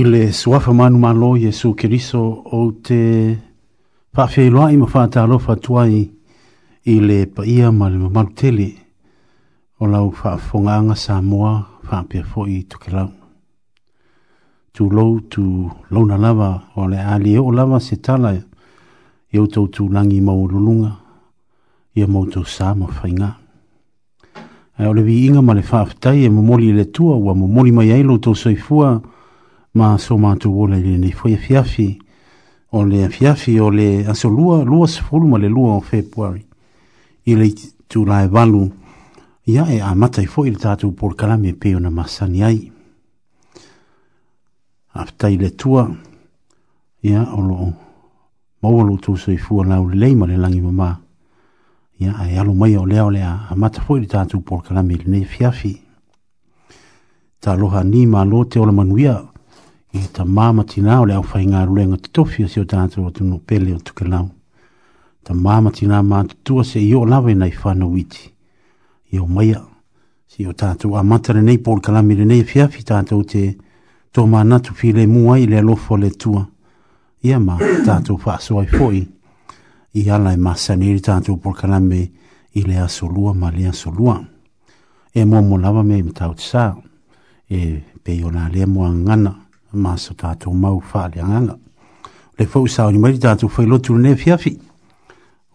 Ile le suafa manu malo Jesu Kiriso o te pafia iloa i mawhata alofa tuai i le paia ma le mamaruteli o lau whaafonganga sa moa whaapia fo i tuke lau. Tu lou tu launa lava o le ali o lava se tala i autou tu langi maurulunga i a mautou sa ma whainga. E o vi inga ma le whaafetai e mamoli le tua ua mamoli mai ailo tau soifua i le ma so ma tu wole ni ni foi fiafi o le fiafi o le aso lua lua se fulu ma le lua o february i le tu lai valu ia e a mata i foi le tatu por kalami e peo na masani ai afta ile le tua ia o lo maua lo tu so i fua na le leima le langi mama ia e alo mai o lea o lea a mata foi le tatu por kalami le ne fiafi ta loha ni ma lo te ola manuia e ta mama tina o le au whainga ruenga te tofia si o tātou o tunu pele o tuke lau. Ta mama tina mā tutua se i o lawe nei whana witi. I o maia si o tātou a matare nei pol kalami le nei fiafi tātou te tō mā natu fi le mua i le alofo le tua. Ia mā tātou whaasoa i fōi. I ala e mā saniri tātou pol kalami i le asolua ma le asolua. E mō mō lawa me i mtau tisā. E pe i o nā le mua ngana maso tato mau whāle anganga. Le fau sāo ni mai tātou whai lotu le fiafi.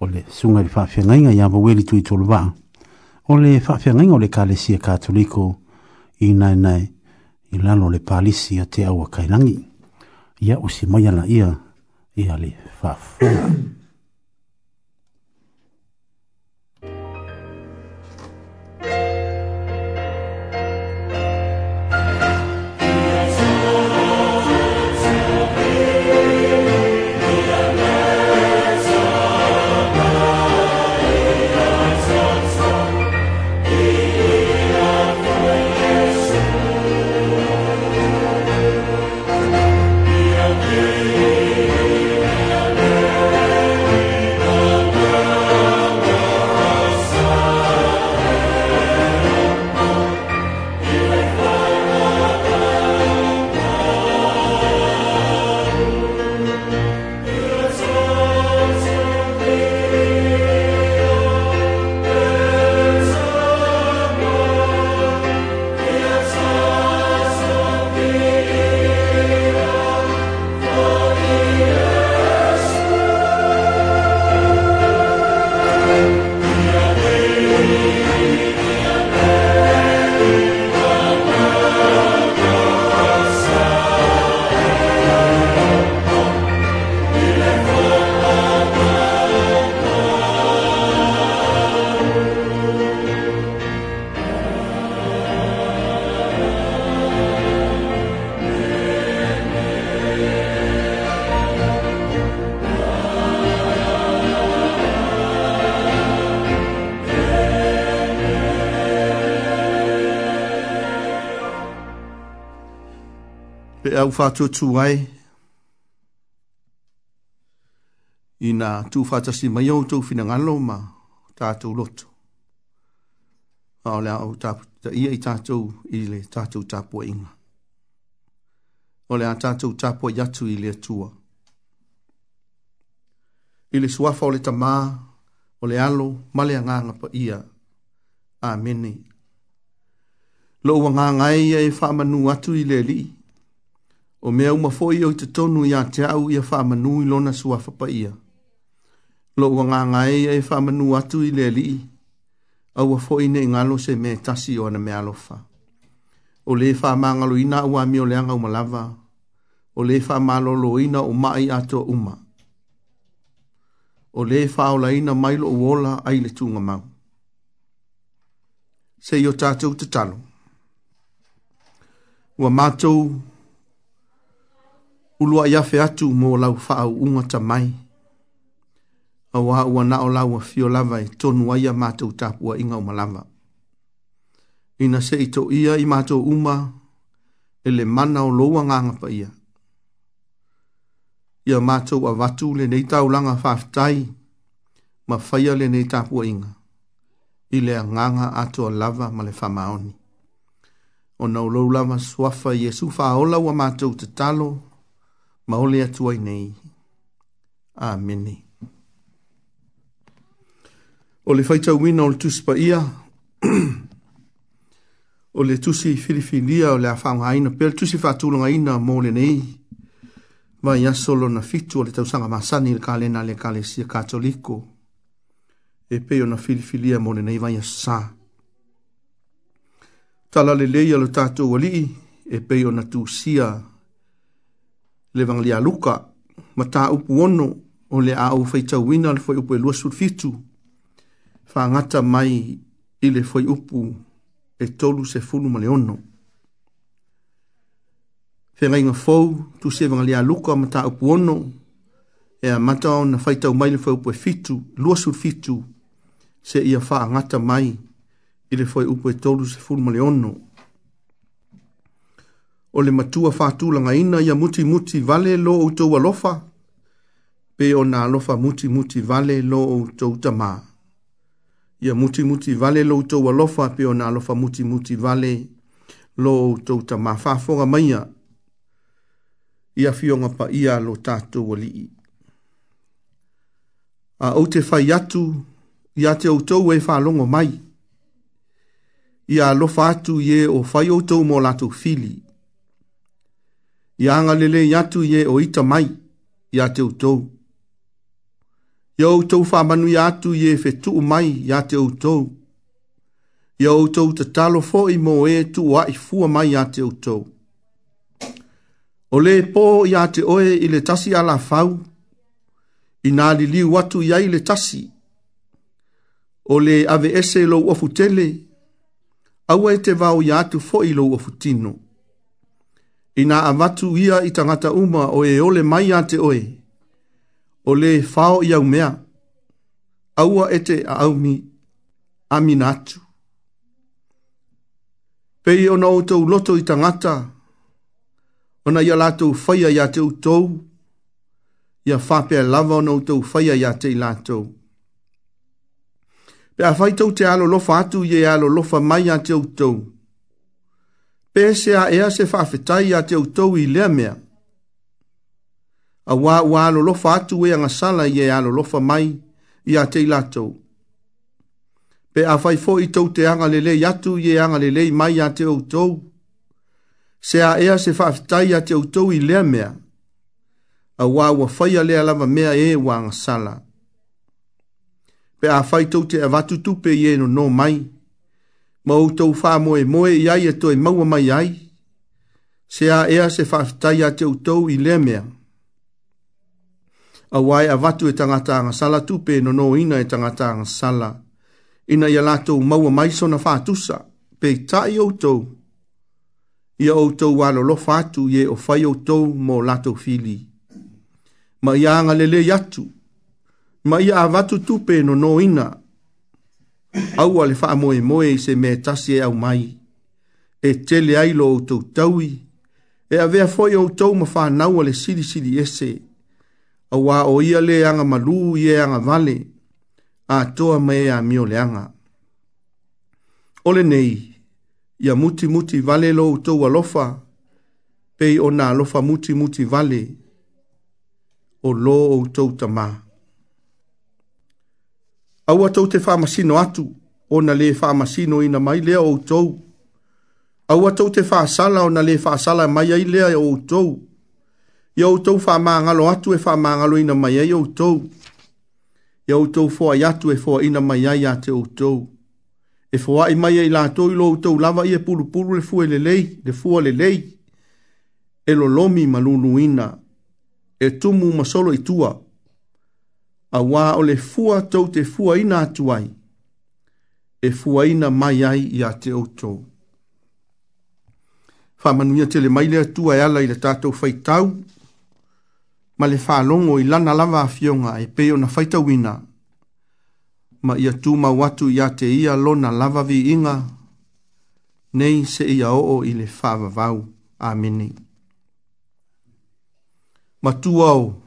ole le sunga le whawhia ngainga i awa weli tui tolu wā. O le whawhia ngainga ole le kāle sia i nai nai i lalo le pālisi sie te aua kainangi. ya usi mai ana ia, ia le whawhia. tau whātua tū ai. I nā tū whātasi mai au tau whina ngalo ma tātou loto. A o lea au ia i tātou i le tātou tāpua inga. O lea tātou tāpua iatu i le tua. I le suafa o le tamā, o le alo, male a ngānga pa ia. Āmeni. Lo wanga ngai ia e whamanu atu i le li. li o mea uma foi o te tonu ia te au ia whamanu i lona sua whapaia. Lo ua ngā ngā ea e whamanu atu i le li, au a foi ne ngalo se me tasi o na mea lofa. O le whamangalo ina ua mi o leanga umalava, o le whamalolo ina o mai ato uma. O le whaola ina mailo uola ai le tunga mau. Se yo tātou te talo. Ua mātou, ulua ia fe atu mo lau fa au unga ta mai. A wā ua na o lau a fio lava e tonu aia mātou tāpua inga o malama. Ina se ito ia i mātou uma e le mana o loa nganga pa ia. Ia mātou a watu le nei tau langa whaftai ma whaia le nei tāpua inga. I le a nganga ato a lava ma le whamaoni. O nau lau lava swafa Jesu wha ola wa mātou te talo ma ole atu ai nei. Amen. O le faita wina o le tuspa ia, o le tusi filifilia o le afaunga aina, pe le tusi fatulunga aina mo le nei, ma ia solo na fitu o le tausanga masani le kale na le kale sia katoliko, e pe o na filifilia mo le nei vai sa. Tala le leia lo tatu wali, e pe o na tusia, le vanglia luka ma ta upu ono o le au fai tau wina le foi upu e luasur fitu fa ngata mai i le foi upu e tolu se fulu ma le ono fe ngai ngafou tu se vanglia luka ma ta upu ono e a mata o na fai tau mai le foi upu e fitu luasur fitu se ia fa ngata mai i le foi upu e tolu se fulu ma le ono o le matua fatulanga ina ia muti muti vale lo outou alofa pe o na alofa muti muti vale lo outou tamā ia muti muti vale lo outou alofa pe o na alofa muti muti vale lo outou tamā faafoga maia ia pa ia lo tatou alii a ou te fai atu iā te outou e faalogo mai ia alofa atu ie o fai outou mo latou fili ia anga lele yatu ye o ita mai ia e te utou. Ia o utou whamanu ia ye fe tuu mai ia te utou. Ia utou te talo fo i mo e tu wa i fua mai ia te utou. O le po ia te oe i le tasi ala fau. I nga liu watu ia i le tasi. O le ave ese lo uafutele. Awa e te vau ia atu fo i lo uafutino ina avatu ia i tangata uma o e ole mai a te oe, o le fao i au mea, aua ete a au mi aminatu. Pei ona o tau loto i tangata, ona ia lātou whaia i a te utou, ia whapea lava ona o tau whaia i a te i lātou. Pea whaitau te alo lofa atu i e alo lofa mai a te utou, pese a ea se whaafetai a te autou i lea mea. A wā wā lolofa atu e anga i e a lolofa mai i a te ilatou. Pe a whaifo i tau te anga lele i atu i e anga lele mai a te autou. Se a ea se whaafetai a te autou i lea mea. A wā wā whaia lea lava mea e wā anga sala. Pe a whaitou te avatutupe i e no no mai. No mau tau wha moe moe i ai e toi maua mai ai, se a ea se whaftai a te utou i lea mea. A wai a watu e tangata anga sala tupe e no no ina e tangata anga sala, ina ia lātou maua mai sona whātusa, pe tai utou, ia utou walo lo whātu ye o fai utou mo lātou fili. Ma ia anga lele yatu, ma ia a watu tupe e no no ina, au ale faa moe moe se mea tasi e au mai. E tele ai lo o tau taui, e a vea foi o tau ma faa nau ale siri siri ese. A wā o ia le anga malu i e anga vale, a toa mai e a mio le anga. Ole nei, ia muti muti vale lo o tau alofa, pei o na alofa muti muti vale, o lo o tau tamaa au atou te whamasino atu, o na le whamasino ina mai lea o tou. Au atou te whasala o na le whasala mai ai lea o tou. Ia o tou whamangalo atu e whamangalo ina mai ai o tou. Ia o tou fua atu e fua ina mai ai a te o tou. E fua i mai ai lātou ilo o tou lava i e pulu pulu le fua le lei, le fua le lei. E lo lomi malunu ina. E tumu masolo i tua. E tumu masolo i tua a wā o le fua tau te fua ina atuai, e fua ina mai ai i a te outou. Whamanuia te le maile atua e ala i le tātou whaitau, ma le whālongo i lana lava a fionga e peo na whaitau ina, ma ia tū ma watu i a te ia lona lava vi inga, nei se ia o i le whāwa vau. Amini. Matuau.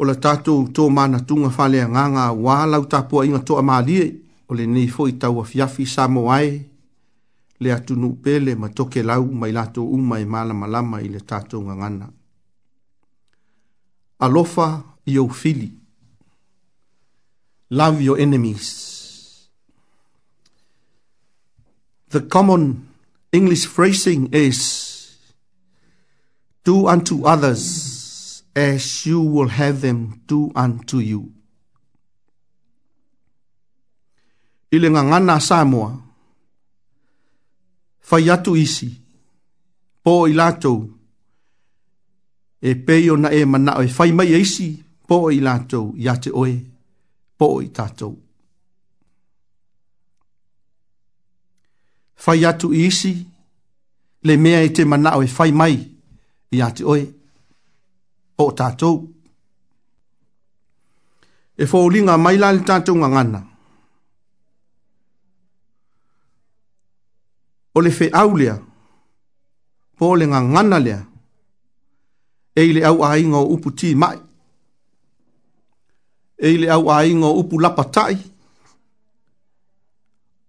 o la tātou tō mānatunga whale a ngā wā lau tāpua inga toa mālie o le nei fōi tau a fiafi sa mo ai le atunu pele ma toke lau mai lato uma e malama i le tātou ngangana. Alofa i au fili. Love your enemies. The common English phrasing is do unto others as you will have them do unto you. I le ngangana Samoa, fai atu isi, pō i lātou, e peio na e mana e fai mai e isi, pō i lātou, i te oe, pō i tātou. Fai atu isi, le mea e te mana e fai mai, i te oe, o tātou. E fōlinga mai lāli tātou ngā ngana. O le fe au lea, pō le ngā ngana lea, e le au a inga upu tī mai. E le au a inga upu lapatai, tai.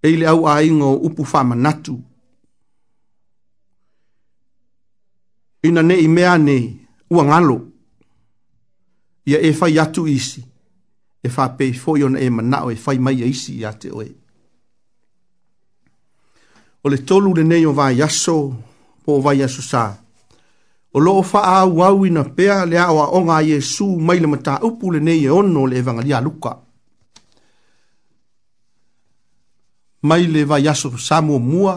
E le au a inga upu whama natu. Ina ne i mea ne ua ngalo ia e fai atu isi, e fai pei foi ona e manao e fai mai isi ia te oe. O le tolu le nei o vai aso, po vai aso sa. O lo o faa au au ina pea le au a onga a Yesu mai le mata upu le nei e ono le evangalia luka. Mai le vai aso samu mua,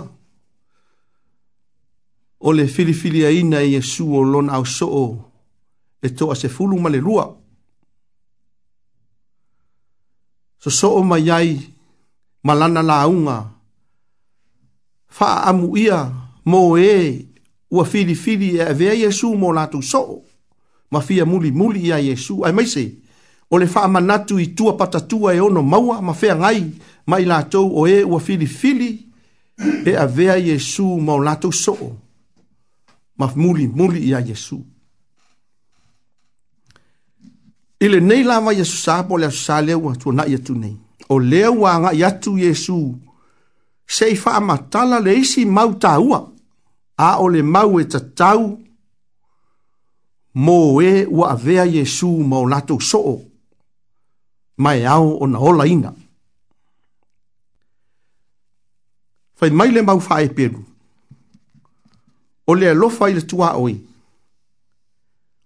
o le filifilia ina Yesu e o lona au soo, e a se fulu ma le lua. So soo mai ai malana unga. Faa amu ia mo e ua fili fili e avea Yesu mo latu soo. Ma fia muli muli ia Yesu. Ai maise, o le faa manatu i tua patatua e ono maua ma fea ngai mai latou o e ua fili fili e avea Yesu mo latu soo. Ma muli muli ia Yesu. Ile nei lava Yesu sapo le sa le wa tu na yetu nei. O le wa nga yatu Yesu. Sei fa matala le isi mau taua. A o le mau e tatau. Mo e wa avea Yesu mau lato soo. Mai au o na ola ina. Fai mai le mau fa e peru. O le alofa ile tua oi. O le alofa ile tua oi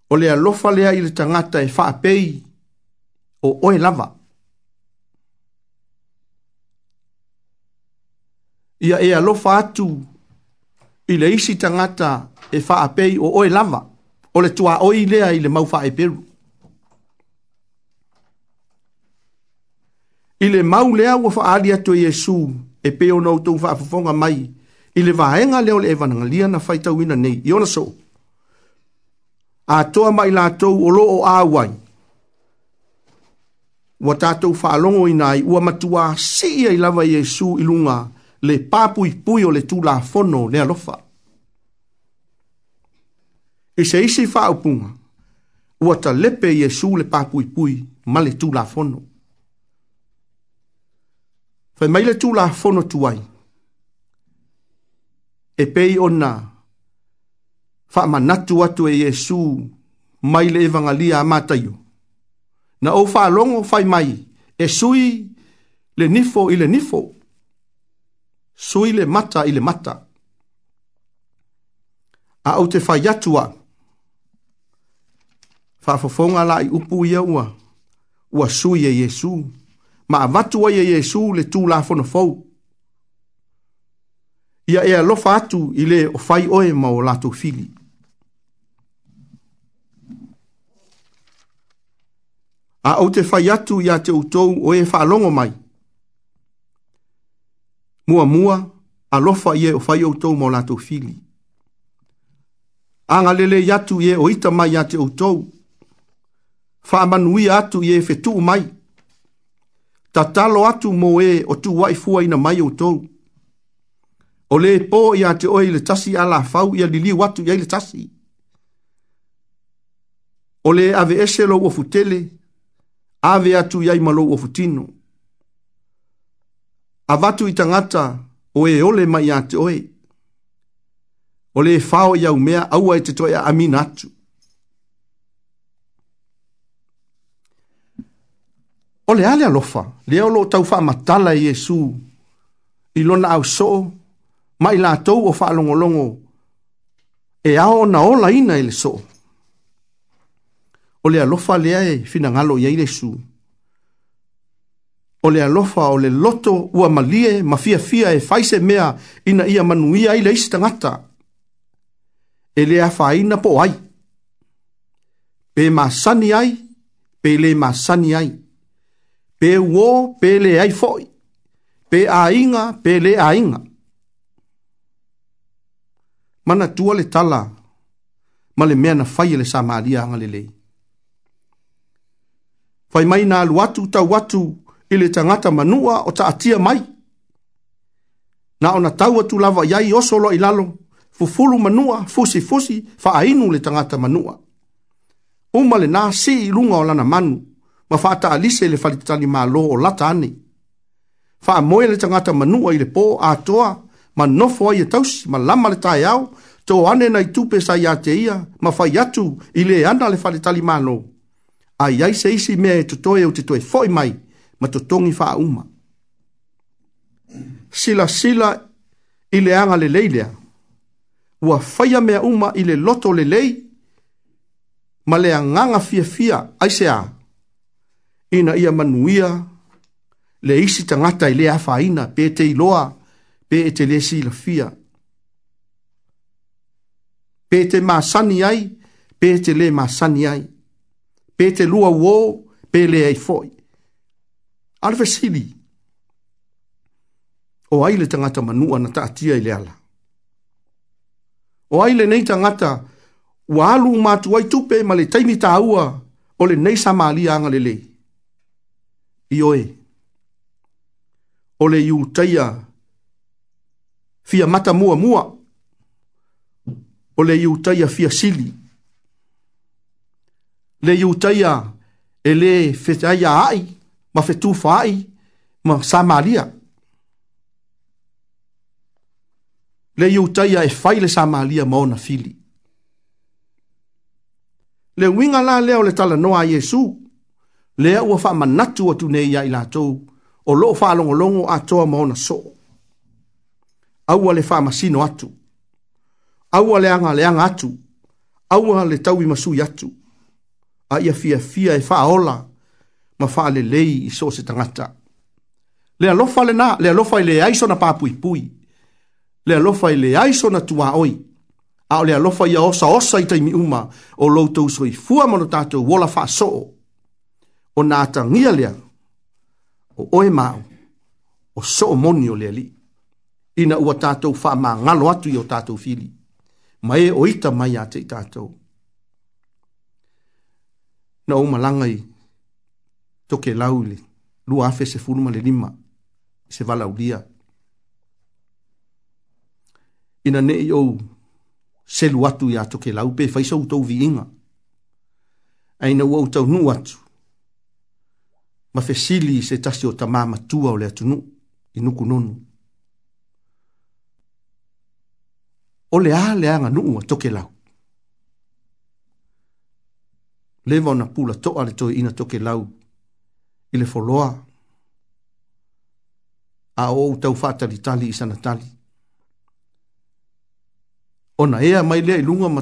o le alofa lea i tangata e whaapei o oe lava. Ia e alofa atu i isi tangata e whaapei o oe lava o le tua oi lea i le mauwha e peru. I le mau lea ua whaalia tu Iesu e peo nou tau whaafafonga mai Ile le vaenga leo le evanangalia na faita ina nei. Iona so. so a toa mai lātou o loo āwai. Wa tātou whaalongo inai ua matua si ia lava Yesu ilunga le pāpui pui o le tū la fono le alofa. E se isi whaupunga, ua ta lepe Yesu le pāpui pui ma le tū la fono. Fai mai le tū la fono tuai. E pei ona, fa manatu atu e Yesu mai le evangelia a matayo. Na o fa longo fai mai e sui le nifo i le nifo. Sui le mata i le mata. A au te fai atua. Fa fofonga la i upu i ua. Ua sui e Yesu. Ma avatua i e Yesu le tū la fono fau. Ia ea lofa atu i le o fai oe mau latu fili. fili. a au te whai atu ia te utou o e whaalongo mai. Mua mua, a lofa ie o whai utou mo lato fili. Anga lele yatu ie o ita mai ia te utou. Whaamanui atu ie fetu mai. Ta talo atu mo e o tu wai fua ina mai utou. O le po ia te oi le tasi ala fau ia lili watu ia le tasi. O le ave eselo o futele ave atu iai ma lou ofutino avatu itangata tagata o e ole mai iā oe o lē e fao iau mea aua e te toe aamina o le ale alofa lea o loo taufaamatala e iesu i lona aosoo ma i latou o faalogologo e ao na olaina i e le soo o le alofa lea e finagalo iai lesu o le alofa o le loto ua malie ma fiafia e faise mea ina ia manuia ai le isi tagata e lē afāina po o ai pe masani ai pe lē masani ai pe uō pe lē ai fo'i pe āiga pe lē āiga manatua le tala ma le mea na fai e le samalia aga lelei fai mai na alu atu tau atu ili tangata manua o ta atia mai. Na ona tau atu lava yai osolo ilalo, fufulu manua, fusi fusi, fa ainu le tangata manua. Uma le na si ilunga o lana manu, ma fa ata alise le falitani malo o lata ane. Fa amoe le tangata manua ile po a toa, ma nofo aie tausi, ma lama le tae au, to ane na itupe sa ia te ia, ma fai atu ile ana le falitani malo. malo a yai se isi mea e tutoe o te toe foi mai, ma tutongi wha uma. Sila sila i le anga le leilea, ua whaia mea uma i le loto le lei, ma le anganga fia fia aise a, ina ia manuia, le isi tangata i le afaina, pe te iloa, pe te le sila fia. Pe te masani ai, pe te le masani ai. Pe te le masani ai pe te lua uo, pe le ai foi. Alfa sili, o ai le tangata manua na taatia i le ala. O ai le nei tangata, ua alu matu ai tupe ma le taimi taua, o le nei sa maali anga le lei. Ioe, o le iu taia, fia mata mua mua, o le iu taia fia sili, le iutaia e lē feaia aʻi ma fetufa aʻi ma samalia le iutaia e fai le samalia ma ona fili le uiga la lea o le talanoa a iesu lea ua faamanatu atu nei ia i latou o loo faalogologo atoa ma ona soo aua le faamasino atu aua le agaleaga atu aua le taui masui atu a ia fia fia e faaola ma faalelei i so se tagata le alofa lenā le alofa i leai sona papuipui le alofa i leai sona tuāoi a o le alofa ia osaosa i taimi uma o loutou soifua ma lo tatou ola faasoo o na atagia lea o oe mao o soo moni o le alii ina ua tatou faamagalo atu i o tatou fili ma e o ita mai a te i tatou na o malaga i tokelau i le lua afe sefulu ma le lima i se valaulia ina e neʻi ou selu atu iā tokelau pe faisa outou viiga aina ua ou taunuu atu ma fesili i se tasi o tamā matua o le atunuu i nonu o le a le aganu'u a tokelau leva ona pula toa le toeina toke lau i le foloa a o ou taufaatalitali i sanatali ona ea mai lea i luga ma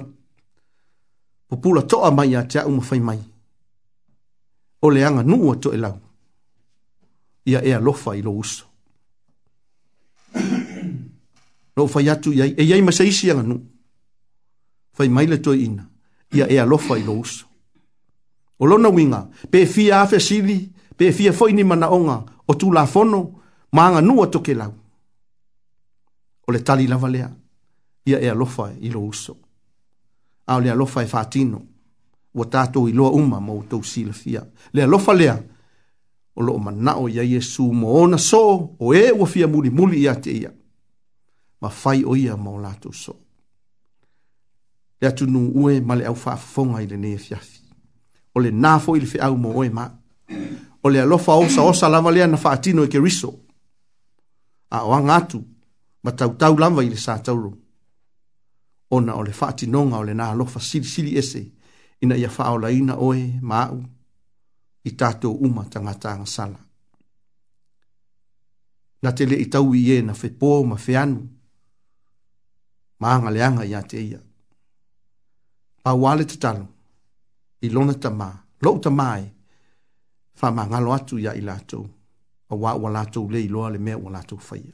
popula toa mai iā te aʻu ma fai mai o le aganuu a toe lau ia e alofa i lo uso loo fai atu iai e iai ma saisi aganuu fai mai le toeina ia e alofa i lo uso o lona winga pe fia afe sili pe fia foi ni mana onga o tu la fono manga nu o lau o le tali lava lea ia e alofa i lo uso a o le alofa e fatino o tato i loa uma mo tau sila fia le alofa lea o lo mana o ia Jesu mo ona so o e o fia muli muli ia te ia ma fai o ia mo lato so le atunu ue ma le au fafonga i le nefiafi o le nafo i le feʻau mo oe ma o le alofa osa osa lava lea na faatino i e keriso a o aga atu ma tautau lava i le sa tauro ona o le faatinoga o lenā alofa silisili ese ina ia faaolaina oe ma aʻu i tatou uma tagata agasala na te leʻi tau i ē na fepō ma feanu ma agaleaga iā te ia pauā le tatalo i lona tamā loʻu tamā e faamagalo atu iā i latou auā ua latou lē iloa le mea ua latou faia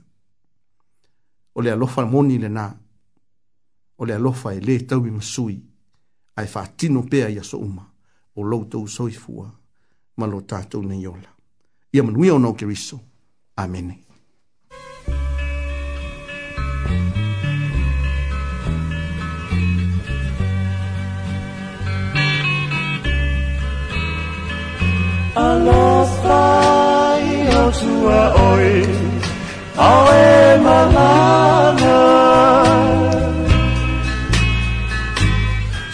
o le alofa moni lenā o le alofa e lē taumi masui ae faatino pea ia so uma o loutou soifua ma lo tatou nei ola ia manuia ona o keriso amene Alasai i o tua oi Ao e malana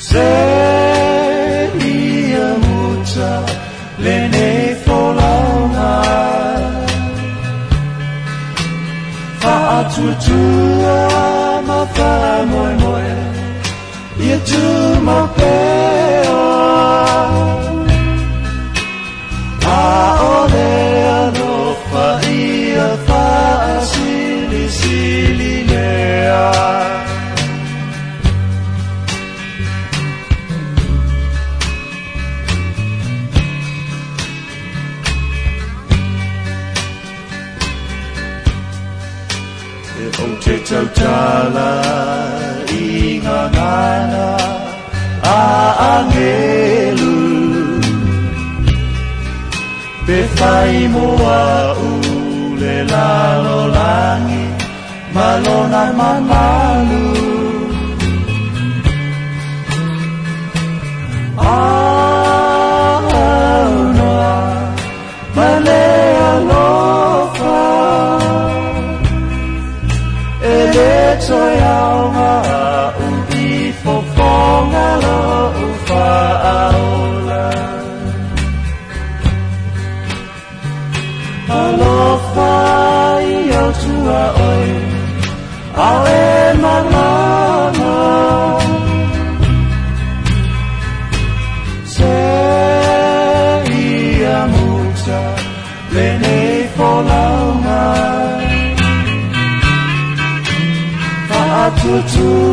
Se ia muta Lene folana Fa atua tua Ma fa moi moi, Ia tu ma pere angelu Befaimu au le lalo langi Malonan manalu. to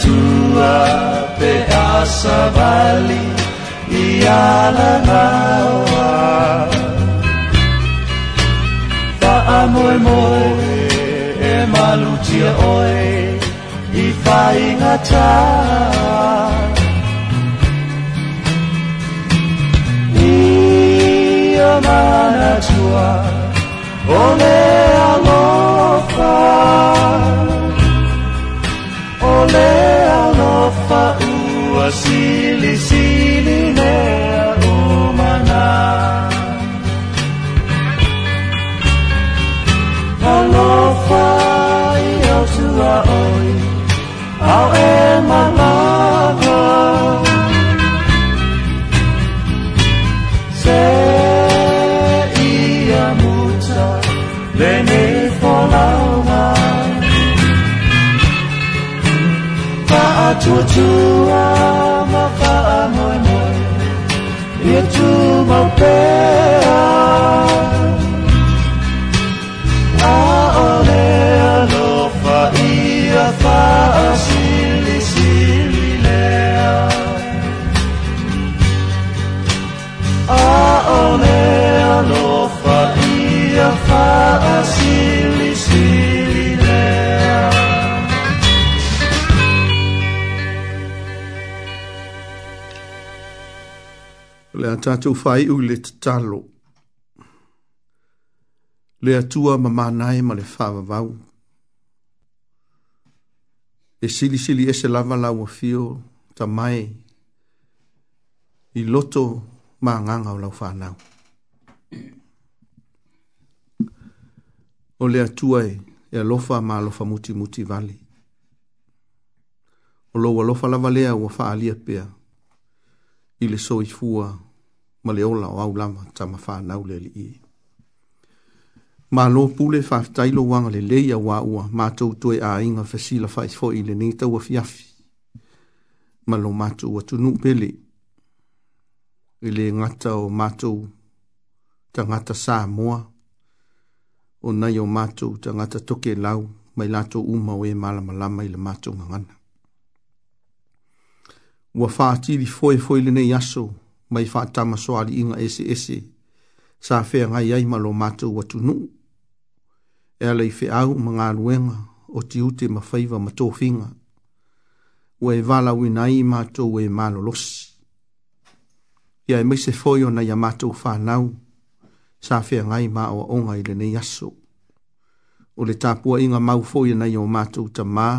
tuape asavali fa faamoe moe e malutia oe i faigata ia manatua o mea alofa Mel, nova rua, silicone. chúa Cucua maka amoy moy Ia tu mau pea tatou faiʻu u le tatalo. Le atua ma manae ma le faavavau E sili sili ese lava lau a ta mai i loto magaga o lau fanau O le atua e, e alofa ma alofa muti muti vali. O lo alofa lava lea ua faaalia pea. Ile soifua ma le ola o au lama ta ma fa nau le li. Ma lo pule fa tailo wanga le le ia wa ua ma to to e a inga fa sila fa fo i le nita wa fiafi. Ma lo ma to tu nu pele. I le ngata o ma to ta ngata sa moa. O nai o ma to ta ngata toke lau mai la to uma o e malama lama i le ma to ngangana. Wa fa tiri fo e fo i le ne yaso. Wa mai whātama soari inga ese ese. Sa whea ngai ai malo mātou watu nuu. E alei whe au mga ruenga o ti ute ma whaiva ma tō whinga. Ua e wala ui nai mātou e mālo losi. Ia e meise whoio nei a mātou whānau. Sa whea ngai ma o onga i lene yaso. O le tāpua inga mau whoio nei o mātou ta mā.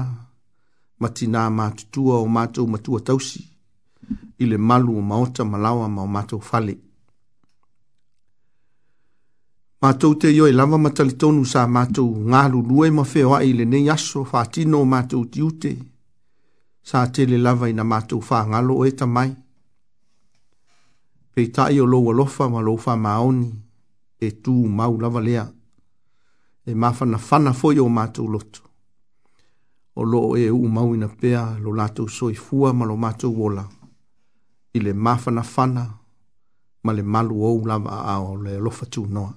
Matina mātutua o mātou matua tausi i le malu o maota malawa ma o matou fale. Matou te yo e lava matalitonu sa matou ngalu lue ma feo a i le ne yaso fa tino o matou tiute sa te le lava ina matou fa ngalo o eta mai. Pei tae o loa lofa ma loa fa maoni e tu mau lava lea e mafana fana foi o matou loto o loo e u mau ina pea lo lato soi fua ma lo mato wola i le mafanafana ma le malu ou lava aao le alofa tunoa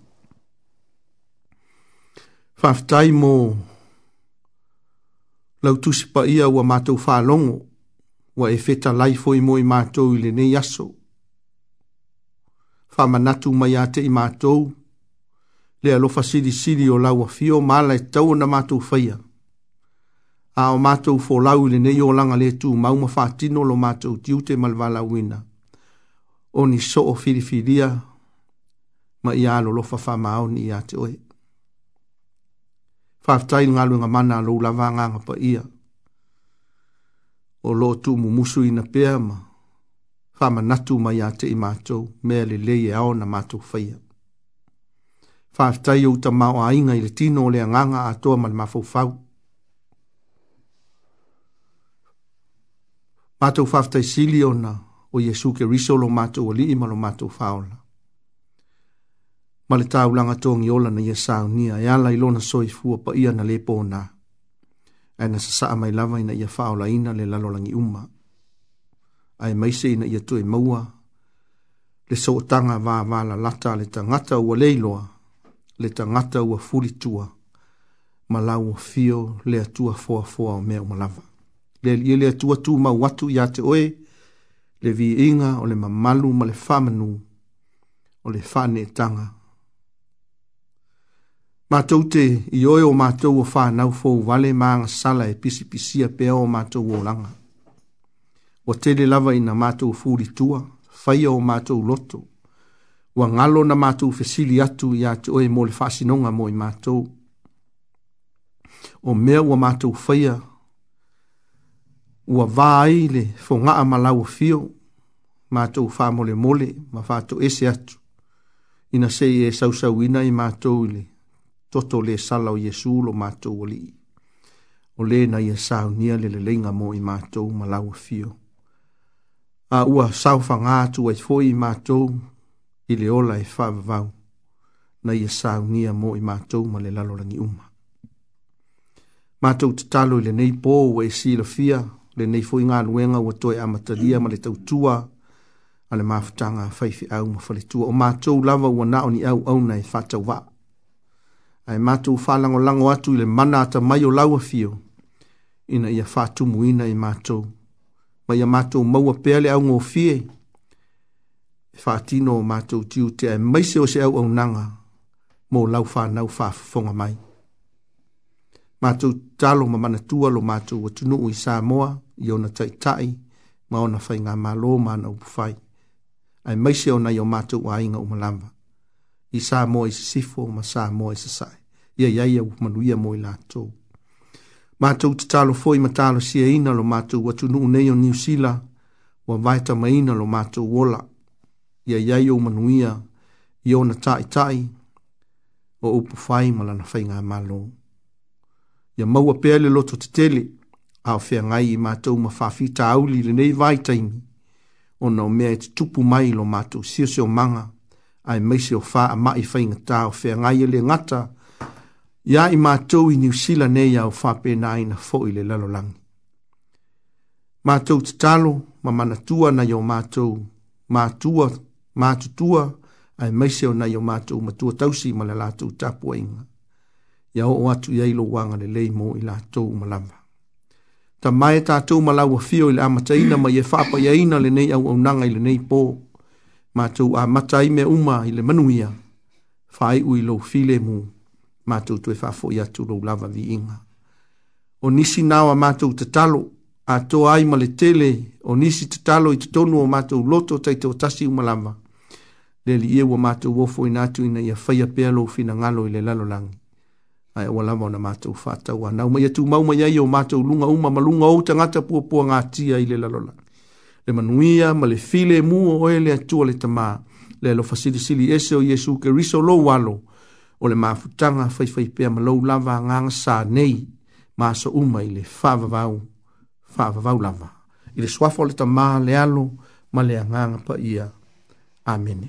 faafetai mo lautusi paia ua matou falogo ua e fetalai foi mo i matou i lenei aso faamanatu mai iā te i matou le alofa silisili o lau afio ma ala e tau ona matou faia a o mātou fō lau le nei o langa le tū mau ma whātino lo mātou tiu te malwala wina. O ni so o whirifiria ma i alo lo fa maa ni i ate oe. Whaftai ngalu nga mana lo lava nganga pa ia. O lo tū mu musu ina pēa ma whama natu ma i ate i mātou mea le leie ao na mātou whaia. Whaftai o ta mao a inga i le tino le nganga a toa malma fau fau. Mato matou faafetaisili ona o iesu keriso lo mato alii ma lo mato faola Malita ulanga tongi togiola na ia saunia e ala i lona soifua paia na lē ponā ae na sasaʻa mai lava ina ia faola ina le lalolagi uma ae maise ina ia toe maua le soʻotaga vāvalalata a le tagata ua lē iloa le tagata ua fulitua ma o fio le atua foa o mea uma lava le ia le atua tu mau atu iā te oe le viiga o le mamalu ma le faamanū o le faaneetaga matou te ioe o matou o fanau fou vale ma agasala e pisipisia pea o matou olaga ua tele lava ina matou fulitua faia o matou loto ua galo na matou fesili atu iā te oe mo le faasinoga mo i matou o mea ua matou faia ua vai le fonga a malau fio ma to fa mole mole ma fa to ese atu ina se e sau sau ina i ma to le toto le sala o yesu lo ma to li o le na ia sau nia le le lenga mo i ma to malau fio a ua sau fa nga tu ai fo i ma to i le ola e fa va na ia sau nia mo i ma to ma le lalo langi uma Mātou te talo i le nei pō o e si la fia, le nei foi ngā nuenga o toi amatalia ma le tautua a le mafutaga faifi au ma faletua o matou lava ua na o ni au au na e faatauvaa ae matou falagolago atu i le mana atamai o lauafio ina ia faatumuina i matou ma ia matou maua pea le augofie e faatino o matou tiu te ae maise o se auaunaga mo lau fanau faafofoga mai matou talo ma manatua lo matou atunuu i samoa i ona taitai ma ona fai ngā mālō mana upu fai. Ai meise ona i o mātou a inga umalamba. I sā mō i sifo ma sā mō i sasai. Ia iai au manuia mō i lātou. Mātou te talo fōi ma talo sia ina lo mātou watu nuu neyo New Sila wa vaita ma ina lo mātou wola. Ia iai au manuia i ona taitai o upu fai ma lana fai ngā mālō. Ia maua pēle loto te tele. Ia maua pēle loto te tele a o fia ngai i mātou ma whawhita auli le nei vai taimi. O nao mea e te tupu mai lo mātou sio seo manga, ai mai seo wha a mai whai ngata o fia ngai le ngata, ia i mātou i niu sila nei au whape na aina fo i le lalolangi. Mātou te talo, ma manatua na yo mātou, mātua, mātutua, ai mai seo na yo mātou matua tausi ma le lātou tapu inga. Ia o atu iailo wanga le leimo i lātou malamba. tamae tatou pa ye i le amataina ma au faapaiaina lenei auaunaga i lenei pō matou amata ai mea uma i le manuia faaiʻu i lou filemu matou fo faafoʻi atu lou lava viiga o nisi nao a matou tatalo atoa ai ma le tele o nisi tatalo i totonu o matou loto taitoatasi uma lava le aliia ua matou ofo ina atu ina ia faia pea lou finagalo i le lalolagi ai wala mo na matu fata wa na mo yetu mau mai yo matu lunga uma malunga o tanga ta pua pua ngati ai le lalola le manuia male file mu o ele atu le tama le lo fasili sili ese o yesu ke riso lo walo o le mafutanga fai fai pe ma lo lava ngang sa nei ma so uma ile fava vau fava vau lava ile swafo le tama le alo ma le nganga pa ia amene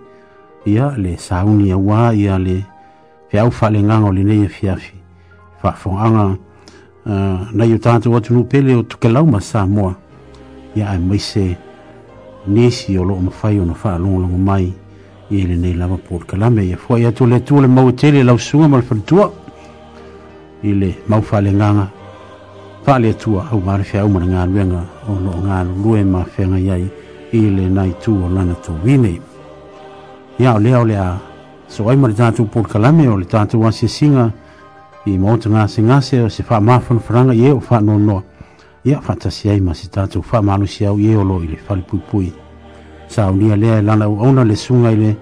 而家咧，社會唔一樣，而家咧，佢又翻嚟講，我哋呢啲嘢，翻翻翻啊！你有啲人就話：，你平時要出嚟做嘢，你唔使，你係要攞份工，攞份工，你係要攞份工，攞份工，你係要攞份工，攞份工，你係要攞份工，攞份工，你係要攞份工，攞份工，你係要攞份工，攞份工，你係要攞份工，攞份工，你係要攞份工，攞份工，你係要攞份工，攞份工，你係要攞份工，攞份工，你係要攞份工，攞份工，你係要攞份工，攞份工，你係要攞份工，攞份工，你係要攞份工，攞份工，你係要攞份工，攞份工 ia o lea o le a soai ma le tatou polokalame o le tatou asiasiga i maota gasegase o se faamafanafaraga i e o faanoanoa ia faatasi ai ma se tatou faamalosi au i e o loo i le falepuipui saunia lea e lana auauna le suga i le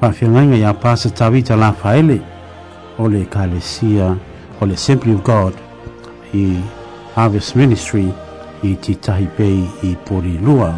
faafiagaiga iā pasa tavita lafaele o le ekalesia o le assembly of god i harvest ministry i titahi pei i polilua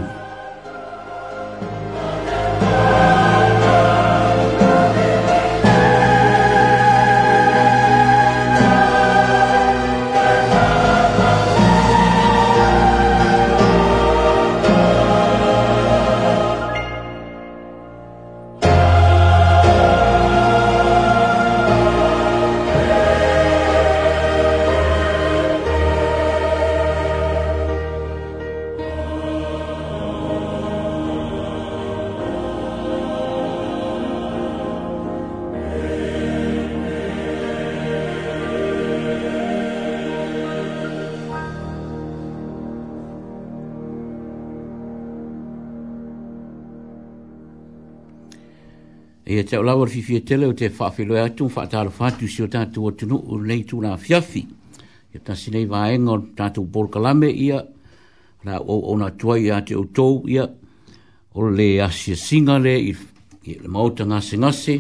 te o lawa fifi e tele o te whaafelo e atu whaatalo whaatu si o tātou o tunu o nei tū nā fiafi. I o tasi nei wā enga o tātou borkalame ia, rā o ona tuai a te o ia, o le asia singa le i le mauta ngase ngase,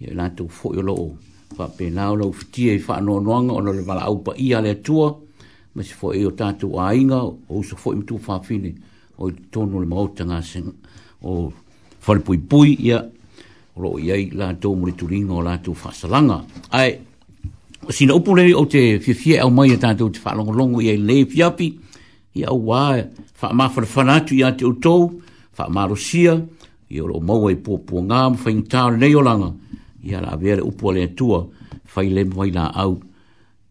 i o lātou fōi o loo. Whape nāo lau fitia i whaanoa noanga o le wala aupa ia le tua, ma si e o tātou a inga o uso fōi mtu whaafine o i tono le mauta ngase o whalipui pui ia, ro yai la to muri turi ngo la to fasalanga ai sina upu le o te fifia au mai ta to fa long long yai le fiapi ya wa fa ma fa fana tu ya te to fa ma rusia yo ro mo wai po po nga fa inta le yo langa ya la vera upu le tu fa le mai la au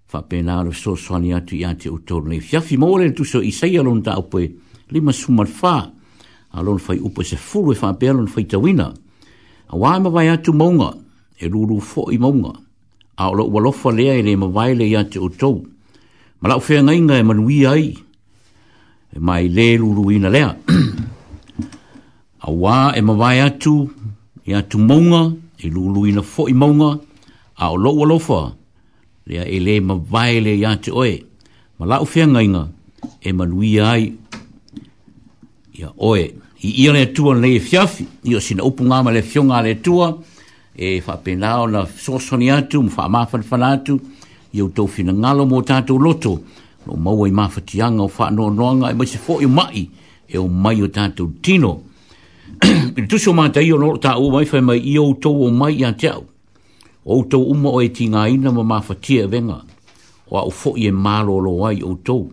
fa pena ro so sonia tu ya te to le fiapi mo le tu so isai ya lon ta upu le ma sumar fa alon fai upu se fulu fa e pelon fai tawina wina a wāi e mawai atu maunga, e rūrū fō i maunga, a ola ua lofa lea e le mawai le i atu o tau, ma lau whea ngai ngai e manui ai, e mai le rūrū ina lea. a wā e mawai atu, i atu maunga, e rūrū ina fō i maunga, a ola ua lofa lea e le mawai le i atu oe, ma lau whea ngai ngai, e manui ai, ia oe, ia oe, i ia le tua le e fiafi, i o sina upunga ma le fionga le tua, e whapenao na sosoni atu, mwha mawhanwhan atu, i o tau fina ngalo mo tato loto, no maua i mawhatianga o wha noa noanga, e maise fo i mai, e o mai o tato tino. Pili tusi o mātai o noro tā ua mai, whai mai i o tau o mai i ateau, o tau uma o e tinga ina ma mawhatia venga, o a ufo i e malo lo ai o tau.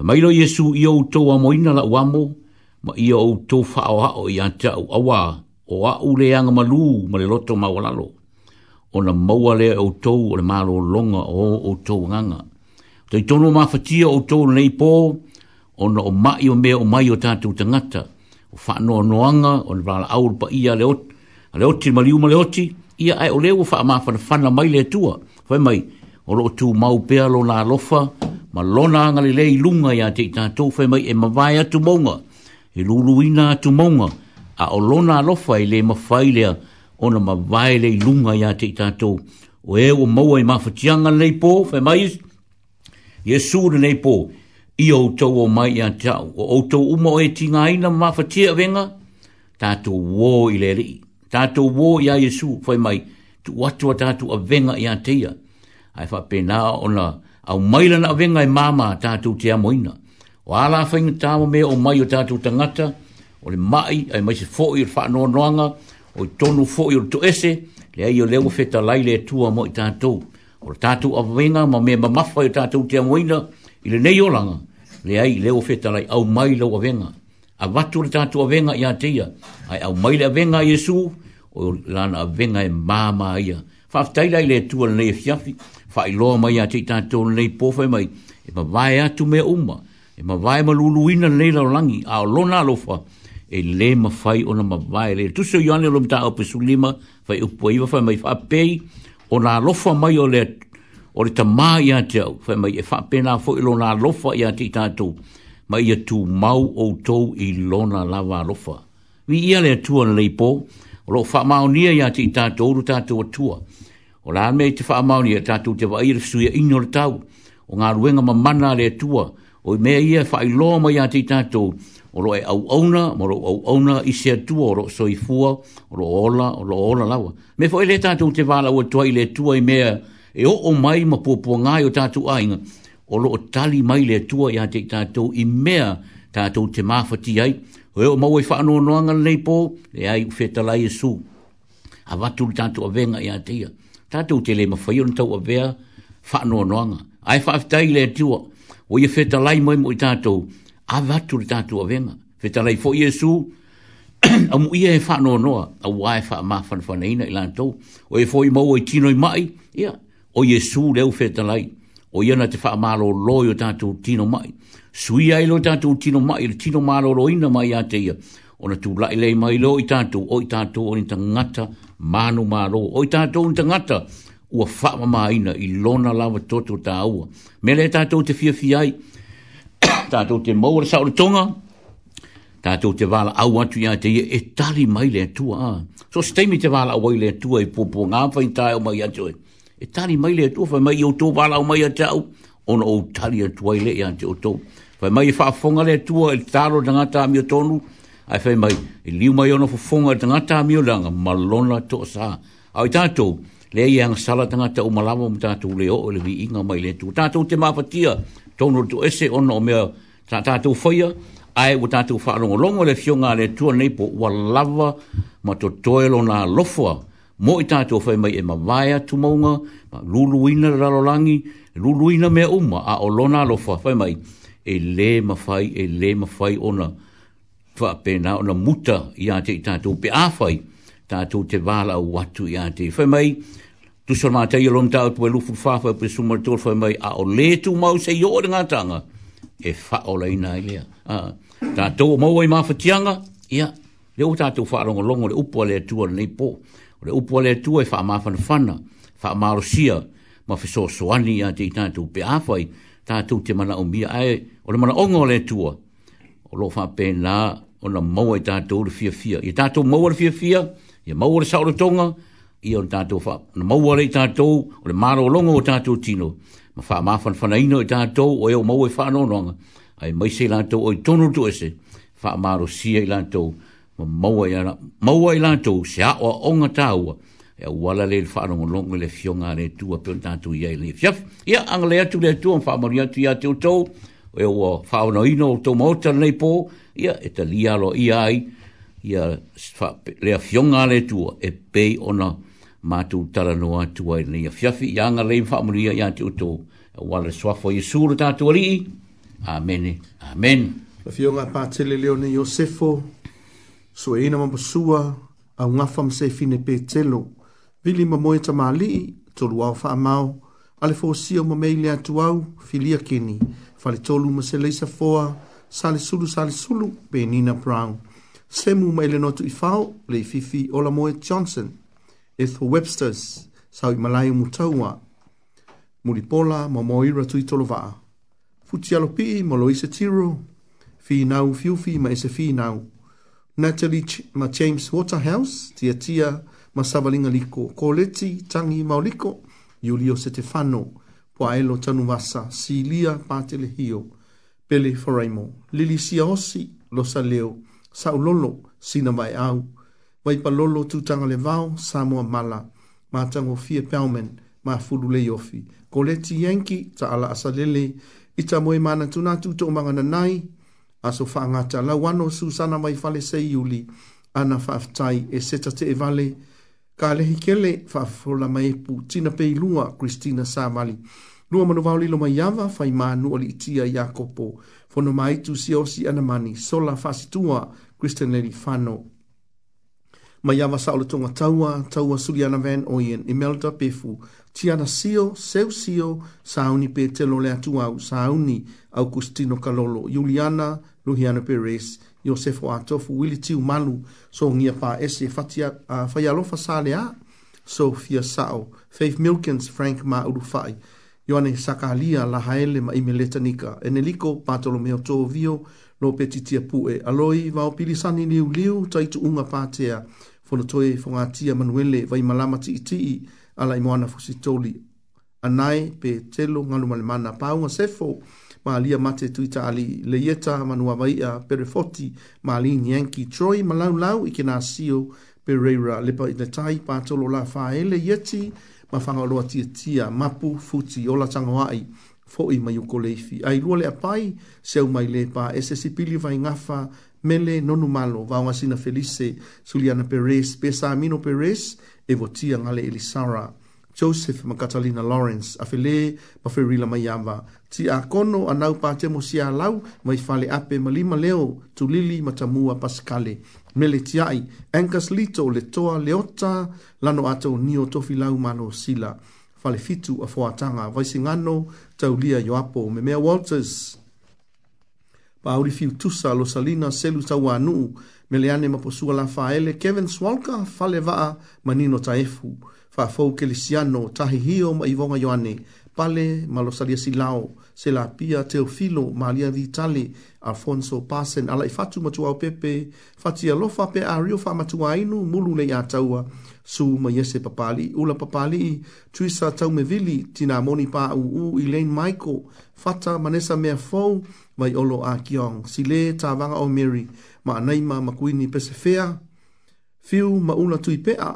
Mailo Jesu i o tau a moina la uamo, ma ia o tō whao hao i anta au awa o a le anga malu ma le loto mawalalo. O na maua lea o tō o le malo longa o o tō nganga. Tai tono mawhatia o tō nei pō o na o mai o mea o mai o tātou tangata. O whanoa noanga o le vala au pa ia le oti. A le oti maliu ma le oti ia ai o leo wha a mawhana mai le tua. Whai mai o lo tū mau pēalo nā lofa ma lona anga lei lunga ia te i tātou. Whai mai e mawai atu maunga. Whai e luluina atu maunga a olona lona alofa i le mawhailea o na mawai le ilunga ia te i tātou. O e o maua i mawhatianga nei pō, whai mai, Iesu na nei pō, i outou o mai ia tau, o outou umo e tinga aina mawhatia venga, tātou wō i le rei. Tātou wō i a Iesu, whai mai, tu watua tātou a venga ia teia. Ai wha pēnā o na, au mailana a venga i māma tātou te amoina o ala whainga tāma mea o mai o tātou tangata, o le mai, ai mai se fōi o wha noa noanga, o i tonu fōi o to ese, le ai o leo feta lai le tua mo i tātou. O le tātou wenga, ma mea mamafa o tātou te amoina, i le nei olanga, le ai leo feta lai au mai lau wenga. A watu le tātou wenga i ateia, ai au mai le awenga i esu, o lana wenga e māma ia. Whaftaila i le tua le nei e fiafi, wha i loa mai ateitātou le nei pōwhai mai, e ma vai atu mea umaa e ma vai ma lulu ina nei la langi a lona lo e le ma fai ona ma le tu se yo ane lo mta o pe sulima fai o iwa fai mai fapei, pe ona lo fa mai o le o le tama ia te au fai mai e fa pe na fo e i lona lo fa ia te tato ma ia tu mau o tou i lona lava lo vi ia le tu ana le po o lo fa ma o nia ia te tato o tato o tua o la me te fa ma o nia tato te va ir su ia ino le tau o ngā ruenga mamana le tua o o me ia fa ilo ma ia ti tato o lo e au auna mo lo au auna i se tu o lo so fua o lo ola o lo ola lawa me fo le tato te vala o toi le tua i mea e o o mai ma pua pua ngai o tato ainga o lo tali mai le tua ia te tato i mea tato te mafati ai o e o mau e whaano noanga nei po e ai u fetala i su a watu le tato a venga ia te ia tato te le mawhaio tau a vea whaano noanga ai whaftai le tua ia o ye feta lai mo mo tato a va tu tato a venga feta lai fo yesu a mu ye fa no no a wa fa ma fa fa nei na ilanto o ye fo i mo o chino i mai ya o yesu le o feta lai o ye na te fa ma lo lo yo tato tino mai sui ai lo tato tino mai le tino ma lo ina mai ya te ya o na tu lai le mai lo i tato o i tato o ni ta ngata manu ma lo o i tato o ni ta ua whaama ina i lona lawa toto tā ua. Me le tātou te fia fiai, tātou te maura sa ora tonga, tātou te wala au atu ia te ia e tali mai le atua. Ah. So steimi te wala au ai le atua i pōpō ngā whai tāi o mai atu e. E tali mai le atua, whai mai i o tō wala au mai atau, ona o tali atua i le i ante o tō. Whai mai i fonga le atua i e tālo tangata amio tonu, ai whai mai i e liu mai ona whafonga tangata amio langa malona tō sā. Ai tātou, le ia ngā sala tanga ta umalama mo tātou leo o le viinga mai le tu. Tātou te mapatia, tōnur tu ese ono o mea tu foia ai o tātou whaarongo longo le fionga le tua nei po ua lava ma to toelo na lofua. Mo ita tātou whai mai e mawaia tu monga ma luluina ralolangi, luluina mea uma a olona lona lofua mai. E le mawhai, e le mawhai ona, fa pena ona muta ia te i tu pe āwhai. Mm tātou te wāla o watu i ate. Whai mai, tu sora mā tei alon tāu tu e lufu whāwha pe sumaritor, whai mai, a o le tu mau se i ōre ngātanga, e whao lei nā ia. lea. Tātou o mau ai mawhatianga, ia, le o tātou whaarongo longo le upua lea tua nei pō. le upua lea tua e wha mawhana whana, wha maro sia, ma whi so soani i ate i tātou pe āwhai, tātou te mana o mia ai, o le mana ongo le tua, o lo wha pēnā, o na mau ai tātou le fia fia. I tātou mau le fia fia, ia mau ole saore tonga ia ona tatou fa na mau ole tatou o le malolongo o tatou tino ma fa ma fan fan ino tatou o eo mau e fa no nonga ai mai se lantou o tonu tu ese fa maro si ai lantou ma mau ai ana mau ai a o onga tau e wala le fa no longo le fionga re tu a pon tatou ia le fiaf ia angle tu le tu fa mo ia tu ia tu tou e o fa no ino to mo tan nei po ia e ta lialo ia ai ia fa, lea fionga le tua e pe ona mātou tala noa tua i nei a fiafi i anga lei mwhaamunia i ante uto wale swafo i suru tātou ali Amen, Amen La fionga pātele leo ne Iosefo so e ina mamasua a ngafam se fine pe telo vili mamoe ta maali tolu au faa mau ale fo sio mamei lea tuau filia kini fale tolu ma se leisa foa sale sulu sale sulu pe nina prang semu mai le notu i fao le i fifi o la moe Johnson e tho Webster's sau i malai o mutaua muri pola ma mo ira tui tolo vaa futi alopi ma lo tiro fi nau fiufi ma ise fi nau Natalie Ch ma James Waterhouse tia tia ma savalinga liko ko leti tangi maoliko Julio Stefano po aelo tanu vasa si lia patele hio pele foraimo lili siosi lo saleo leo sau lolo sina vai au vai pa lolo tu le vao samoa mala ma tango fie pelmen ma fulu le yofi ko le ti yenki ta ala asalele i ta moe mana tuna tu to mangana nai aso fa ngata la wano su sana mai fale se yuli ana faftai e seta te e vale ka le hikele fa fola mai e pu tina pe lua kristina Samali. mali lua manu vao lilo mai yava fa imanu ali tia yakopo fono mai tu si o si ana mani sola fasi tua Christian Lady Fano. Mai ava sa ole tonga taua, taua suri ana van o ien Imelda Pefu, ti ana sio, seu sio, sauni pe telo lea tuau, sauni Augustino Kalolo, Juliana, Luhiana Perez, Josefo Atofu, Willi Tiu Malu, so ngia pa ese, fatia, uh, fai alofa sa lea, Sofia Sao, Faith Milkins, Frank Ma Urufai, Sofia Ioane Sakalia la haele ma ime letanika. E ne liko Bartolomeo Tovio lo petitia pue. Aloi vao pilisani liu liu taitu unga patea. Fono toe fongatia manuele vai malama ti iti i ala i moana fusitoli. Anai pe telo ngalu malemana paunga sefo ma alia mate tuita ali leieta manua vaia pere foti ma ali nyanki troi malau lau ike na sio pereira lepa ina tai patolo la faele yeti. Yeti ma fanga loa tia tia mapu futi ola tanga wai fo i mai uko leifi. Ai lua le apai seu mai le pa ese si pili vai ngafa mele nonu malo vaunga sina felice Suliana Perez, Pesa Amino Perez e votia ngale Elisara Joseph ma Catalina Lawrence a fele pa ferila mai ava. Ti a kono a nau pa temo si a lau mai fale ape ma lima leo tulili matamua paskale. pascale meleti ai Angus Lito le toa leota lano atau nio tofi lau mano sila fale fitu a fuatanga vaisingano taulia yoapo me mea Walters pa auri fiu tusa lo salina selu tawanu me le ane maposua la faele Kevin Swalka fale vaa manino taefu fa fau kelisiano tahi hio ma iwonga yoane pale malosalia silao se la pia teofilo malia di tali Alfonso Pasen ala i fatu matua o pepe fati alofa pe a rio fa matua inu mulu nei ataua su ma yese papali ula papali tuisa tau me vili tina moni pa u u Elaine Michael fata manesa mea fau mai olo a kiong si le ta vanga o Mary ma naima makuini pese fea fiu ma una tui pea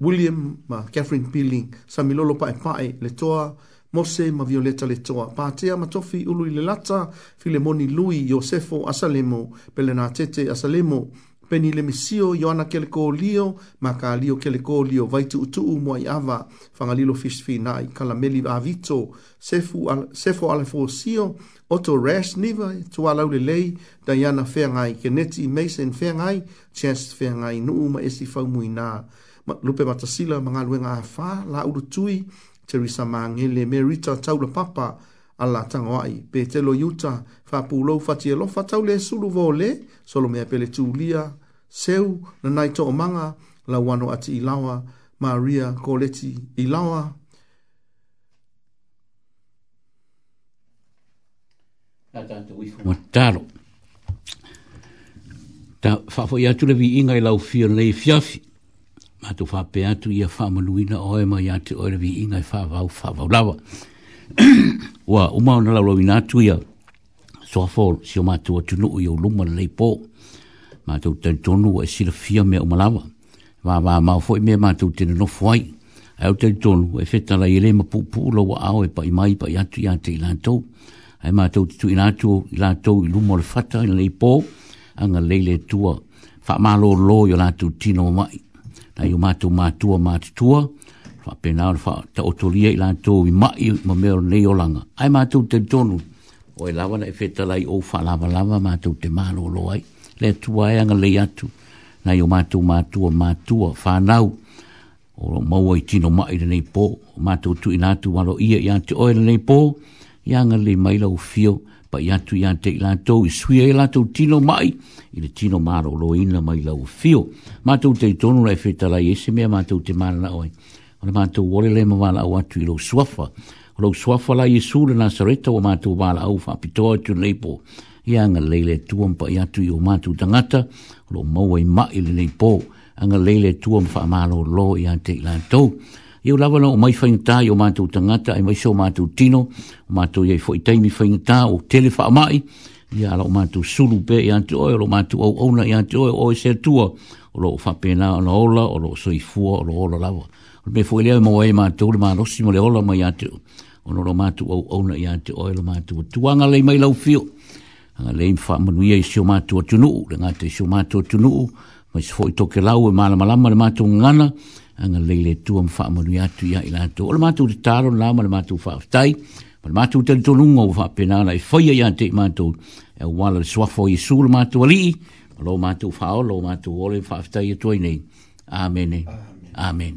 William ma Catherine Pilling sa milolo pae pae le toa Mose ma Violeta le toa. Pātea matofi ulu i le lata, Filemoni Lui, Iosefo, Asalemo, Pelena Tete, Asalemo, Peni le Mesio, Ioana Keleko Lio, Maka Lio Keleko Lio, Vaitu Utuu Mua Ava, Whangalilo Fishfi Nai, Kalameli Avito, Sefu, al, Sefo Alefo Sio, Otto Rash Niva, Tua Laule Lei, Diana Whengai, Keneti, Mason Whengai, Chas Whengai, Nuuma Esi Whaumui Nā, Lupe Matasila, Mga Luenga Afa, La Urutui, Teresa Mangele me Rita Taula Papa ala tanga wai. Pe te lo yuta wha pūlou whati e lofa tau le sulu vō le solo mea pele tūlia seu na nai tō manga la wano ati ilawa Maria Koleti ilawa Mo taro. Ta whafo i atu le vi inga i lau fio nei fiafi a tu fa pe atu ia fa ma luina o e ma ia te ore vi inga fa va fa va u lava wa u ma ona la lo ina tu ia so fa si o ma tu tu no yo lu ma le po ma tu te tonu e si le fia me o ma lava va va ma fo me ma tu te no foi ai tan tonu e feta la ile ma pu pu lo wa o e pa i mai pa ia tu ia te la to ai ma tu tu ina tu la to i lu ma le fata le po anga lele tua fa ma lo lo yo la tu tino mai na i matu mātua mātutua, whapena o wha ta otoria i lātou i mai ma meo nei o langa. Ai mātou te tonu, o e lawa na e whetalai o wha lawa lawa mātou te mālo loai, le tua e anga lei atu, na matu o matu mātua mātua, nau, o lo maua i tino mai nei po, mātou tu i nātou walo ia i ante oe nei po, i anga lei maila o fio, pa i atu i ante i lātou i sui e lātou tino mai i le tino maro lo ina mai lau fio mātou te tonu rai feta lai ese e mea mātou te mara na oi o le mātou wale le mawala au atu i lo suafa lo suafa lai i sule na sareta o mātou wala au fa pitoa atu neipo i anga leile tuam pa i atu i o mātou tangata lo maua i mai le neipo anga leile tuam fa amalo lo i ante i lātou e o lava o mai whaingatā i o mātou tangata, e mai so mātou tino, o mātou i fo i taimi whaingatā o tele whaamai, i ala o mātou suru pe i antu oi, o mātou au auna i antu oi, o e se atua, o lo o whapena o na ola, o lo o soi fua, o lo ola lava. O me fwelea mo e mātou, le mārosi mo le ola mai atu, o lo mātou au auna i antu oi, o lo mātou tuanga lei mai lau fio, a lei whaamanuia i se o mātou atunuu, le ngātou i se o mātou atunuu, mai se fo i toke lau e mālamalama le mātou ngana, anga lele tu am fa mo ya tu ya ila tu ol ma tu ta ro la ma ma tu fa tai ma ma tu te tu lu ngo fa pe na lai fo ya ya te ma tu e wa le swa fo i sul ma tu ali lo ma tu fa lo ma tu ol fa tai e tu ai nei amen amen, amen.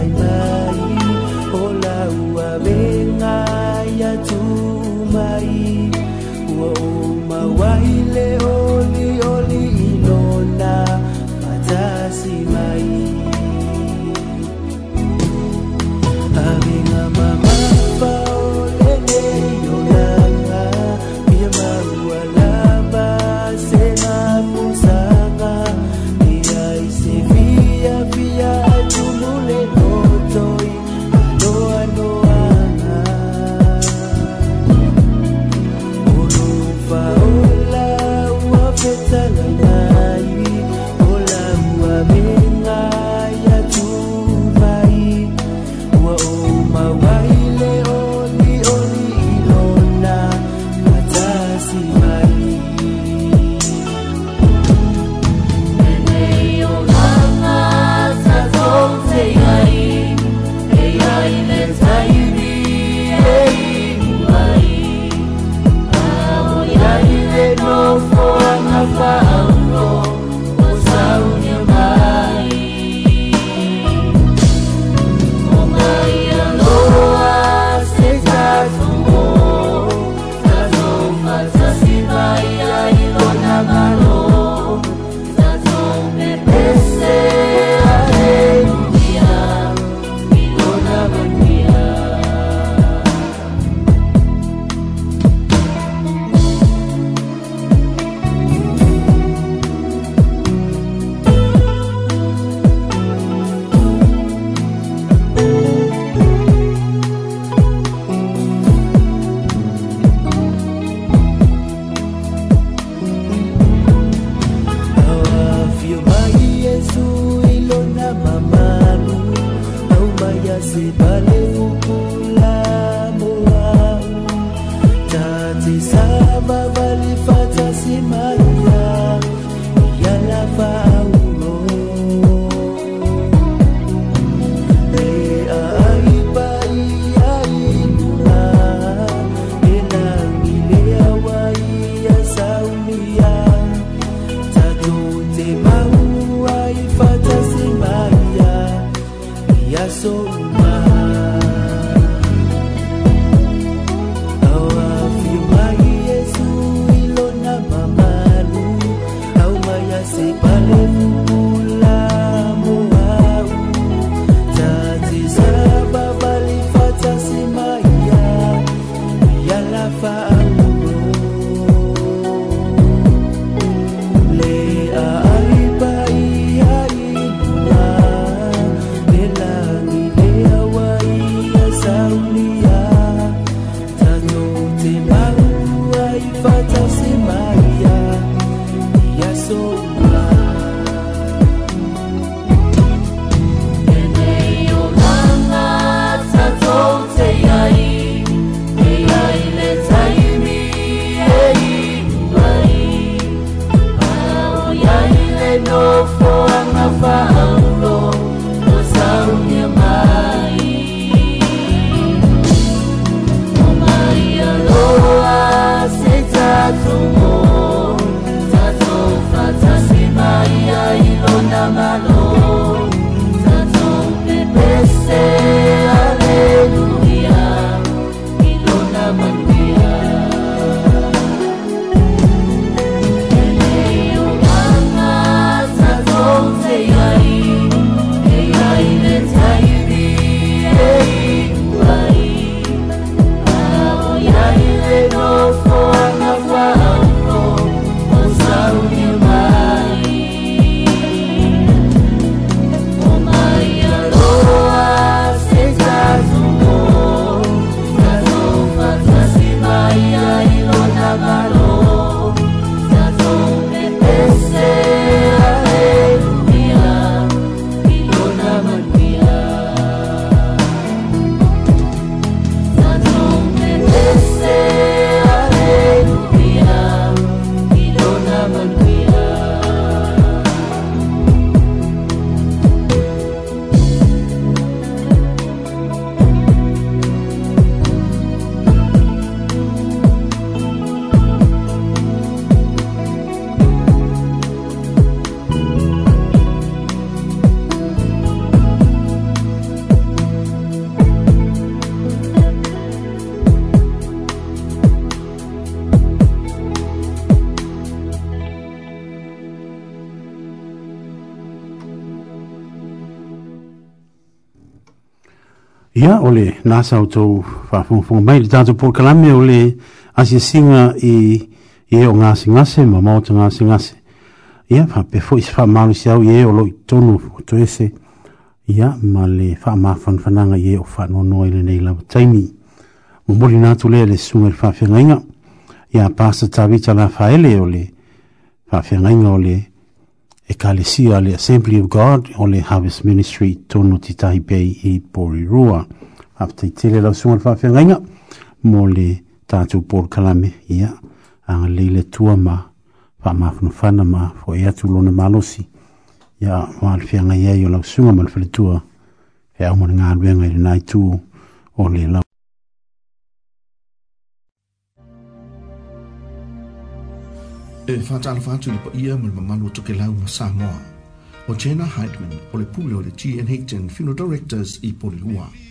ole nasa o tou whafungfunga mai le tātou pō kalame o le asia singa i i o ngāse ngāse ma maota ngāse ngāse ia wha pefo i wha mālu si au i e o loi tonu o to ese ia ma le wha māwhan whananga i e o wha nono i le nei lawa taimi mo mori nātu lea le sunga i wha whenga ia pāsa tāwita la wha ele o le wha whenga o le e ka le sia le Assembly of God o le Harvest Ministry tonu titahi pei i Porirua. Porirua ap te tele la sunga fa fe nga mo le ta tu por kalame ia a e le le tua ma fa ma fu fa na ma fo ia tu lo na malosi ia ma le fe nga ia yo la sunga ma le tua ia mo nga le nga le nai tu o le la e fa ta fa tu pa ia mo ma malo to ke la ma sa mo o Jenna Heidman, o le pule o le GNH and Funeral Directors i Polilua. Yeah.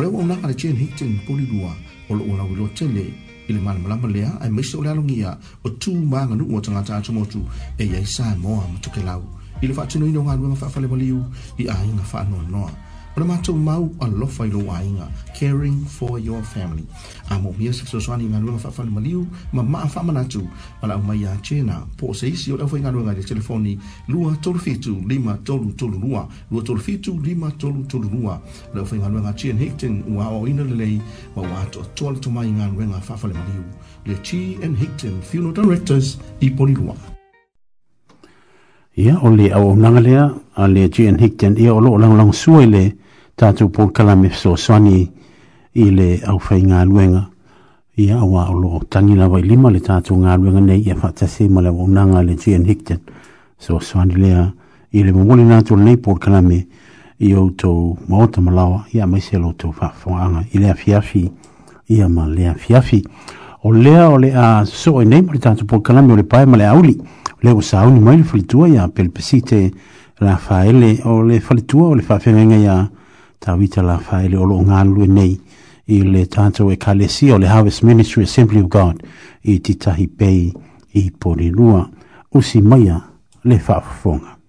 o le ua aunaga le jen hitin polilua o loo lauiloa tele i le malamalama lea ae maise o le alogia o tumaganuu o tagata atomotu e iai sa moa ma tokelau i le faatinoina o galuega faafalemaliu i aiga faanoanoa o le matou mau alofa i lou aiga caring for your family a momia se fesoasoani i galuega faafalemaliu ma maa faamanatu ma laau mai iā tena po o se isi o le aufaigaluega i le telefoni 237532 237532 le aufaigaluega tian higton ua aʻoaʻoina lelei ma ua atoatoa le tomai i galuega faafalemaliu le t and higton funeral directors i polilua ia o le auaunaga lea a le gn higton ia o loo lagolago sua i le tātou pōkala so soaswani i le au whai ngā luenga. I awa o loo tangi lawa i lima le tātou ngā luenga nei i a whatase ma le waunanga le Gian Hickton. Soaswani lea i le mamoni nātou nei pōkala me i o tou maota malawa i a maise lo tou whawhoanga i lea fiafi i a ma lea fiafi. O lea o le a so e nei ma le tātou pōkala me o le pae ma le auli. Lea o sauni mai le whalitua i a pelpesite la faele o le whalitua o le whawhenga i a pelpesite tawita la fa ele olo ngalu nei i le tanto e kalesi o le Harvest Ministry Assembly of God i titahi pei i porinua usi maya le fafonga.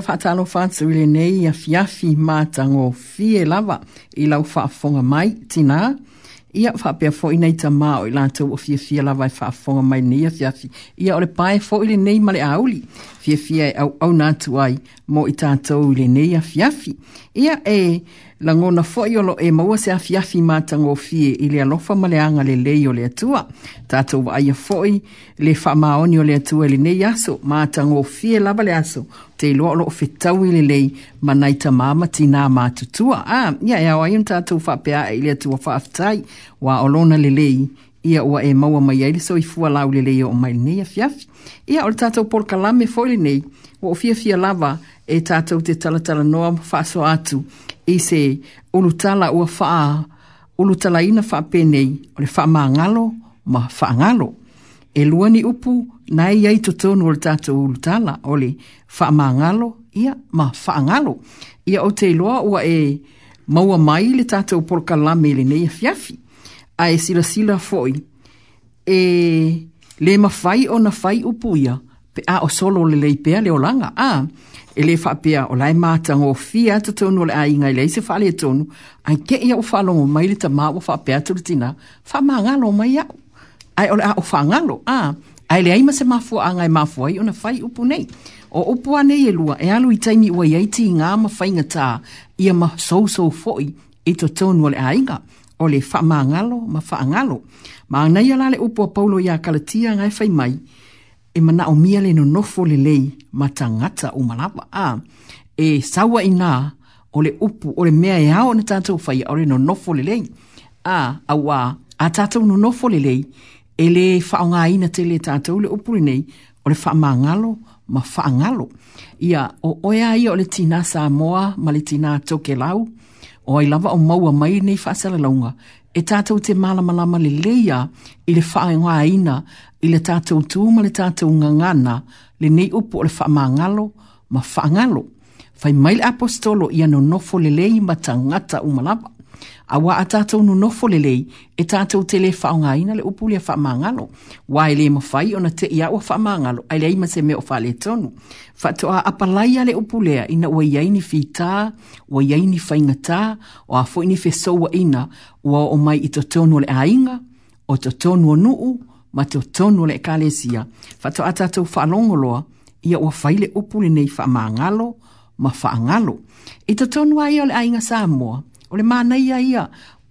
ia whaatalo whaatsu ili nei ia fiafi mātango fie lava i lau fonga mai tina. Ia whaapea fo inei ta mā o i lātou o fia fia lava i fonga mai nei ia fiafi. Ia ole pae fo ili nei male auli fia fia e au, au nātu ai mo i tātou ili nei a fiafi. Ia e la ngona fo i olo e maua se a fiafi mātango o fie i le alofa male anga le lei o le atua. Tātou wa aia fo i le wha maoni o le atua ili nei aso mātango o fie lava le aso te loa loa fitau ili lei manai ta māma ti nā mātutua. Ā, ah, ia, ia, wai un tātou whapea e ili atua whaafitai wā olona li lei ia ua e maua mai aile so i fua lau li lei o mai nei a fiaf. Ia, ole tātou por kalame foili nei, wa o fia fia lava e tātou te talatala noa whaaso atu i se ulutala ua faa, ulutala ina faa penei, ole faa maangalo, ma faa e lua ni upu na e iai totonu o le tatou ulutala o le faamagalo ia ma faangalo ia o te iloa ua e maua mai le tatou polokalame i lenei afiafi ae silasila foʻi e lē mafai ona fai upu ia pe a o solo le lei pea le olaga a e lē faapea o lae matagofia totonu o le aiga i leai se faaletonu ae keʻi aʻu faalogo mai le tamā ua faapea tulitina faamagalo mai aʻu ai ole a o whangalo a ai le ai ma se mafua anga e mafua i ona fai upu nei o upu ane e lua e alu i taimi ua iai ti ngā ma whainga tā ia ma sou sou foi i to tonu le ainga o le whamangalo ma whaangalo ma anai ala le upu a paulo i a kalatia ngai whai mai e mana o mia le no nofo le lei ma tangata o malapa a e sawa i o le upu o le mea e ao na tātou whai o le no nofo le lei a awa a tātou no nofo le lei e le whaongaina te le tātou le upuri nei, o le whaamangalo, ma whaangalo. Ia, o oea ia o le tina sa moa, ma le tina toke lau, o ai lava o maua mai nei whaasala launga, e tātou te malama lama le leia i le whaongaina, i le tātou tū ma le tātou ngangana, le nei upu o le whaamangalo, ma whaangalo. Fai mai le apostolo ia no nofo le lei ma ta o umalapa a wa a tātou no nofo lelei e tātou tele whaonga ina le upuli a whaamangalo. Wa e le mawhai o na te ia o whaamangalo, ai le ima se me o whaale tonu. Whato a apalai a le upulea ina ua iaini whi tā, ua iaini whaingatā, o a fwini whesoua ina, ua o mai i to tonu le ainga, o to tonu o nuu, ma to tonu le kalesia. Fatoa a tātou whaalongoloa, ia ua whaile upuli nei whaamangalo, ma whaangalo. I to tonu a le ainga Samoa, o le mana ia ia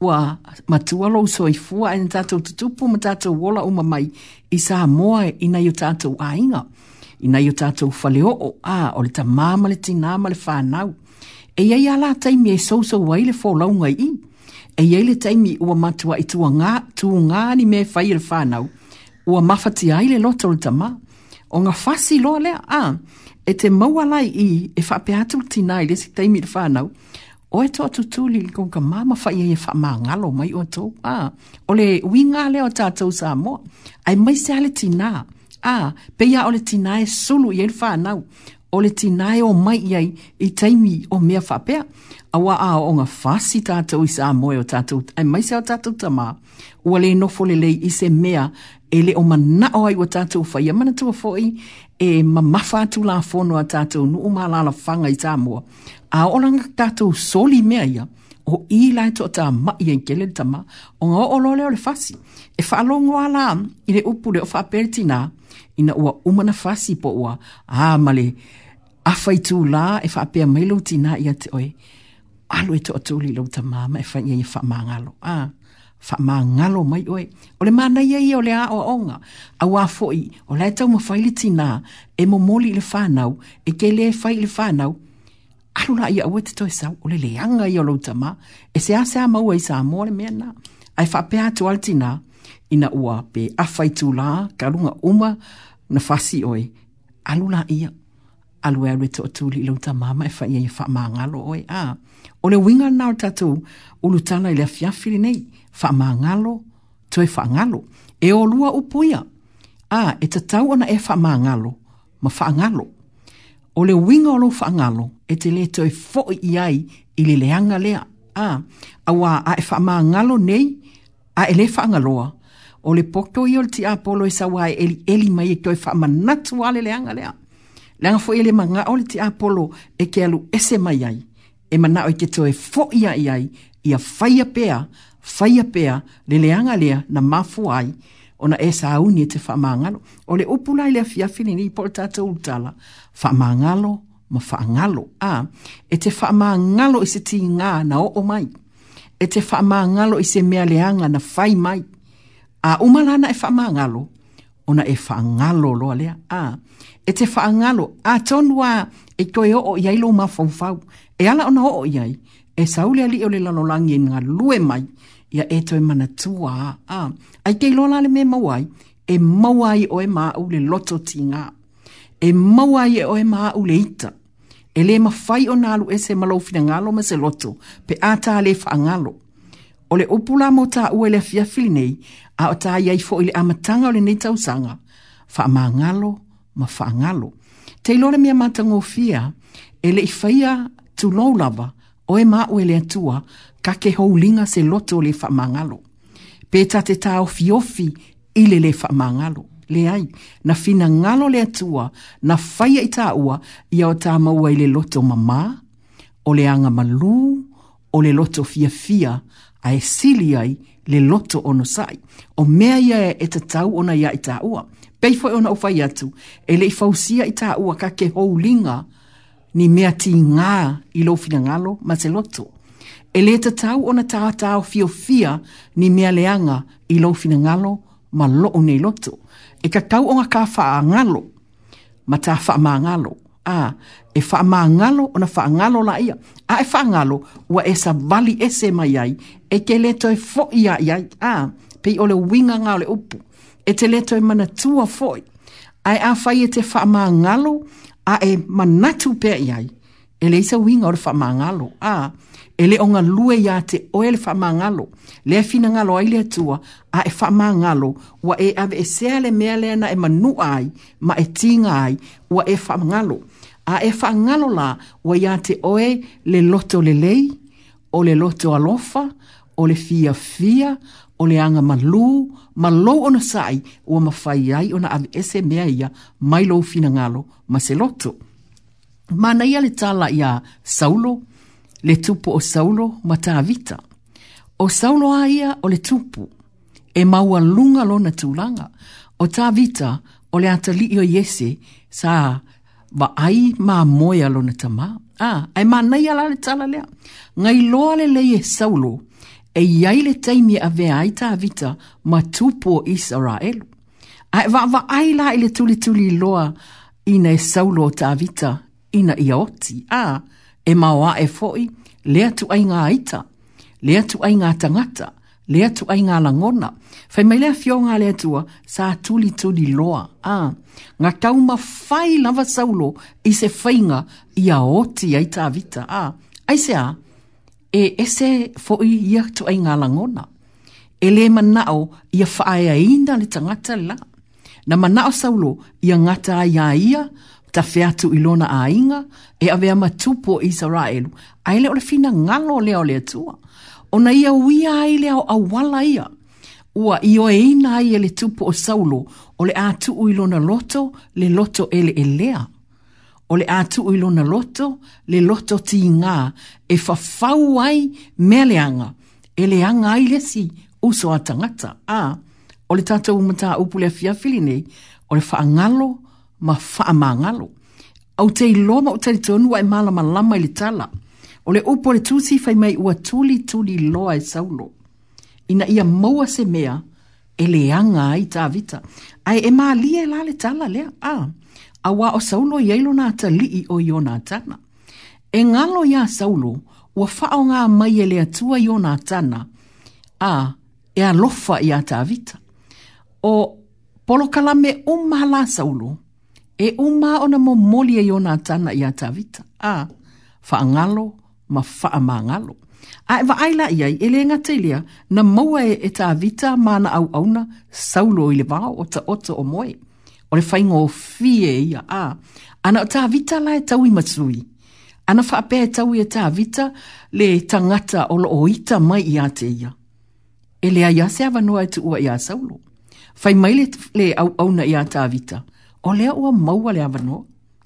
ua matua lou soifua e na tatou tutupu ma tatou ola uma mai i sa moa i nai o tatou āiga i nai o tatou o e a o le tamā ma le tinā ma le fānau e iai a la taimi e sousou ai le folauga ii e iai le taimi ua matuaʻi tugā ni mea fai le fānau ua mafatia ai le loto o le tamā o ga fasi loa lea a e te maua lai i e faapea atu le tinā i lesi taimi le fānau o e toa tutuli ko ka mama fa e fa ma ngalo mai o to a o le winga le o tatou sa mo ai mai se ale tina a pe ia o le tina e sulu ia fa na o le tina e o mai ia i taimi o mea fa pe a wa a o nga fa si tatou sa mo e o tatou ai mai se o tatou ta ma o le no fo le i se mea ele o mana o ai o tatou fa ia mana tu fo i e mamafa tu la fono o tatou no o mala la fanga i ta mo a olanga tatou soli mea ia, o i lai to ta ma i en kele tama, o nga o lole o le fasi. E wha longo ala i le upule o wha perti nā, i na ua umana fasi po ua, a male, a whai tū la, e wha apea mai lau ti nā i a te oe, alo e to a tūli lau ta māma, e whai i wha māngalo. A, wha māngalo mai oe. O le māna ia i o le a o onga, a wā fōi, o lai tau ma whai li ti nā, e mo moli le whānau, e ke le whai le whānau, alu na ia ua tatoe sau o le leaga ia o lou e se asea maua i sa amore le mea na ae faapea atu alitinā ina ua pe afaitulā kaluga uma na fasi oi, alu ia alu e alu e toʻatuli i lou tamā ma e faia ia e faamagalo oe a ole winga na lana o le tatou ulutala i le afiafi lenei faamagalo toe faagalo e olua upu ia a e tatau ana e faamagalo ma faagalo o le winga o lo whaangalo e te le toi fo i ai i le leanga lea a a wā a e ngalo nei a e le whaangaloa o le poto i o le ti apolo e sa wā e eli eli mai e toi whaama natu a le leanga lea leanga fo i e le manga o le ti apolo e ke alu ese mai ai e mana o e e i ke toi fo i ai ai i a whaia pea whaia pea le leanga lea na mafu ai ona e sauni e te whaamangalo. O le upu lai le afiafi ni ni po le tātou utala. Whaamangalo ma whaangalo. A, e te whaamangalo i se ti ngā na o o mai. E te whaamangalo i se mea leanga na fai mai. A umalana e whaamangalo. Ona e whaangalo loa lea. A, e te whaangalo. A tonua e koe o o iai lo mawhauwhau. E ala ona o o iai. E sauli ali o le lalolangi e ngā lue mai. ia e toi mana tua. a Ai kei lola le me mawai, e mawai o e ma au le loto ti E mawai e o e ma au le ita. E le ma fai o nalu e se malau fina ngalo ma se loto, pe ata le fa ngalo. O le upula mo ta ue le fia fili a o ta iai fo i le amatanga o le nei tausanga, fa ma ngalo ma fa ngalo. Te ilo le mea matango fia, ele le i faia tu lau lava, o e ma ue le atua, ka ke houlinga se loto le faamagalo pe te taofiofi i le lē faamagalo leai na finagalo le atua na faia i taʻua ia o tamaua i le loto mamā o le aga malū o le loto fiafia ae sili ai le loto ono sai o mea ia e, e tatau ona ia i taʻua pei foʻi ona ufai atu e leʻi fausia i taʻua ka ke houliga ni mea tigā i lou finagalo ma se loto e le tatau ona tātau fio fia ni mea leanga i lo fina ngalo ma lo o nei loto. E ka tau o ngā ka wha ngalo, ma tā wha mā ngalo. A, e wha mā ngalo ona wha ngalo la ia. A, e wha ngalo ua e sa vali e se mai ai, e ke le toi fo ia ia, a, pei ole le winga ngā le upu, e te le toi mana tua foi. A, e a whai e te wha mā ngalo, a e manatu pe ia ai, e le isa winga o le wha mā ngalo. A, a, e le o lue iā te oe le whamangalo, le e finangalo ai le atua, a e whamangalo, wa e ave e sea le mea le ana e manu ai, ma e tinga ai, wa e whamangalo. A e whamangalo la, wa iā te oe le loto le lei, o le loto alofa, o le fia fia, o le anga malu, malo ona sai, ua mawhai ai ona ave ese mea ia, mai lo finangalo, ma se loto. Mana ia le tala ia Saulo, le tupu o Saulo ma tāvita. O Saulo a ia o le tupu, e maua lunga lona tūlanga, o tāvita o le atali o Iese sa va ai ma moia lona tama. A, ah, e ma nei ala le tala lea. Ngai loa le leie Saulo, e iai le taimi a vea ai tāvita ma tupu o Israelu. A e va, va ai la ele tuli tuli loa ina e Saulo o tāvita ina ia oti. A, ah, e maoa e foi, le atu ai ngā ita, le atu ai ngā tangata, le atu ai ngā langona. Fai mai lea fio ngā le atua, sa tuli tuli loa. a, ngā tauma fai lava saulo i se whainga i a oti ai tā vita. a, ai se a, e ese foi i atu ai ngā langona. E le manao i a whaaya inda le tangata la. Na manao saulo i a ngata ai a ia, ia tafe atu i lona aiga e avea matupu o isaraelu ae le o le finagalo lea o le atua ona ia uia ai le auauala ia ua i oeina ai e le tupu o saulo o le atuu i lona loto le loto e o le atuu i lona loto le loto tigā e fafau ai mea leaga e leaga ai lesi uso a tagata a o le tatou mataupu le afiafi lenei o le faagalo ma faamagalo au te iloma o talitonu wae malamalama i le tala o le upu o le tusi fai mai ua tulituli loa e saulo ina ia maua se mea e leaga ai tavita ae e malia e la le tala lea a auā o saulo na lona atalii o iona atana e galo iā saulo ua faaogā mai e le atua iona atana a e alofa iā tavita o polokalame uma la saulo e uma ona mo moli e yona tana ia tavita. A, whaangalo ma whaamangalo. A e waaila iai, e leenga telea, na maua e e tavita mana au auna saulo i le vao o ta o moe. O le whaingo o fie ia a, ana o vita la e tau matui. Ana whaapea e tau i e vita le tangata o lo loita mai ia te ia. E lea ia se avanoa e tuua ia saulo. Fai mai le au auna ia tavita. Fai o lea ua maua le avano.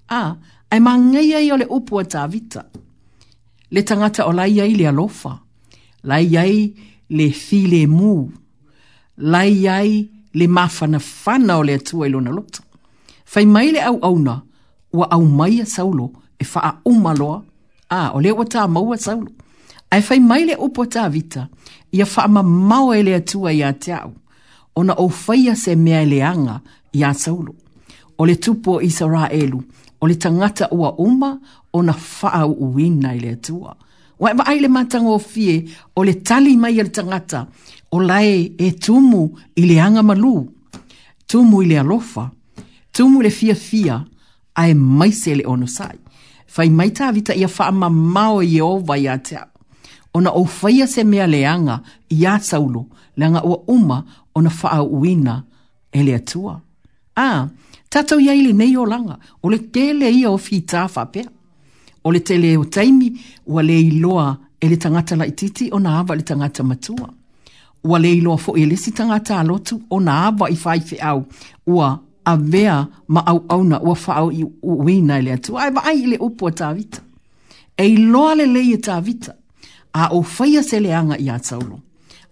A, ai mangai ai o le upua ta avita. Le tangata o lai ai le alofa. Lai ai le fi le mu. Lai ai le mafana fana o le atua ilona lota. Fai mai le au auna, ua au mai a saulo e faa umaloa. A, o lea ua ta maua saulo. Ai fai mai le upua ta avita, ia faa ma mau e le atua i a te au. Ona o faia se mea leanga i a saulo. o e e le tupu o isaraelu o le tagata ua uma ona faauuina i le atua. ua e ai le matagofie o le tali mai le tagata o lae e tumu i le aga malū tumu i le alofa, tumu i le fiafia ae maise le ono Fai mai tavita ia faamamao e ieova iā te i Ona ou faia se mea leaga iā saulo, le anga ua uma ona faauuina e le atua. Ah, Tatou iai lenei o laga o le tele ia o fitā faapea o le tele o e taimi ua le iloa e le tagata laʻitiiti ona ava i le tagata matua ua le iloa foʻi e lesi tagata alotu ona ava i faifeʻau ua avea ma auauna ua faaauina e le atua ae vaai i le upu a tavita e iloa lelei e tavita a ou faia seleaga iā saulo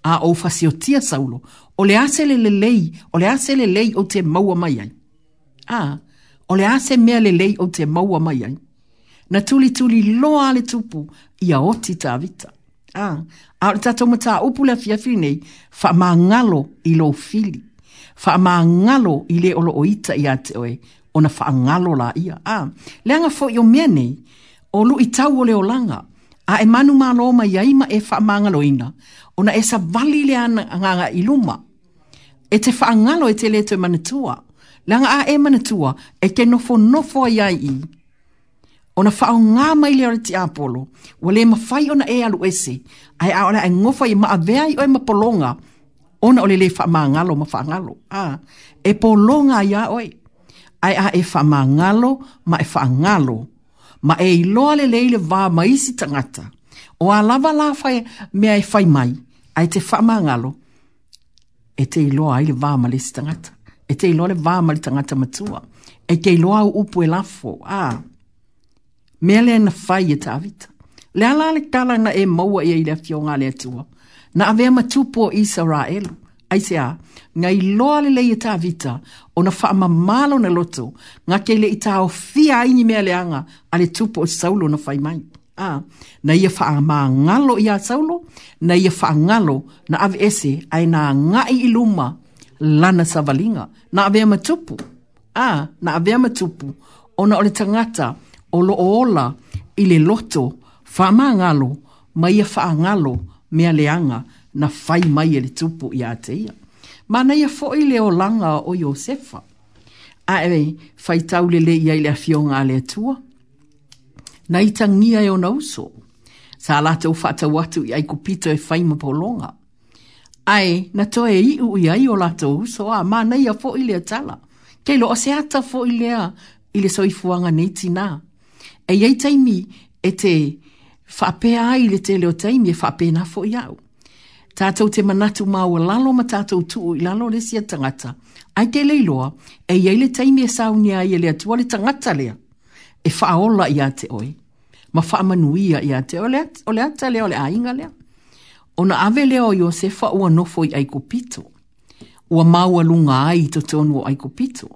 a ou fasiotia saulo o le a sele lelei o le a sele lelei ou te maua mai ai a o le ase mea le lei o te maua mai ai. Na tuli tuli loa le tupu i a oti tā vita. A, a o le tato mata upu la fiafi nei, fa ma ngalo i lo fili. Fa ma ngalo i le olo oita i a te oe, o na fa ngalo la ia. A, le anga fo i o mea nei, o lu i tau o le o langa, a e manu ma lo ma iaima e fa ma ngalo ina, o na e sa vali le ananganga i luma. E te fa ngalo e te le te manatua langa a e manatua e ke nofo nofo ai ai i. O na whao ngā mai leo ti apolo, wale ma whai ona e alu ese, ai aole ai ngofa i maa vea i oe ma polonga, ona ole le wha maa ngalo ma wha ngalo. A, e polonga ia oe, ai a e wha maa ngalo ma e wha ngalo, ma e iloa le leile vā maisi tangata, o a lava la whai mea e whai mai, ai te wha maa ngalo, e te iloa ai le vā maisi tangata. e te iloa le vā ma le tagata matua e te iloa au upu e lafo a mea e le na fai e tavita le ala le tala na e maua e ia i le afioga le atua na avea matupu o isaraelu aisea nga iloa lelei e tavita ona faamamalo na loto ga kei leʻi taofia aini mea leaga a le tupu o saulo na fai mai a na ia faamagalo iā saulo na ia faagalo na ave ese ae na agaʻi i luma lana savalinga. Na avea matupu. A, ah, na avea matupu. O na ole tangata, o lo ola, ile loto, faa ngalo, mai a faa ngalo, mea leanga, na fai mai ele tupu i ateia. Ma na ia fo ile o langa o Iosefa. A ewe, fai tau le le ia ile a fionga ale atua. Na itangia e o nauso. Sa alata ufata watu i kupito e fai mapolonga. polonga ai na to e i ui ai o lato so a ma nei a fo i lea tala. Kei lo o se ata fo i lea i le so i fuanga nei tina. E iei taimi e te whapea ai le te leo taimi e whapea na fo i au. Tātou te manatu māua lalo ma tātou tuu i lalo le sia tangata. Ai te leiloa, e iei le taimi e sauni ai e lea tua le tangata lea. E whaola i a te oi. Ma whaamanuia i a te O le ata o le ainga lea ona ave leo i Josefa ua nofoi i aikupito. Ua maua lunga ai i to tonu o aikupito.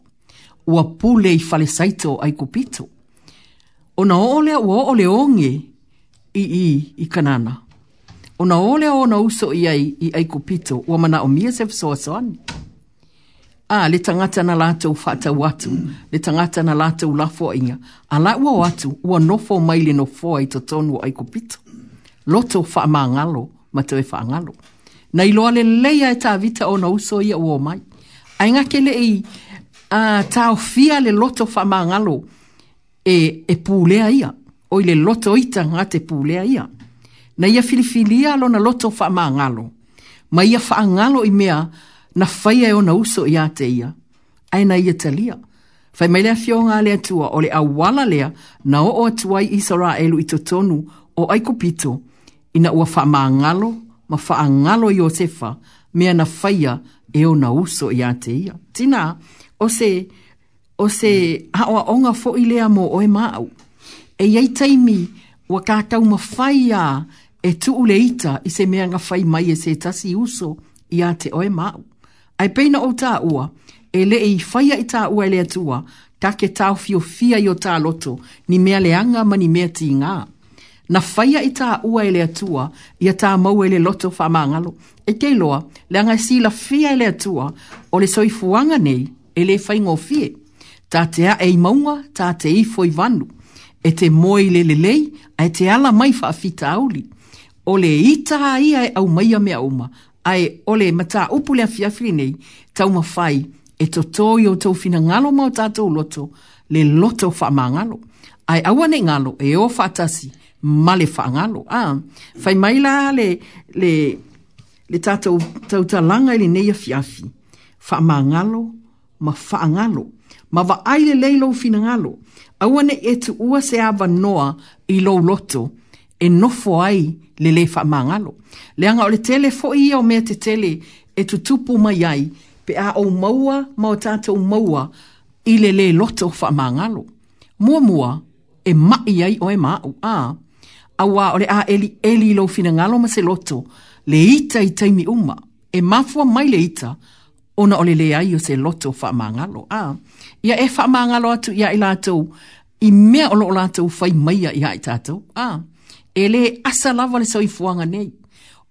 Ua pule i fale saito o aikupito. Ona ole ua ole onge i i i kanana. Ona olea ona uso i ai i aikupito. Ua mana o miasef soa soani. A, le tangata na lata u fata u atu. Le tangata na lata u lafo inga. A la ua atu, ua nofo maile nofo ai to tonu o aikupito. Loto fa maangalo. Loto ma te whaangalo. Na i loa le leia e tā o na uso ia ua mai. Ai ngā kele i a tā fia le loto wha e, e pūlea ia. O i le loto ita ngā te pūlea ia. Na ia filifilia lo na loto wha Ma ia whaangalo i mea na whaia e o na uso ia te ia. Ai na ia talia. Fai mai lea fio ngā lea tua o le awala lea na o o atuai isa rā elu i totonu o aiko pito. Aiko pito ina ua wha maangalo, ma wha angalo i o tefa, mea na whaia e o na uso i ate ia. Tina, o se, o se mm. haoa onga fo i lea mo oe maau. E iei taimi, ua kākau ma whaia e tuu le ita i se mea nga whai mai e se tasi uso i ate oe maau. Ai peina o tā ua, e le i whaia i tā ua e lea tua, ta ke tau fio fia i o tā loto, ni mea leanga ma ni mea ti ngāa na faya i tā ua ele le atua i tā mau i e le loto wha māngalo. E keiloa, le angai si la fia i e atua o le soifuanga nei e le fai ngō Tā te a e maunga, tā te i foi vanu. E te moi le le lei, a e te ala mai wha fita auli. O le i tā i ai e au mai a mea uma, ai o le mata upu le afia fri nei, tau ma fai e to tō o tau fina ngalo mau tātou loto, le loto wha māngalo. Ai awane ngalo e o fatasi, male whaangalo. Ah, whai mai le, le, le tātou tautalanga i le neia fiafi. Whaamangalo, ma whaangalo. Ma wa aile leilo finangalo. Awane e tu ua se awa noa i lo loto e nofo ai le le whaamangalo. Leanga o le tele fo i o mea te tele e tu tupu mai ai pe a o maua ma o tātou maua i le le loto whaamangalo. Mua mua e mai ai o e mau. Ah, awa o le a eli eli lo fina ngalo ma se loto le ita i taimi uma e mafua mai le ita ona ole le ai o se loto fa mangalo a ia e fa mangalo atu ia i lato i mea o lo lato fai mai ia i tato a ele asa lava le soi fuanga nei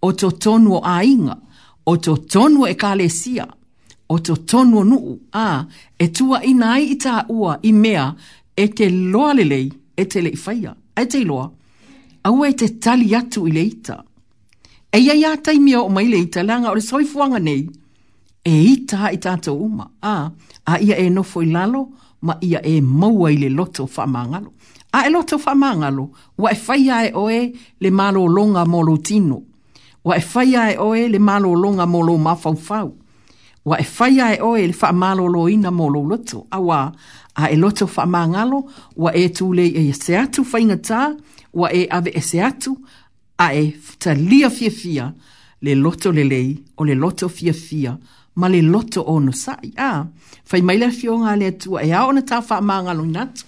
o to tonu o ainga e o to tonu e kalesia o to tonu nuu a e tua i nai i ta ua i mea e te loa lelei e te le i faia e te loa aua e te tali atu i leita. E ia ia taimia o mai leita langa o le soifuanga nei, e ita i tata uma, a, a ia e nofo i lalo, ma ia e maua i le loto whamangalo. A e loto whamangalo, wa e whaia e oe le malo longa molo tino, wa e whaia e oe le malo longa molo mafaufau, wa e whaia e oe le whamalo loina molo loto, a wa, a e loto whamangalo, wa e tūle e se atu whaingataa, ua e ave ese atu a e talia fiafia le loto lelei o le loto fiafia ma le loto ono sa'i a fai mai le fioga a le atua e a ona tafaamagaloina atu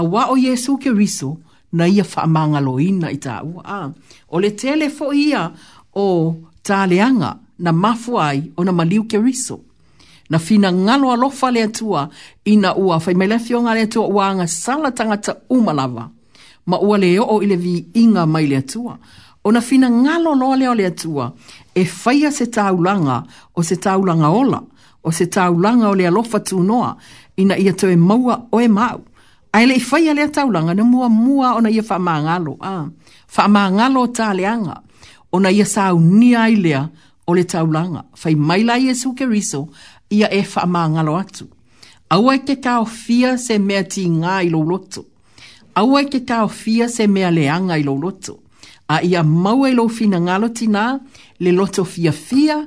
auā o iesu keriso na ia ina i tāua a o le tele foʻi ia o taleaga na mafu ai ona maliu keriso na fina ngalo alofa le atua ina ua fai mai le fioga le atua ua agasala tagata uma lava ma ua le o ile vi inga mai le atua. O na fina ngalo no leo le atua, e faya se taulanga o se taulanga ola, o se taulanga ole le alofa tu noa, ina ia te maua o e mau. Aile i faya le taulanga, na mua mua o na ia faa maangalo, ah. faa maangalo o taleanga, o na ia sau ni ailea o le taulanga, fai maila i esu riso, ia e faa maangalo atu. Awa ke kao fia se mea ti ngā lo loto. Awa ke tau fia se mea leanga i lo loto. A ia maua i lo fina ngalo tina, le loto fia fia,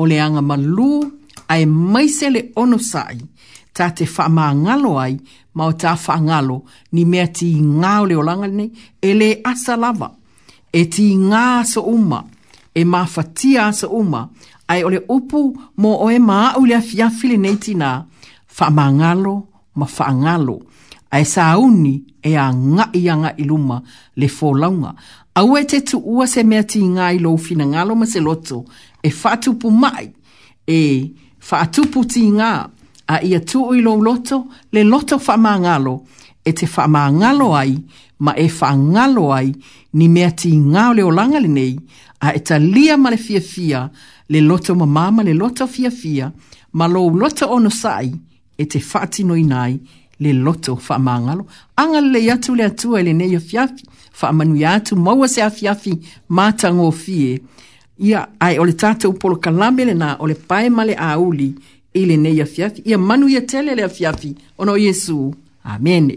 o leanga malu, a e maise le ono sai, ta te wha maa ngalo ai, ma ta wha ngalo, ni mea ti ngā le olanga ni, e le asa lava, e ti ngā asa uma, e maa fatia asa uma, ai ole upu mo o e maa ulea fia fili nei tina, wha maa ngalo, ma wha ngalo ai sauni e a nga i anga i luma le fōlaunga. Au e te tu ua se mea ti ngā i lou fina ngalo ma se loto e whātupu mai e whātupu ti ngā a ia tu ui lou loto le loto whamā ngalo e te whamā ngalo ai ma e whangalo ai ni mea ti ngā o leo langa le nei a e ta lia ma le fia fia le loto ma mama le loto fia fia ma lou loto ono sai e te whātino inai ngalo. le loto faamagalo aga lelei atu le atua i e lenei afiafi faamanuia atu maua se afiafi matagofie ia ae o le tatou polokalame lenā o le pae ma le auli i lenei afiafi ia manu ia tele le afiafi ona o iesu amene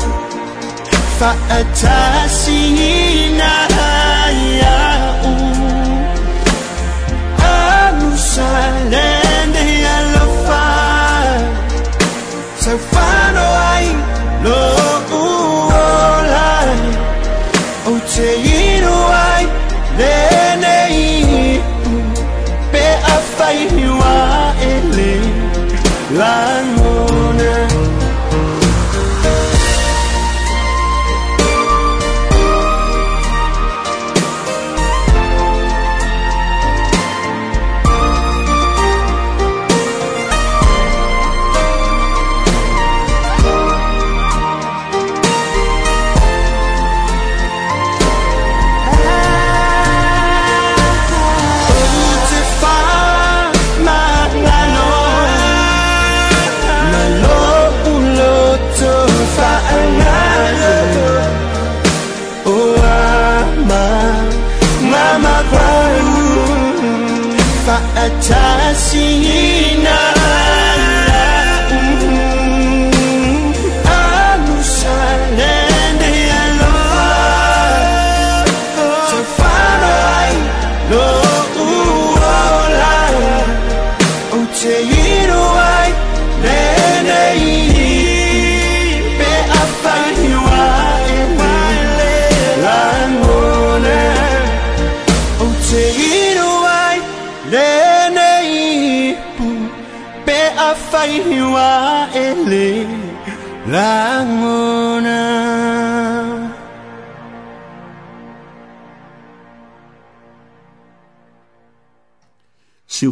فأتى سينا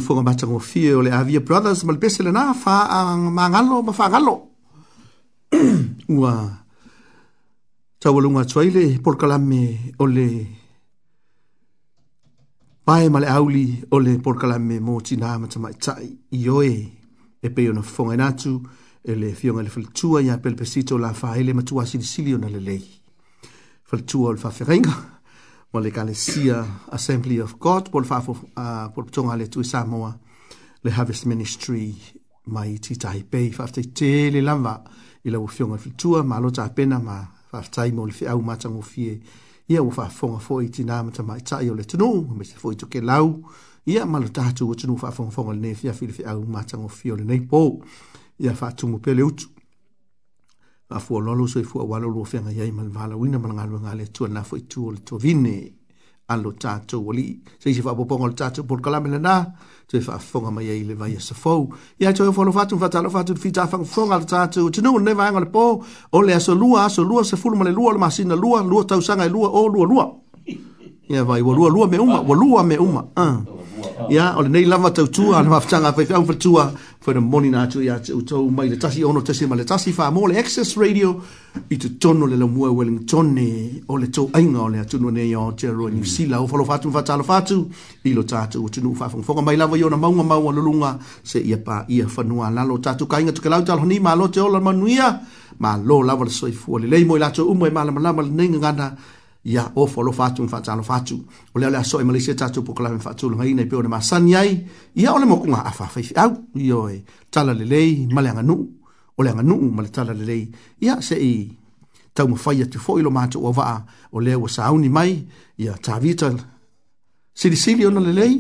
fonga matanga o fia o le avia brothers ma le pese le na fa ang mangalo ma fa galo ua tau alunga tuaile por kalame o le pae ma le auli o le por kalame mo tina ma tama i tai i oe e peo na fonga natu e le fionga le faltua ia pelpesito la fa ele ma tua sili sili o na le lei faltua o le fa ferenga ma le kalesia Assembly of God po le fafo uh, po le tonga le tui Samoa le Harvest Ministry mai ti Taipei fafte te le lama i la ufionga fitua ma lo pena ma fafte mo le fi au matang ufie ia ufa fonga fo i ti nama ta mai tai o le tunu me se fo i toke lau ia ma lo tatu o tunu fa fonga fonga le nefi a fi le fi au matang ufio le neipo ia fa tumu pe le utu a fua lolo so i fua wala lo fenga iai ma le valauina ma le galuega a le tuanā foʻi tu o le tuavine a lo tatou alii seisi faapopoga o le tatou polokalame lanā toe faafofoga mai ai le vaia safou ia toe ofalofa atu faatalofa atu le fitafagafofoga a le tatou o tinuu lenei vaega o le pō o le asolua asolua sefulu ma le lua o le masina lua lua tausaga e lua o lua lua ya vai walua lua me uma lua me uma ya ah. o nei lava tautua a le mafataga faikau faletua for the money na tu ya tu tu mai le tasi ono tasi mai le tasi fa mo le access radio i tu tono le lomu e wellington ne o le tu ai ngo le tu no ne yo te ro ni sila o falo fatu fa talo fatu i lo tatu tu no fa fong fong mai lava yo na maunga mau lo lunga se ia pa ia fa no ala lo tatu ka inga tu ke lau talo ni ma lo te ola manuia ma lo lava le soifu le le mo la tu umo e ma la ma la ma le ne ngana ya o folo fatu fa tsalo fatu o le la so e malise tatu po klame fatu lo ngai nei pe o le masan yai ya o le mokunga afa fa fa au yo e tala le lei malanga nu o le nganu mal tala le lei ya se i tau mo fa ya tu fo ilo matu o va o le o sa uni mai ya ta vita sili sili ona le lei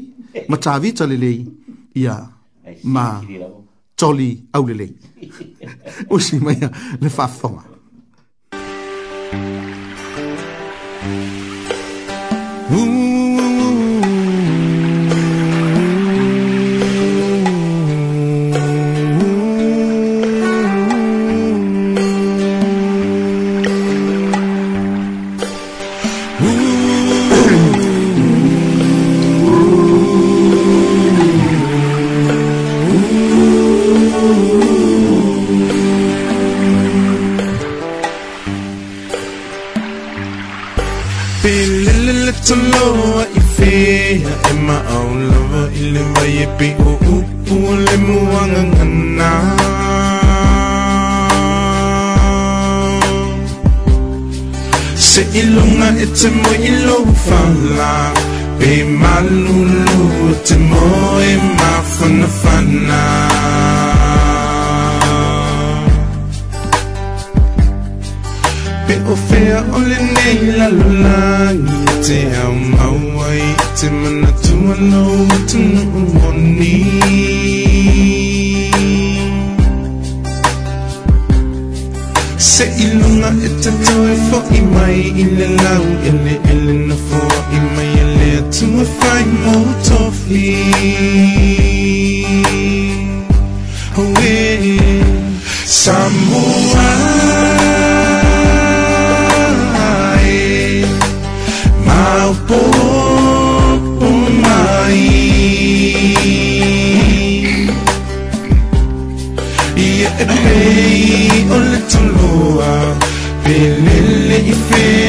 ma ta vita le lei ya ma toli au le lei o si mai le fa fonga 무언은 했나 Sa ilong nga ito mo ilong fala Pe malulu ito mo e mafanafana Pe ofea ole neila lulangi te amawai Te manatuwa lo ito nuumoni Pe Sa ilong nga itatoy for imay ilalaw Ili ili na for imay alit to my fight بين اللي فيه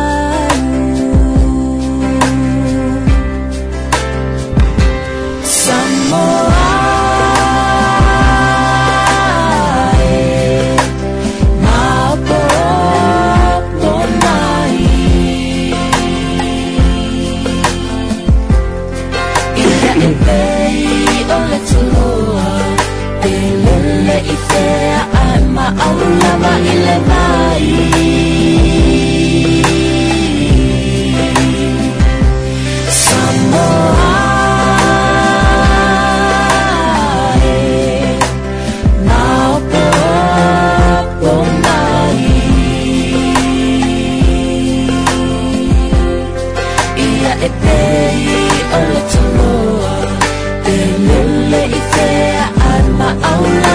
I'll ma'aulama oh, ilamai.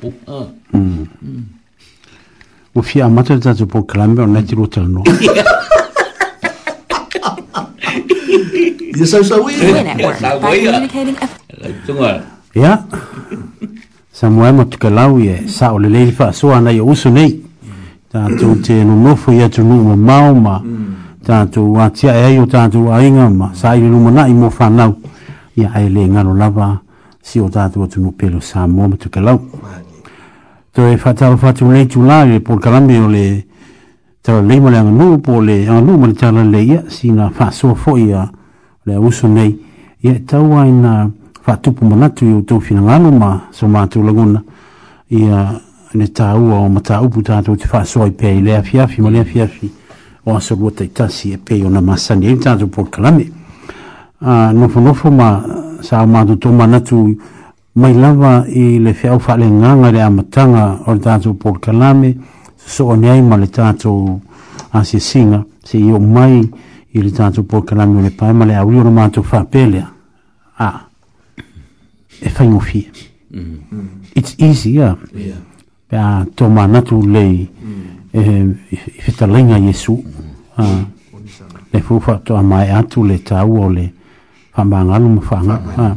po ah. mm. mm. o fia mata ta te poklame ona tiro tano ia sau sau ia ia samuai matukalau ia sa o lelei le faasoa ana ia uso nei tatou te nonofo ia tunuu mamao ma tatou atiae ai o tatou aiga ma sa i le lumanaʻi mo fanau ia ae lē galo lava si o tatou atunuu pelo sa moa matukalau to e fatal fatu le tu la e por kalambe o le tra le mo le anu po le anu mo tala le ia sina fa so fo ia le uso nei ia tau aina fa tu pu mana tu to fina ngano ma so ma tu laguna ia ne tau o mata u puta tu fa so i pe le afia fi mo le afia fi o so lu te tasi e pe ona masa ni e tanto por kalambe a no fo no fo ma sa ma tu mana tu mai lava i le fiau faaleganga le amataga o le tatou polokalame sosoʻoni ai ma le tatou asiasiga seio mai i le tatou polokalame o le pae ma le aulia o le matou faapelea a e faigofie mm. its easy a pea tomanatu lei e, i fetalaiga iesu le fufaatoʻa mae atu le tāua o le faamagalu ma faagaga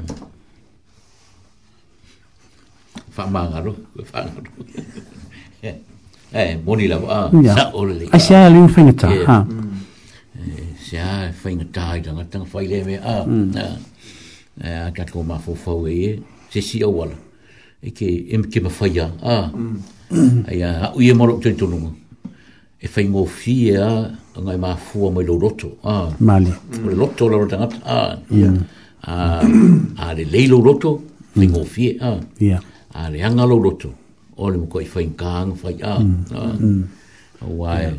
famangaro famangaro eh moni la ba sa ole le asia le fingata ha asia fingata da na tang faile me a na ka ko ma fo fo e se si o wala e ke em ke ma faia a ai a u ye moro tu tu e fai ngō fie a ngai mā fua mai lo roto. Ah. Mali. Mm. Le roto la rotangata. Ah. Yeah. Ah, a le leilo roto, fai ngō fie. Ah. Yeah. a le anga lo roto o le mokoi fai kāng fai a mm, a mm. wae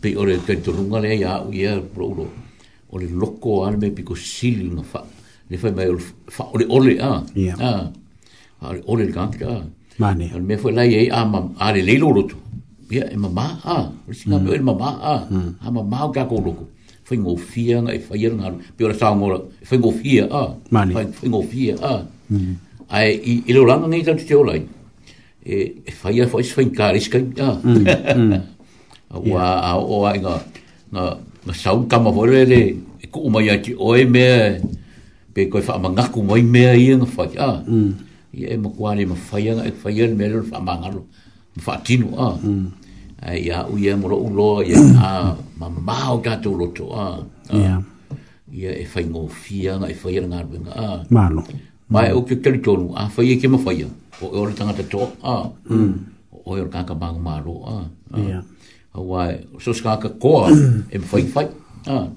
pe o le tei tonunga le ia u ia bro lo o le loko a le me piko sili na fa le fai mai fa o le ole a a le ole le kāng a Mane. Al me foi lá e a mam, a le leilo roto. Ya, e mamá, a. Mm. O singa meu, mamá, a. A mamá o gago roco. Foi ngofia, e foi ngofia, a. Mane. Foi ngofia, a. Mane ai i i lo langa ngai tante o lai e e faia fo is fain kar wa a o ai nga nga na sau ka mo vole e ku mai ati o mm. e pe ko fa manga ku mai me ai en fa ya mm ye mo kwani mo faia nga e faia me lo fa manga lo fa tinu a ai ya u ye mo lo u ya a ma ma o ka to a ya ya e fa fia nga e faia nga ben a malo mai mm. o ke kele tonu a fai e ke ma fai o e o tanga te to a mm. o e o ka ka ba ma ro a ya wa so ska ka ko e fai fai a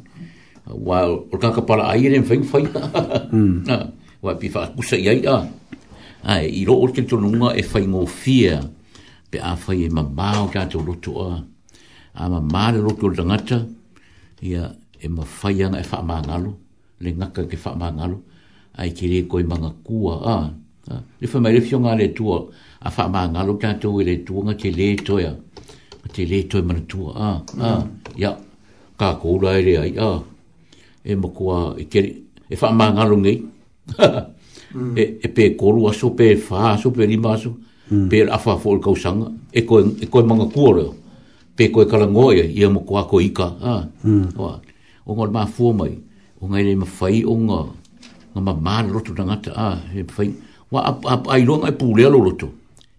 wa o ka ka para ai e fai fai a wa pi fa ku sai ai a i ro o ke tonu nga e fai ngo fia pe a fai ma ba o ka to to a a ma ma de ro to tanga ya e ma fai nga e fa ma ngalo le ngaka ke fa ma ngalo ai ki reko i manga kua a. Le wha mai rewhio ngā le tua, a wha mā ngalo tātou i le tua ngā te le toia, ngā te le toi mana tua a. a. Ia, kā kōra ere ai a. E makua, e kere, e wha mā ngalo ngai. Mm. e, e pē koru aso, pē wha aso, pē rima aso, mm. pē awha fō i kausanga. E ko e ko manga kua reo. Pē koe karangoe, ia makua ko ika. A. Mm. O ngā mā fuamai, o ngā ele mawhai o ngā nga ma ma lotu na ngata a he fai wa ap ap ai lo ngai pule lo lotu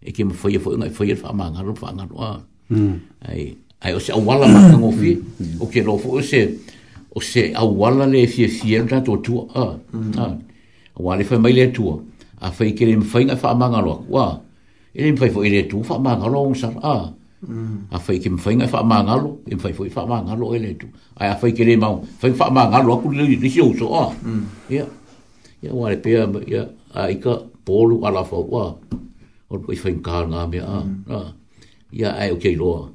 e ke ma fai fai ngai fai fa ma nga lo fa nga wa ai ai o se awala ma ngo fi o ke lo fo o se o se awala le fi fi e ra to tu a a awala fa mai le tu a fai ke le fai nga fa ma nga lo wa e le fai fo e le tu fa ma nga lo sa a a fai ke mfai ngai fa mangalo e mfai fo i fa mangalo e le tu ai a fai ke le mau fai fa mangalo aku le le si o so a ya ya wale pe ya ai ka polu ala fo wa o ko fin ka nga me a ya mm. ya ai o ke lo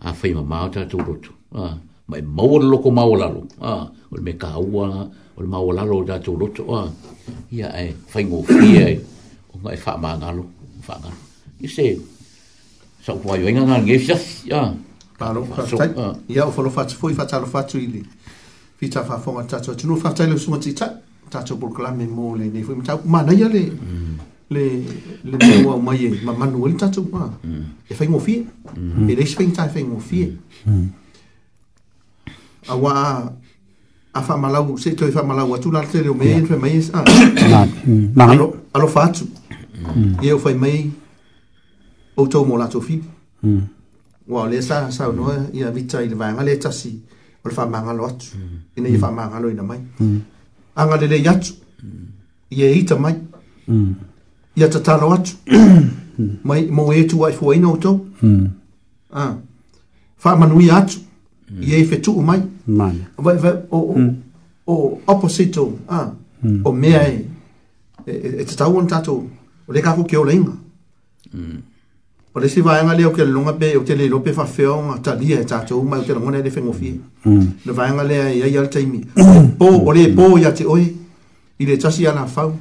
a fai ma ma ta tu rutu a mai mo lo ko ma o la lo a o me ka wa o ma da tu rutu a ai fai ngo fi ai o ngai fa ma nga lo fa nga i se sa ko ai nga nga nge sha ya pa lo fa sa ya o fo lo fa tsu fo i fa tsa lo fa tsu i li fi tsa fa fo nga tsa fa tsa su ma tsi tatou polokalame mo lenei foi matau manaia le le le mua mai e mamanu ai le tatou a e faigofie e leisi faigitae faigofie auā a faamalau se toe faamalau tu la tele o mea ia mai e ah. alofa atu ia o fai mai outou mo latou fili ua o lea sa saunoa ia vita i le vaega le tasi o le faamagalo atu ina ia faamagalo ina mai anga lele yatu. Ie ita mai. Mm. Ia tatalo atu. Mm. mai mo e tu wai fua ina uto. Mm. Ah. Fa manui atu. Mm. Ie e mai. Mai. Va, va, o, mm. o, opposite o. Ah. Mm. O mea mm. e. E, e tatau on tatu. O le kako ke o Mm. o le sivaega lea o ke laloga pe o te pe faafea oga talia e tatou mai o te lagona le fegofia le mm. vaega lea e ai ala taimi mm. po o lē pō iā te oe i le tasi alafau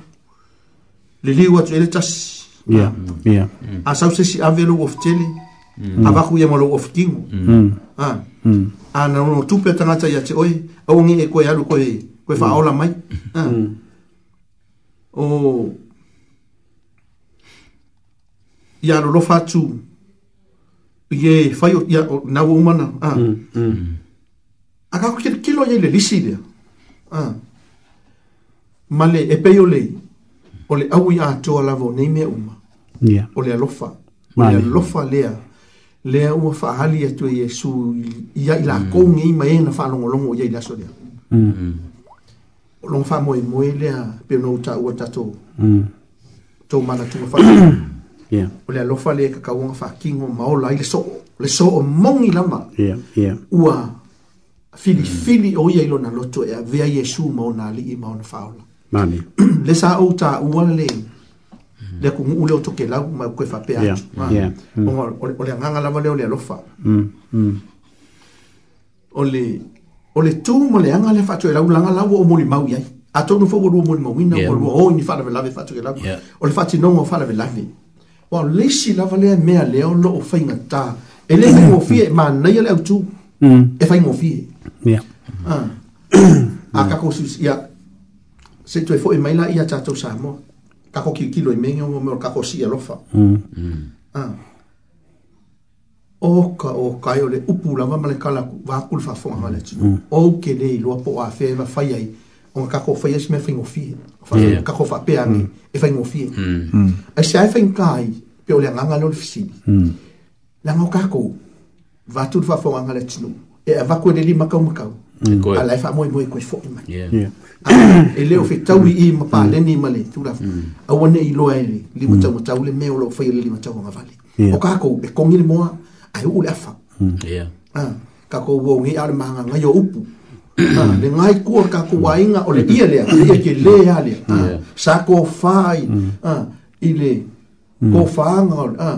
le liu atu e le tasi a sausesi ave lou ofetele mm. avaku ia e ma lou ofetigo ah. a na lona tupe tagata iā te oe auagee e koe alu koe koe faaola mai ah. o ia alolofa atu ie fai o ia na nau o mana a ah. mm, mm. a kako kele kilo ia i le lisi lea a ah. ma le e pei o lei o le au i atoa lava o nei mea uma yeah. o le alofa o le alofa lea mm. lea ua faahali atu e iesu ia i lakou gei ma ē na faalogologo ia i le aso lea o logo faamoemoe lea peona ou taʻua tatou tou manatuga fa yeah. o le alofa le kakauaga faakigo ma ola ai le soo le soo mogi lava yeah. yeah. ua filifili mm. o ia i lona loto e avea iesu ma ona alii ma ona faaola le sa ou taua le le kuguu mm. le o tokelau ma koe faapea atu o le agaga lava lea o le alofa mm, mm. o le o le tū mo le aga le faatoelau la lau o molimau iai atonu fou o lua molimauina o lua oi ni fa la la faalavelave faatokelau o le faatinoga la faalavelave ua o leisi lava lea mea lea o loo faigatā e lē faigofie e manai a ah. le autū e faigofie a kako ia se toe foʻi e mai la ia tatou samoa kako kilikilo i e mege ua meo kako si alofa oka mm. ah. o kai o e le upu lava ma le kala vakulu faafogaga mm. le atunuu ou kelē iloa po o afea e mafai ai o mm. ka ko fa yes me fa ngofi fa ka ko fa pe ani e fa ngofi mm. mm. e sa fa kai pe o le nganga lo fisi la ngo ka ko va tu fa fa nganga e, le tinu e va ko de li makau makau ala fa mo mo ko fo ma e le o fe tau e i ma pa le ni ma le tu la a wona i e lo ele li mo tau tau le me o lo fa le li mo tau nga vale o ka ko e ko ngi mo ai u le fa ka ko wo ngi ar manga nga yo upu Ah, hmm. le ngai kua kakuaiga o le ia lea ia ke lē a lea hmm. ah, sa kofā ai hmm. ah, i le kofāga o le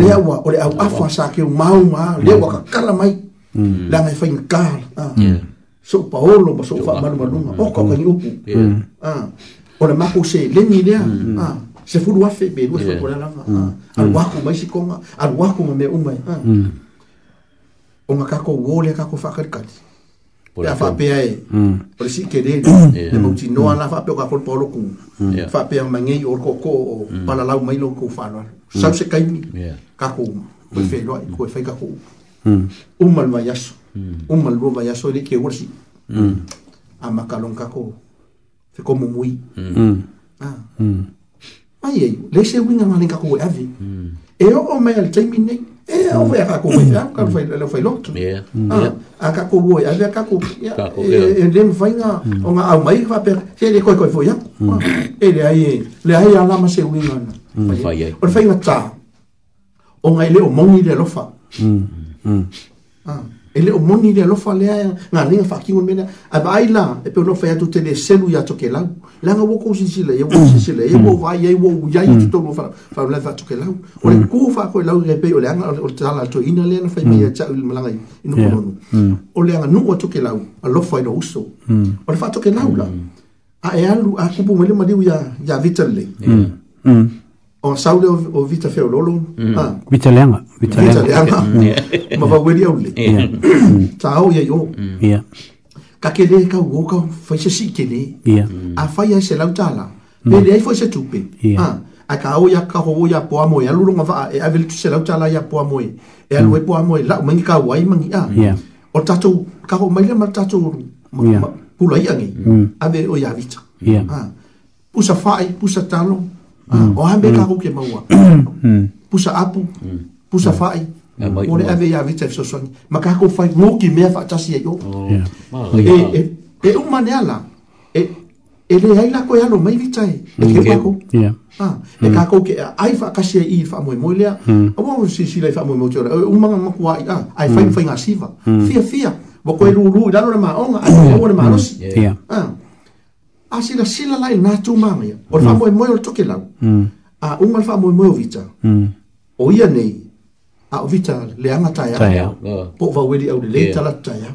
lea ua o le auafa sa keu mauma lea ua kakala mai le agai faigakala so paolo ma so faamalumaluga o kaukagi upu o le mako selegi lea se fulu afe me lua fapualalaga aluaku mai sikoga aluaku ma mea uma e o ga kakou ō lea kakou faakalikati la faapea e o le sikelele le mautinoa la faapea o kafole pa o lokou faapea magei o lokokoo o palalau mai lokou faaloalo sau se kaimi kakou uma koe feloa i koe fai kakou uma uma le vaiaso uma le lua vaiaso i leʻi keua le sii amakalon kako fekomumui mai ai lei se uiga galei kakou e ave e oo mai a le taimi nei e o ve a kako mai ka fai le fai lotu ah, a kako voi a ve a kako e, e le fai nga o nga au mai fa per se le koi koi voi mm. e le ai e, le ai ala ma se u nga mm, fai ai o fai nga ta o nga ile o mongi le lofa mm mm ah e le o moni le alofa lea ngā ringa whakingo mena a vai la e pe onofa atu te le selu ia toke lau langa woko sisile e woko sisile e wo vai e wo uiai te mm. tono whara whara lewa toke lau o le mm. kua whako e lau e pe o le anga o te tala to ina lea na whai mea mm. tau ili malanga ino kononu o le anga nua toke lau a ino uso o le wha toke lau la a e alu a kupu mele mariu ia ia vitale o saule o vita feo lolo mm. ah. vita lenga vita, vita leanga, mm. ma va weli au le ta au ye yo mm. yeah. ka ke le ka wo ka fa se si ke le yeah. a fa ya se lautala mm. pe le ai fa se tupe ah. a ka au ya ka ho ya po amo ya lulu nga va e a vele tu se lautala ya po amo e e alu e po amo e la mangi ka wai mangi a ah. o tato ka ho maile ma tato yeah. pula ia ngi a ave o ya vita yeah. ah. pusa fai pusa talo o hambe ka ku ke maua pusa apu hmm. pusa hmm. fai mo le ave ya vita so so ma ka ku fai no ki me fa ta si ya, yo e e e uma ne ala e e le ai la ko ya no mai vita e ke ka ku ya e ka ku ke ai fa ka si i fa mo mo le hmm. o mo si si le fa mo mo tora u ma ma ku ai a ai fa fa ngasiva fia fia Bokoe lulu, dano na maonga, ane wawo na maanosi. Yeah asila sila lai na tu mama ya o fa mo mm. mo yo toke lang mm. a un mal fa mo mo vita mm. o ia nei a vita le ama ta ya po va wedi au le ta la ta ya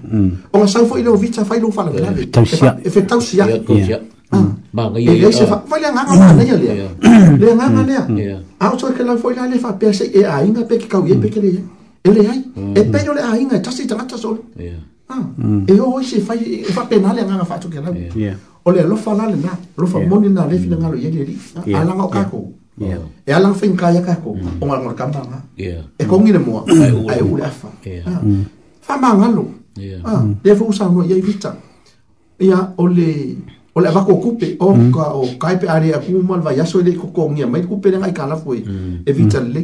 o ma sa fo ile vita fa ile fa la e fe tau sia ba ga ye ye fa fa le nga nga na ya le le nga nga le a o toke la fo ile le fa pe se e a inga pe ki ka u ye pe ke le e le ai e pe no le a inga ta si ta ta so ya e, ah. e o se fa fa e penale nga nga fa toke la ya o le alofa la lenā alofa moni na lefi lagalo ia le hmm. alaga o kakou e alaga faigakaia kakou hmm. o galagole kamaga e kogi le moa hmm. ae u le afa faamagalo lea fou saunoa iai vita e ia o le o le avako kupe o ka o kai pe are aku le vai aso e le kokogia mai kupe le ngai kala foi e vita le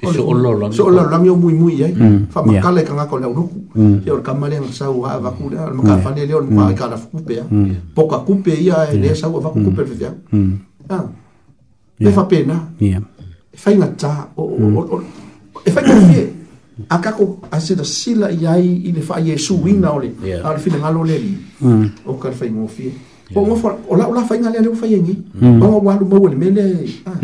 so olo lo so olo lo ai fa ma kale kanga ko mm. leo nuku ia o kamale nga sau ha va ku le ma fa le leo ma mm. ka la kupe ia eh? mm. poka kupe ia e le sau va ku kupe fe ia ah. le fa pena ia e fa inga ta o o e fa ke a kako a se da sila ia i le fa yesu wina ole a le fina ngalo le o ka fa ingo fie o mo fa o la o la fa inga le le fa yengi o wa lu mo le mele eh? ah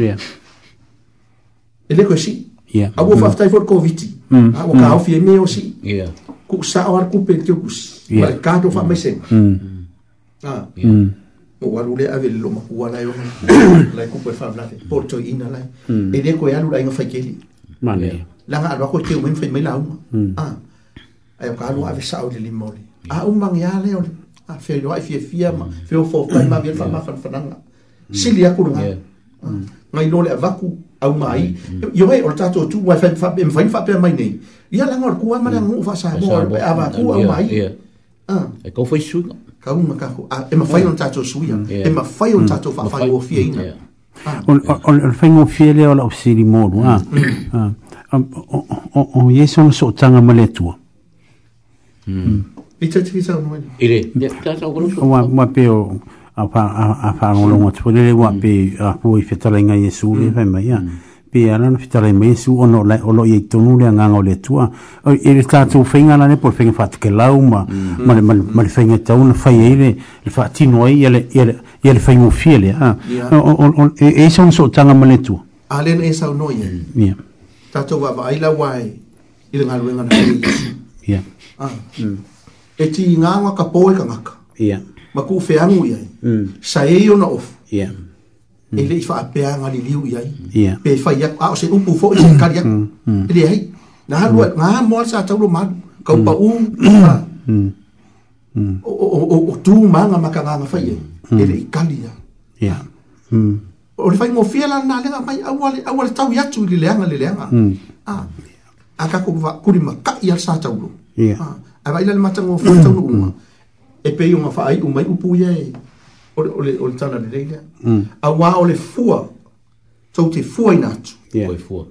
ele ko si yeah. aua faafetai foi koviti ua kaofie me o sii kuʻusaʻo alakupe le teukusi ma le katou faamaisega o alu lea ave le lo makua lai oga lai kupu e faavelafe po le toiina lai e lē koe alu laiga faikeli laga aloa koe teu mai faimai lauma ae o ka alu ave saʻo i le lima ole a umagia le ole feloai fiafia ma feofofai mavia le faamafanafanaga sili aku laga ngai lo le au mai mm-hmm. yo e eh, o tato tu wa fa fa em fa fa pe mai nei ia la ngor kua ma la mm. ngu fa sa mo pe ava ku au mai ah e ko foi su ka un ka ko e ma fa yo mm. tato su ia mm. e ma fa yo tato fa fa go fie ina ah. on on fa go fie le ola usiri mo lu ah o o ye so so tanga male tu mm ita tisa mo ile ya ta sa grupo wa ma pe o a fa a fa ngolo le wa mm. pe a pu i fetala nga Yesu le fa mm. mai ya mm. pe ala no fetala mai Yesu ono la ono i tonu le nga ngole tua o i sta tu fainga na le por fainga fat ke lau ma ma ma le fainga tau na fa ile le fa ti no ai ele ele ele fa ngu fiele a e e son so tanga ma le ale e sa no e. ye ya ta tu va ai la wai ile nga lu nga na e. ya a ah. e ti nga nga ka po ka nga ya ma ku feagu iai mm. saei ona ofu mm. e leʻi faapeaga liliu iai pe faiaku a se upu foʻi se kali aku e leai gā moa le sa taulo malu kau paʻū o tumaga ma kagaga fai ai mm. e leʻi kali ia o le faigofia lana lega mai aua le taui atu i leleaga leleaga a kako kulimakaʻi a le sa taulo availa le matagofia taunuuga e pei o mawhaai o mai upu ia e ole, ole, ole tana le leila. Mm. A wā ole fua, tau te fua i nātu. Yeah. Oe fua.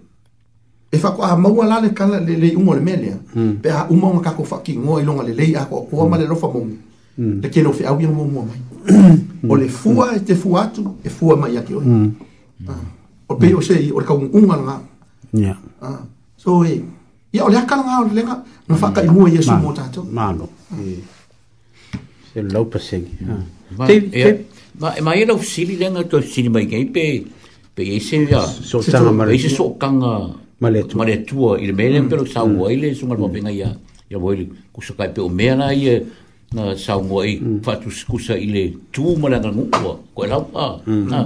E whako a maua lale kala le lei ungo le melea, mm. pe a uma unga kako whaki ngoa ilonga le lei a a koa mm. ma le rofa mongi. Mm. Le kelo fe au ia mua mai. Mm. o le fua mm. e te fua atu, e fua mai ake oe. Mm. Ah. O pei o se, o le kau unga nga. Yeah. Ah. So e, ia ole akala ngā o le lenga, na whaka i mm. mua Yesu mō tātou. Mālo. Mālo. Ah. E- laupasegi hmm. mai lau sili lenga to sili mai gai pe pe e se ya so tanga mare e se so kanga mare tu mare tu il mele pero sa uai le so hmm. hmm. ngalpo penga ya ya voi ku so kai pe o mea na ye na sa uai fa tu ku sa ile tu mala na ngu ko e la pa na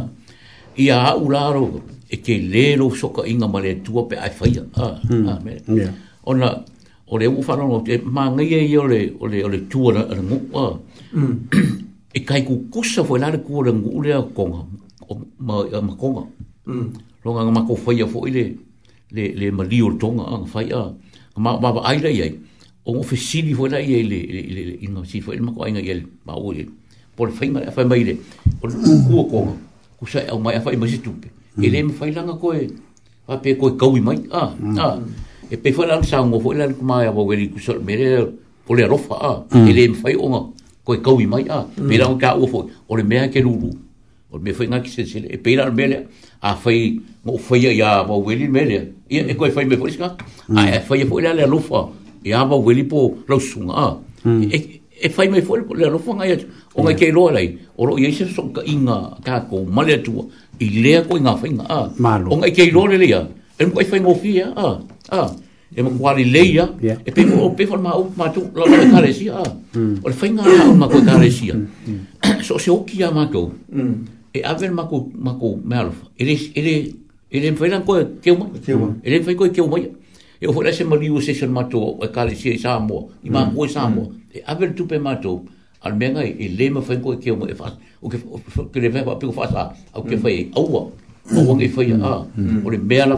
ia ularo e ke lero so ka inga mare tu pe ai fa ya a a me ona o le ufa no te ma ngai e o le ole ole o le tua mu ngu a e kai ku kusa fo la le ku le ngu le ko o ma ma lo nga ma ko fo ia fo ile le le ma li o tonga a fa ia ma ma ba ai le ia o fo si li fo la ia le le le ino si fo le ma ko ai ngai le ba e o le por fa ma fa ma ile o ku ku konga ku sa o e ma fa ma si tu ele mm. me fa langa ko e pe ko kau mai a a mm e pe fo e lan sango fo lan kuma ya bo veri kusol mere pole rofa a ele me fai onga ko ka wi mai a pe mm. lan mm. ka o fo o le mea ke lulu o me fai ngaki se sele e pe lan mele a fai mo fai ya bo veri mele e ko fai me fo iska mm. a e fai fo lan le rofa ya bo veri po lo sunga a e fai e, e me fo le rofa ngai o ngai ke lo lai o ro ye se so ka inga ka ko male tu i le ko nga fai nga a o ngai ke lo le ya e mo fa e ngo fi ah ah e mo kwali leia e pe mo pe forma o ma tu la ka mm. le si ah o fa nga ma ko ka le si mm, mm. so se o ki ama ko e aver ma ko ma ko mal ele ele ele fa lan ko ke mo ele fa ko ke mo e o fora se mo liu se se ma tu e ka le si sa mo i ma ko sa mo e aver tu pe ma tu al menga e le ma fa ko ke mo e fa o ke ke le fa pe ko fa sa o ke fa e au mo wangi fa ya a o le mea la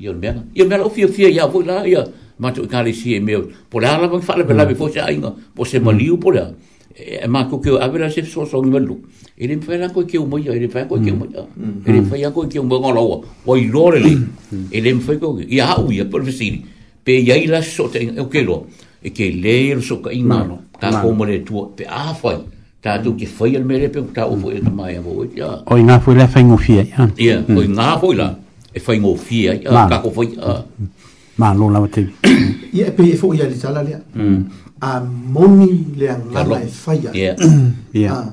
Ia bela. tu yo le mea fia fia ya, ya vo lah. ya ma tu ka le si e meo po la la mo fa la pe la bi ah, fo sa inga liu po la e ma ko ke avera se so so ni velu e le fa la ko ke mo ya e le fa ko ke mo ya e le fa ke mo ngo lo o i lo le e le fa ko ya u ya pe ya i la so te o ke lo e ke le so ka inga no ka tu pe a ta tu ki foi al mere pe ta ufo e mai avo ya o ina foi la fa ngofia ya ya o ina foi la e fa ngofia ya ka ko foi ma lo la te ya e pe e foi ya li sala le mm. a moni le an la la fa ya ya ya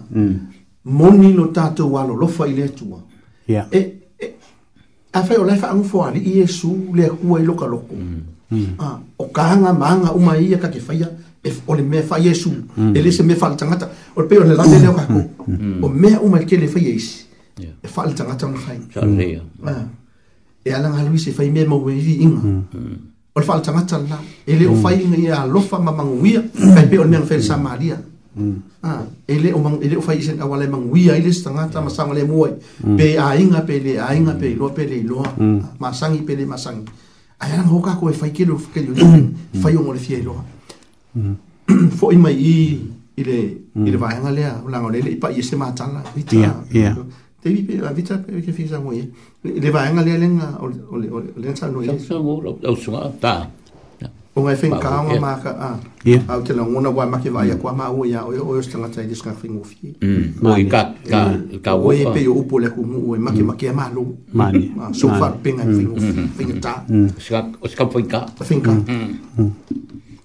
moni lo ta tu lo lo fa ile tu ya e a fa o la fa ngofo ali yesu le ku ai lo ka lo ko a mm. Mm. Ah, o ka nga manga uma ia ka ke fa ya o hmm. ya, hmm. hmm. ha. eh, le mea fai esu, e le se mea fai tangata, o le peo le lande leo kako, o mea o malke le fai esi, e fai tangata ona fai. E eh, ala nga luise, fai mea mau evi inga, o le fai tangata la, e le o fai inga ia alofa ma manguia, kai peo le mea fai samaria, ele o mang ele o fai sen awale mang wi ai lis tanga ta masang le muai pe ai nga pe le ai nga pe lo pe le lo masang i pe le masang ai ran hoka ko e fai ke lo ke lo fai o mo le fielo mm. Fo'i mai i i le i le vaenga lea langa le i pa i se matala i ta te vi pe vita pe ke fisa mo i le vaenga lea lenga o le o le lensa no i so mo o sunga ta o ngai fen ka nga ma ka a au te lango na wa ma ke vai kwa ma o ya o o stanga tai dis ka fingo fi mo i ka ka ka o i pe o po le ku mo o ma ke ma ke ma lo ma ni so fa pe ngai fingo fingo ta ska ska fen ka fen ka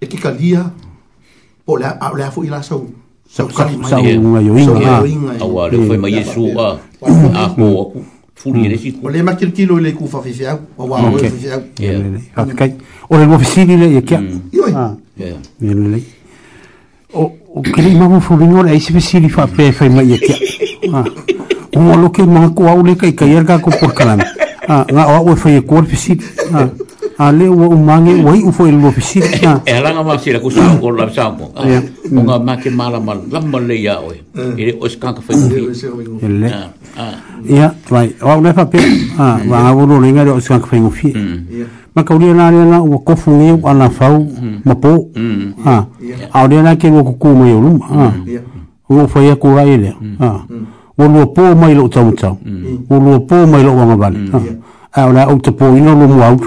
e que calía pola a la foi la sou sou cali mai sou unha yoinga sou yoinga ah, agora foi mai isu a a ho furi de sit pole mas kil kilo le kufa fi fiau wa wa fi fiau okay ora mo fisini le e que ah yeah le o o kli mamu fo vinor e se fisini fa pe fa mai e que ah o mo lo que mo ko au le kai kai erga ko por kalam ah nga o fo e kor fisini ah ale ua umange wai e ma ku sa ko la o nga ma mal la ya e le ya vai o fa ah va a lo o ska ka fi ma ka na na o ko fu fau mm. mm. ah a na ke wo ku mo yo ah wo e ku mm. ah wo lo po mai lo lo po lo wa ah ona o te po ino lo mo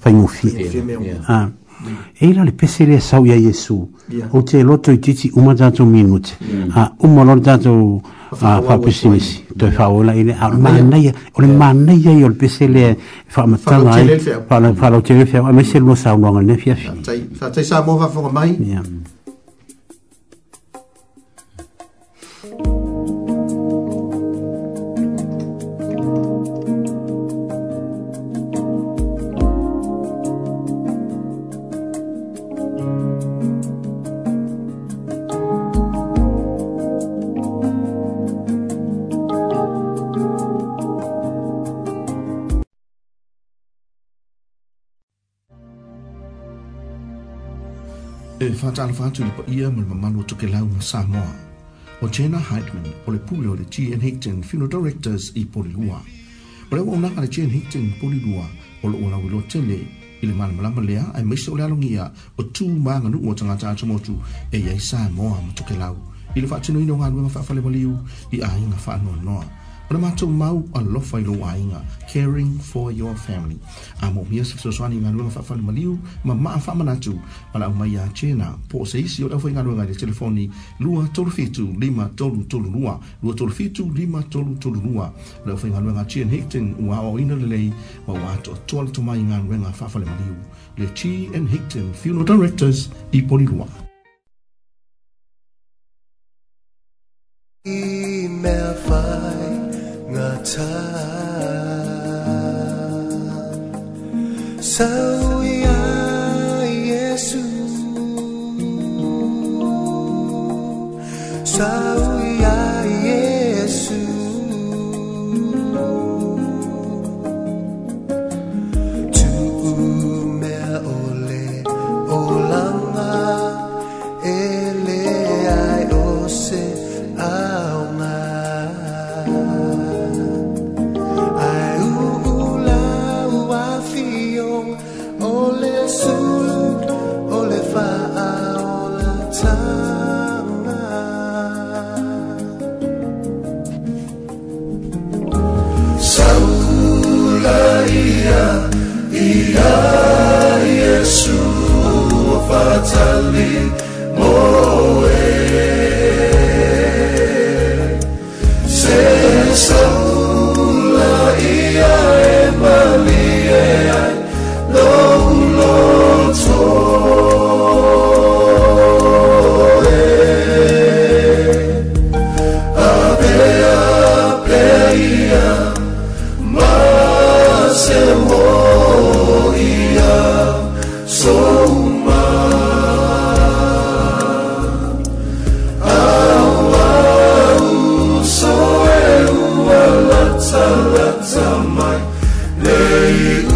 fai mo fie. Ah. E la le pese le sau ia Yesu. O te loto i titi uma dato minute. Ah, uma lor dato a fa pessimisi. Toi fa ola ile a manai, o le manai ia le pese le fa matala ai. Fa la fa lo te fia, ma se lo sau Sa sa mo va fo mai. talofa atu i paia ma le mamalu o tokelau ma samoa o jena hydman o le pule o le gn higton funeral directors i polilua o le auaunaga le gn higton polilua o loo lauiloa tele i le malamalama lea ae maise o le alogia o tumaganuu o tagata atomotu e iai samoa ma tokelau i le faatinoina o galuega faafale maliu i aiga faanoanoa o le mau alofa i lou uh, caring for your family Amo moumia se fesoasoani i galuega faafalemaliu ma maa faamanatu ma le aumai iā tena po o se isi o le lima i le telefoni 237533 237533 le aufaigaluega tian higton ua aʻoaʻoina lelei ma ua atoatoa le tomai i galuega faafalemaliu le t and higton funeral directors i polilua me fai rata Sauya Yesus Sauya Salat zaman Leyla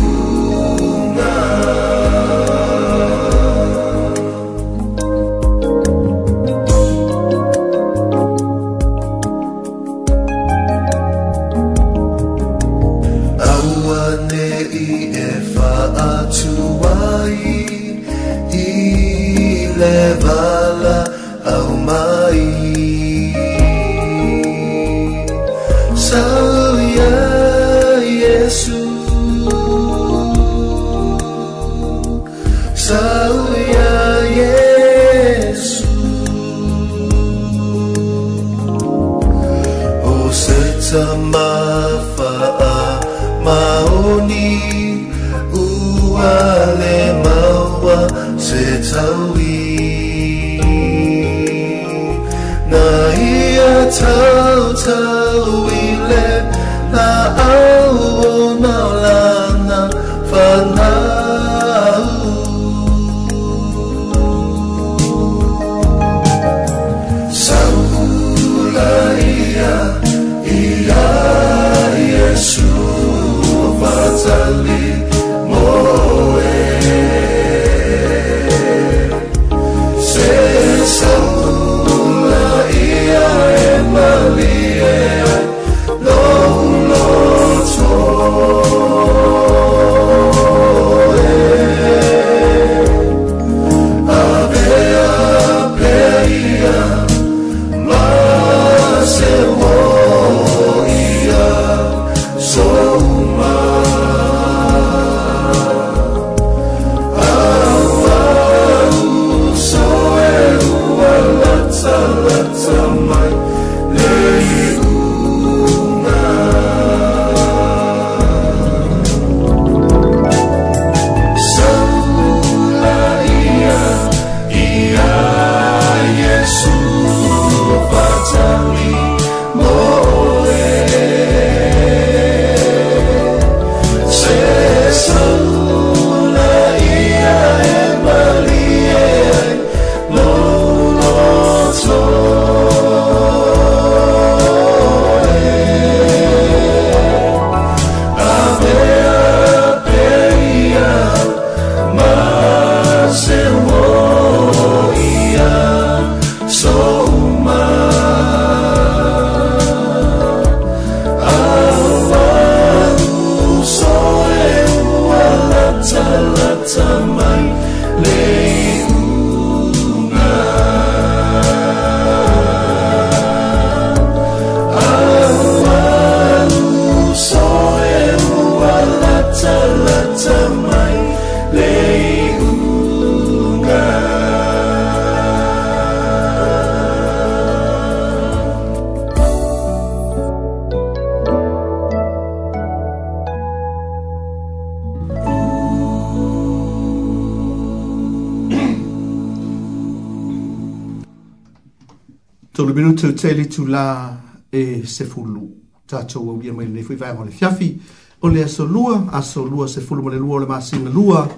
aso lua sefulu ma le lua o le masina lua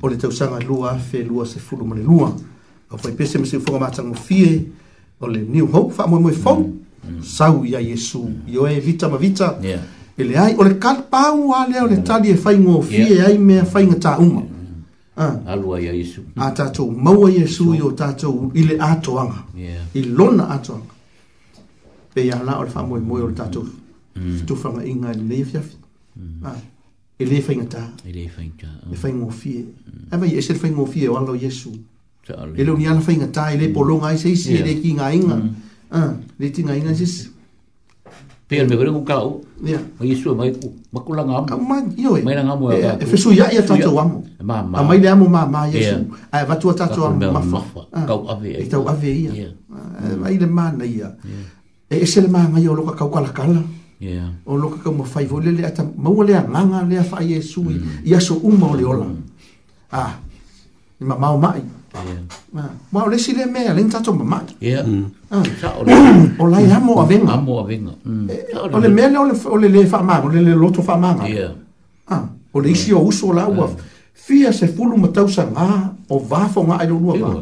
o le tausaga lua afe lua sefulu ma le lua apai pese ma siufoga matagofie o le new hope faamoemoe fou mm. mm. sau ia iesu ioe vita ma vita e leai o le kalapau a lea o le mm. tali e faigofie ai mea faiga tauma ah. a tatou maua iesu i tatou i le atoaga i lona atoaga pe ia la o le faamoemoe o le tatou fitufagaiga i lenei afiafi e le ah. fai ngata e le fai ngata e fai ngofie e vai eser fai ngofie o alo Yesu e lo ni ala fai ngata e le mm. polonga e seisi e le ki nga inga mm. ah, le ti nga inga sis pe al mekore kukau ma Yesu e lah maiku makula nga amu ma iyo e eh. maina nga amu e eh, fesu ya ia ya, tato amu ma ma ah, ma ile amu ma ma Yesu e vatua tato amu mafa kau ave e eh, tau ave ia e vai le mana ya. ia e eser ma nga iyo loka kau kalakala e ka mo fai vo lele ata mo le nga nga le fa ye su i mm. ya so uma ha. o le ola ah ni ma mau mai ma ma le si le me le nta to ma ma ya ah o la ya mo a venga mo a venga o le me le o le le fa ma o le le loto fa ma ya ah o le si o uso la wa fia se fulu mo tau sa nga o va fo nga ai lo lo ba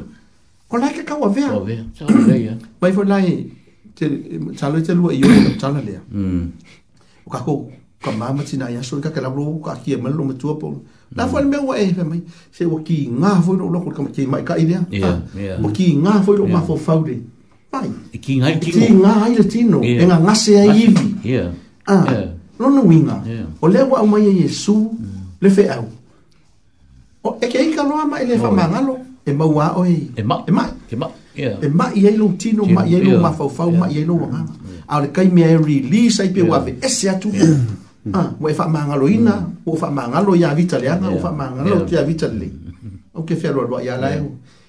o la ka ka wa ve ya ba fo la te talo te lo yo talo le ya mm o ka ko ka mama tina ia so ka kala ro ka ki ma lo matua po la fo me wa e fe mai se wa ki nga fo lo ko ka ki mai ka ile wa ki nga fo lo ma fo fau de pai ki nga ki nga ile tino e nga nga se ai vi ah no no winga o le wa mai yesu le fe au o e ke ka lo ma ile fa mangalo e mau a o e ma e ma e ma e ma lo tino ma lo ma fo ma lo wa a le kai mea e release ai pe ua ve ese atu ua e faamagaloina ua faamagalo ia avita leaga ua faamagalo te avita lelei au ke fealualuaʻi a lae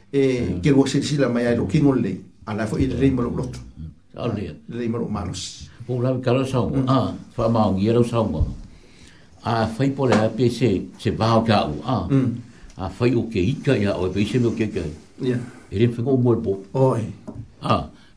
e ke lua silasila mai ai loo kigo lelei alae foʻi lelei ma loo loto lelei ma loo malosi o lawe kala sauga a faamaugia lau sauga a fai po le ape se se vao ka u a a fai o ke ika ia o e peise me o ke ika ia e le fenga o mo e po oi a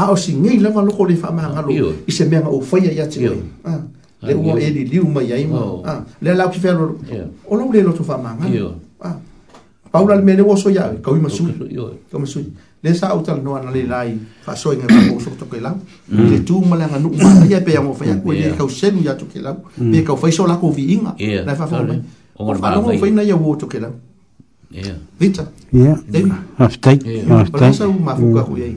a o singei lava loko ah, ah, le faamagalo i se mea maoufaia ia te oe le ua e liliu mai ai ma oh. ah, le alau ki fealo o lou le loto faamagalo paula le mea le ua soia oe kauima sui kauima sui le sa au talanoa na le lai faasoiga fakoso tokelau mm. le tu ma le aganuu manaia mm. pe ago fai aku e kauselu iā tokelau pe kaufai so lakou viiga na faafagomai o faalogo faina ia uō tokelau vita aftai aftai palasa u mafuka koiai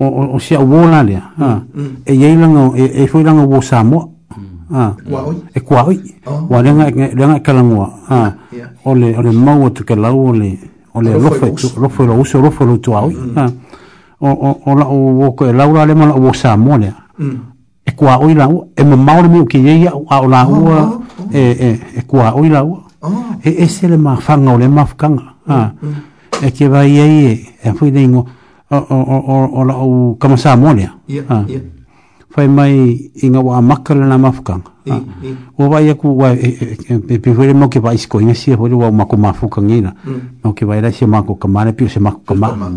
o o sia uola le ha e ye lang e foi lang o samo ha e kwa oi wa lenga lenga kalangwa ha ole ole mau tu ke lau ole ole lofe lofe lo uso lofe lo tu oi ha o o o ah. mm, mm. E, o ko e laura mm. ah. oh. le mala ah. o samo le e kwa oi la e ma mau le mi ke ye a o la o e e e kwa oi la e ese le ma fanga o ma fanga ha e ke vai ye e foi lengo o o o o kama sa monia ya ya fai mai e e, e, inga wa makala na mafukan o vai ku wa pe pe vole mo ke vai skoina si vole wa mako mafukan ina mo ke vai la mako kama ne pio si mako kama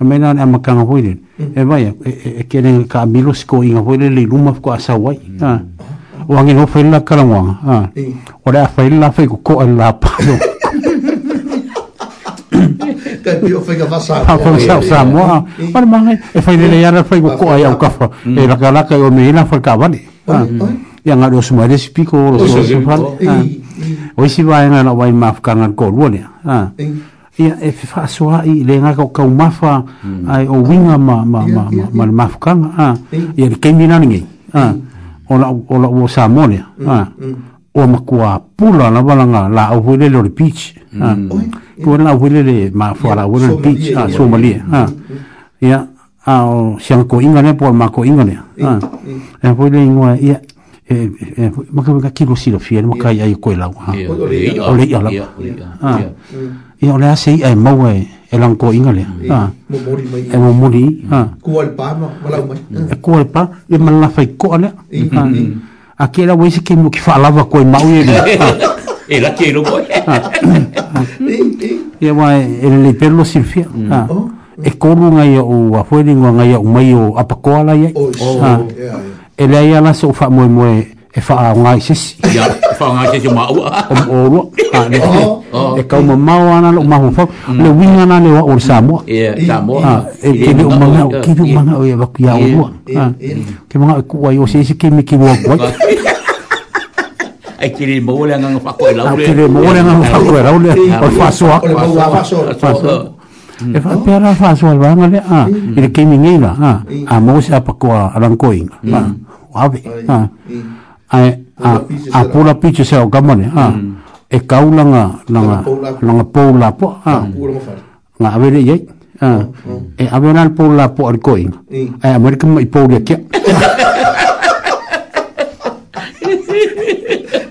mai na na makanga hoile e vai e ke ne ka milo sko inga hoile le luma ko asa wai ha o angi no fai na kala mo ha ora fai na fai ko ko pa Tapi o fai ka fasa. Ha fai sa sa mo. Ma ma e fai de leyar fai ko ko ya ka fa. E la kala ka o mina fai ka vani. Ya nga dos mare si piko o so so fa. O si va en la vai ma fka nga ko lo ne. Ha. Ya e fa so ai le nga ko ka ma fa ai o winga ma ma ma ma ma fka nga. Ah. Ha. Ya ke mina ni. Ha. O la o la o sa mo ne. Ha. o makua pula na nga la au hule lo beach mm. ha ko la hule le ma fo la hule beach ha somali ha ya ah, siang ko inga ne po ma ko inga ne e hule inga ya e e ma ka ka kilo silo fiel ma ka ya ko la ha o le ya la ha o le ase ai mo e e lang ko inga le eh, ha e mo muri ha ko pa ma wala mai ko pa e ma la fai ko le a ke que wese ke mo ki fala va ko ma e la ke lo ko ya wa el le per lo silfia mm. e koru aí o wa fo ni nga ya o mai o apa ko ala ela ya la so mo mo e fa a ngai sis ya fa ngai sis ma u o o a le e ka ma ma wa na lo ma ho fa le winga na le wa ur sa mo ya eh, sa mo ha e ke di ma na ke di ma na o ya ba ku ya o ha ke ma ku wa yo sis ke mi ki wa ba ai ke le mo le nga fa ko la ule ke le mo le nga fa ko la ule fa so e fa pe ra fa so ba ngale a ile ke mi ngina ha a mo sa pa ko a lan ko ing ha hmm. ah, hmm. ha ai a a pula piche se o kamone a mm. e kaulanga langa langa pola po a nga avere ye a ờ, ờ. e avere al pola po ar koi ai amerika mai pola kia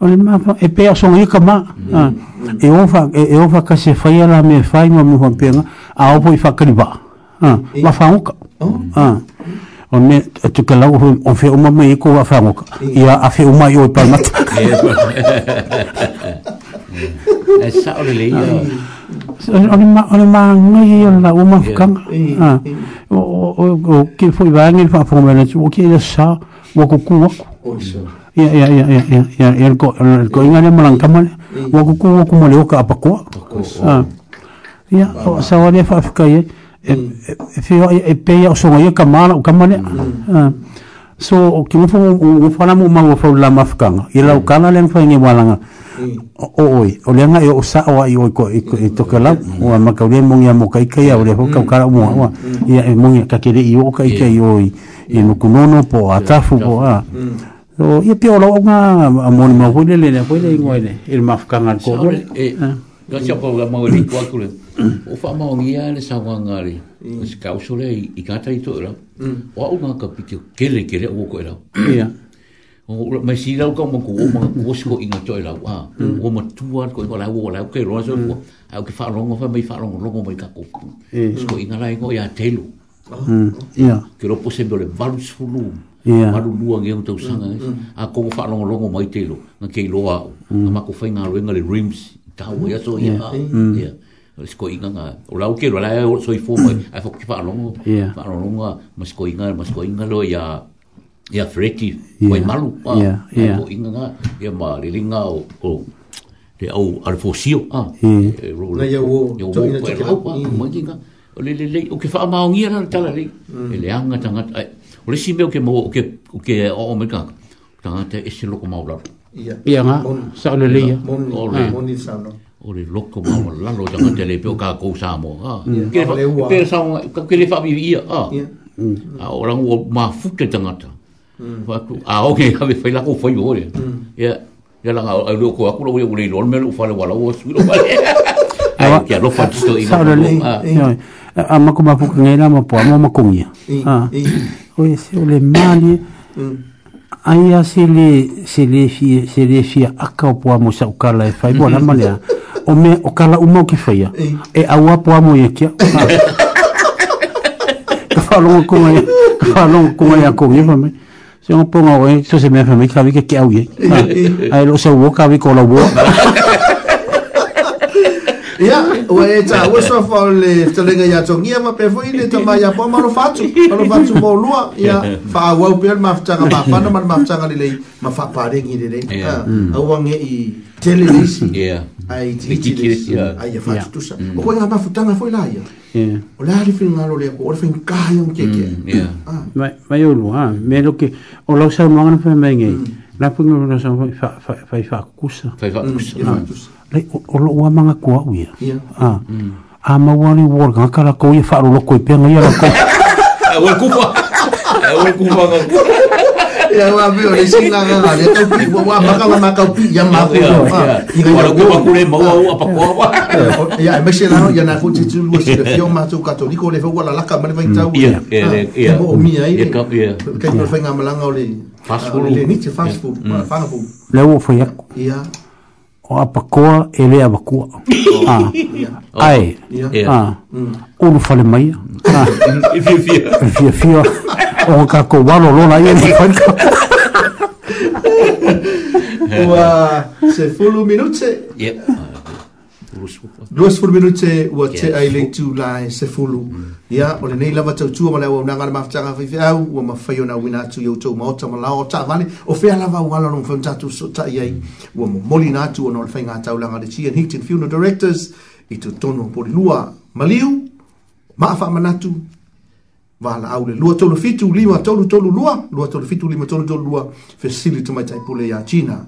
O le mapa e pea so i kama. E o fa e o fa kase fai ala me fai mo mo penga a o poi fa kriba. Ma fa un. Oh. O me tu cala o o fe o mo me ko fa un. a fe o mai o pa mat. E sa o le O Oni ma oni ma o la o ma kanga. O o o ke foi va ngi fa fo me o ke sa o ko ku o. ya ya ya ya ya ya ya ko ko inga ne malang kamal wa ku ku ku male oka apa ko ya o sa wa fa fa kai e fi o e pe ya so ngai kamal kamal so kita ki mo fo fo na mo ma fo kanga Ia o ada yang fa ngi malanga oh, oh, o le nga o sa wa yo ko i to kala o ma ka le mo ngi mo kai kai o le ho ka kala mo wa ya mo ngi ka no po atafu po a ha. hmm. o ia pia o launga a moni ma hui nele ne hui nei ngoi ne il ma fuka ngan ko ngore e ka sia pa ma hui kua kule o fa ma ongi a le sa wangare mm. o si kau sole i kata i to ura e mm. o a unga ka piti o kele kele o ko ura e ia o ura mai si rau ka ma ko o ma ko si ko inga to ura e a ah, mm. o ma tua ko i ko lai o lai o ke roa so a o ke fa rongo fa mai fa rongo rongo mai ka ko eh. si ko inga lai ngoi a telu ia ia mm. ke ropo se bele valus fulu ia maru lua ngeu tau sanga mm. Eh? mm. a ko fa longo longo mai te lo na ke lo a mm. na ma ko fa ngalo ngale rims ta o ya so ia ia es ko inga nga o la o ke lo la so i fo mai a fo ki fa longo fa longo mas ko inga mas ko inga lo ya ya freti mai maru pa ia ko inga nga ia ma le linga o o le au alfosio ah e rola ya wo to ina to ka mai o le le le o ke wha maongia na tala le e le anga tangata ai o le simeo ke mo o ke o ke o o meka tangata e se loko maula ia nga sauna le ia o le o le loko maula lalo tangata le pe o ka kou sa mo ha ke le sa ke le wha bibi ia ha a o rangu o mafute tangata a o ke ka me whai lako whai o le ia ia langa o le ko aku lo o le lor me lo whale wala o suiro wale Ai, kia lo fatu sto i. Sa le. a ma kuma pu ngai la ma po ma ma kong ia a o se o le mali ai asili se le se le fi se le fi a ka po mo sa ukala e fai bona ma hmm. o me o kala umo ki fai e a wa po mo ye ki ka fa lo ko ngai ka fa lo ko ngai a kong ia se o ponga o so se me fa me ka vi ke ke au ye ai lo se wo ka vi ko la wo Ya, we eh, ta we so for le telenga ya tongia ma pe foi ni ta ma ya po ma lo fatu, lo fatu mo lo ya fa wa pe ma fta ka ma fa na ma fta ka le le ma fa pa de ngi de de. Ya. Ha, ah, au wange eh, i telelisi. Ya. Ai ti ti ki ya. Ai ya fatu ya. tu sa. O ko ma fta na foi la ya. O la ri fin ngalo le ko o fin ka yo ke ke. Ya. Hmm, ya. Ha. Mai mai o lo ha, me lo ke o lo sa ma na fa me ngi. La pungu no sa fa fa fa fa kusa. Fa fa kusa. Hmm, ha. le o lo wa manga kwa au ya a a ah. mm. ma wa ni wa ga kala ko ia fa lo ko pe nga ia ko wa ku fa wa ku fa ga ya wa bi o ni sin ga ga le to pi wa ma ka wa ma ka pi ya ma ko fa i ga ko wa ku le ma wa wa pa ko wa ya me e se la ya na ko ti tu lo si yo ma tu ka to ni ko le fo wa la la ka ma le va ta ya ya ah, ya mi ai ya ka ya ka ni fa nga ma la nga o le fast food le ni ti fast food ma fa na fu le wo fo ya ya o apakoa e le avakua. Oh. Ah. Yeah. Ai. Yeah. Ah. fale mm. maia. Ah. fia fia. fia fia. O ka ko walo lona ia ni fanka. Ua, se fulu minute. Yep. luasfulu minute ua teʻai leitu la sefulu ia o lenei lava tautua ma le auaunaga le mafutaga faifeau ua mafai ona auina atu i outou maota ma lao o taavale o fea lava auala loga fauna tatou soʻotaʻi ai ua momolina atu ona o le faigatau le tian higton funeral directors i totonu polilua ma liu ma afaamanatu valaau le lua tolu fitu lima tolu tolu lua lua tolu fitu lima tolu tolu lua fesili tamaitaipule iā tina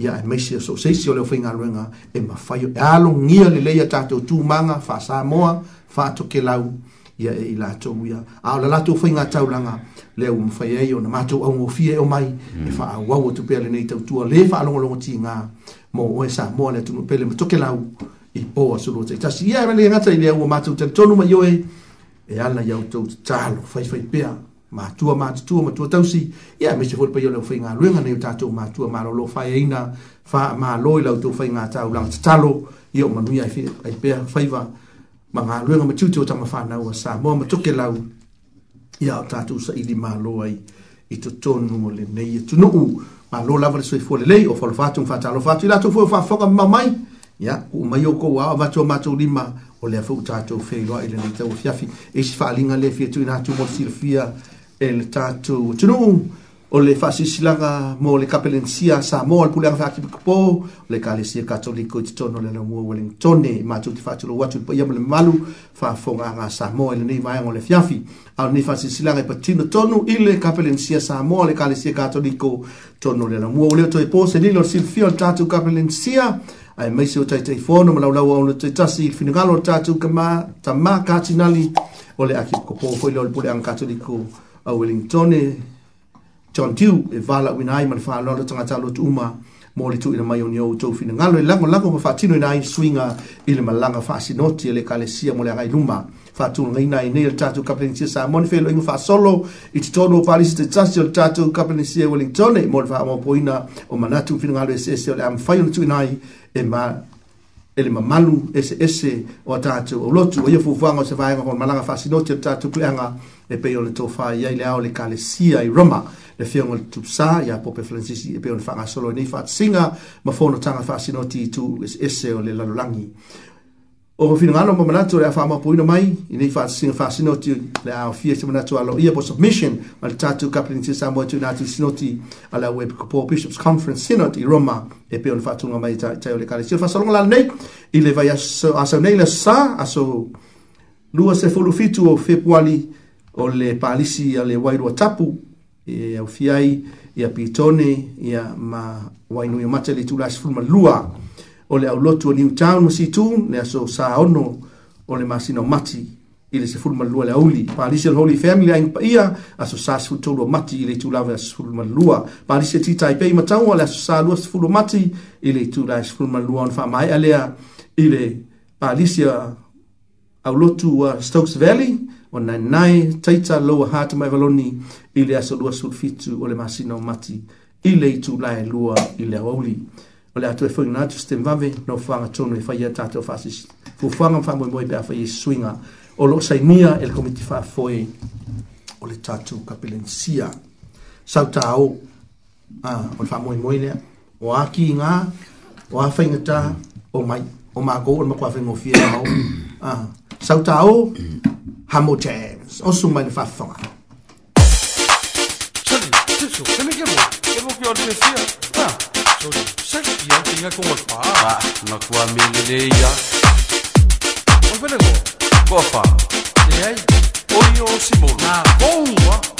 ia e maise o souseisi o le ofaigaluega e mafai e alogia lelei a tatou tumaga faasamoa faatokelau ia e i latou ia a o le latou faigatau le ua mafai ai ona matou augaofie e o mai e faaauau mm. atu pea lenei tautua lē faalogologo tigā mo oe samoa le atunuu pele ma tokelau i pō asulu o taitasi ia e male gata i lea ua matou talitonu mai oe e ala iau tou tatalo faifai pea matua matutua matua tausi ia me se foi pai o leu faigaluega nei o tatou matua malolo faeaina faamālō i lautou faigatau talo ia o manuia ai pea faiva ma galuega ma tiutiu o tamafanau a samoa ma toke lau ia o tatou saʻili mālō ai i totonu o lenei e tunuu mālō lava le soifua lelei o falofa atu faatalofa atu i latou foi e o faafoga mamai ia uu mai o kou ao avatua matou lima o le afou tatou feiloaʻi lenei tauafiafi e isi faaliga le fiatuina atu mo le silafia el tatu tunu o le faasisilaga mo le kapelensia samoa le puleaga faakipokipo le kalesia katoliko i totono le alaugua ua legatone matou te faatulou atu i le paia ma le mamalu faafogaaga samoa i lenei vaega o le fiafi a lenei faasisilaga i patino tonu i le kapelensia samoa le kalesia katoliko tono le alaugua ua lea toe po selilo o le silifia o le tatou kapelensia ae maisi o taitaifono ma laulau aona taitasi i le finagalo o le tatou tamā katinali o le akipokopo foi lea le puleaga katoliko au Wellingtone John Dew e vala wina ai mana whanau le tangata lotu uma mo le tuina mai oni o tau fina ngalo e lango lango ma whatino ina ai swinga i le malanga whaasinoti e le kalesia mo le agai luma whātūna ngai nai nei le tātou kapenisia sa moni whelo inga whasolo i te tono o palisi te tasi o le tātou kapenisia Wellingtone mo le wha amapoina o manatu fina ngalo e sese o le am whaiona tuina ai e ma ele mamalu e ese ese o tātou o lotu o ia o se vaenga kon malanga whasinoti o tātou e pei o le tōwha ia i le ao le kalesia i Roma le whiongo le tupsa ia Pope Francis e pei o le whangasolo e nei whaatsinga ma tanga Fasinoti ese ese o o ko fina ngalo mama nato le afa mapoina mai i nei fa singa fa sinoti le a fia se nato alo ia po submission ma le tatu kapling se samo tu nato sinoti ala web ko bishops conference sinoti Roma e pe on fatunga mai ta ta le kale se fa salonga la nei ile le vai aso aso nei le sa aso lua se folu fitu o fe februari o le palisi ale wairua tapu e au fiai ia pitone ia ma wainu ia mate le tulasi fulma lua o le aulotu o Newtown ma situn le aso saono o le masino mati i le sefulumalua le auli palisi o le holy family aiga paia aso sa sefulutolu mati i le itulava sefulumalua palisi e titaipei matauga o le aso salua sefulu mati i le itula sefulumalua ona faamaeʻa lea i le palisi aulotu a stokes valley o nainai taita loua hata ma evaloni i le aso lua sefulufitu o le masino mati i le itulae lua i le auauli o le atu e fuinga natu ste mvave no whanga tonu e whaia tātou whasis. Fu whanga mwhamoe moe pe a whaia suinga o lo sai mia le komiti wha foe o le tātou kapelensia. Sau tāo ah, o le whamoe moe nea o aki ngā o a whainga tā o mai o mākou o makua whainga o fia mau. Ah, sau tāo Hamo James o sumai le whawhanga. Chali, tisho, kene kemo, kemo ki o le mesia. venga con papá. No con mi idea. ¿Cómo fue el negocio? Papá. Tá? ¿Qué hay? Hoy yo, Simón. Ah, ¿cómo?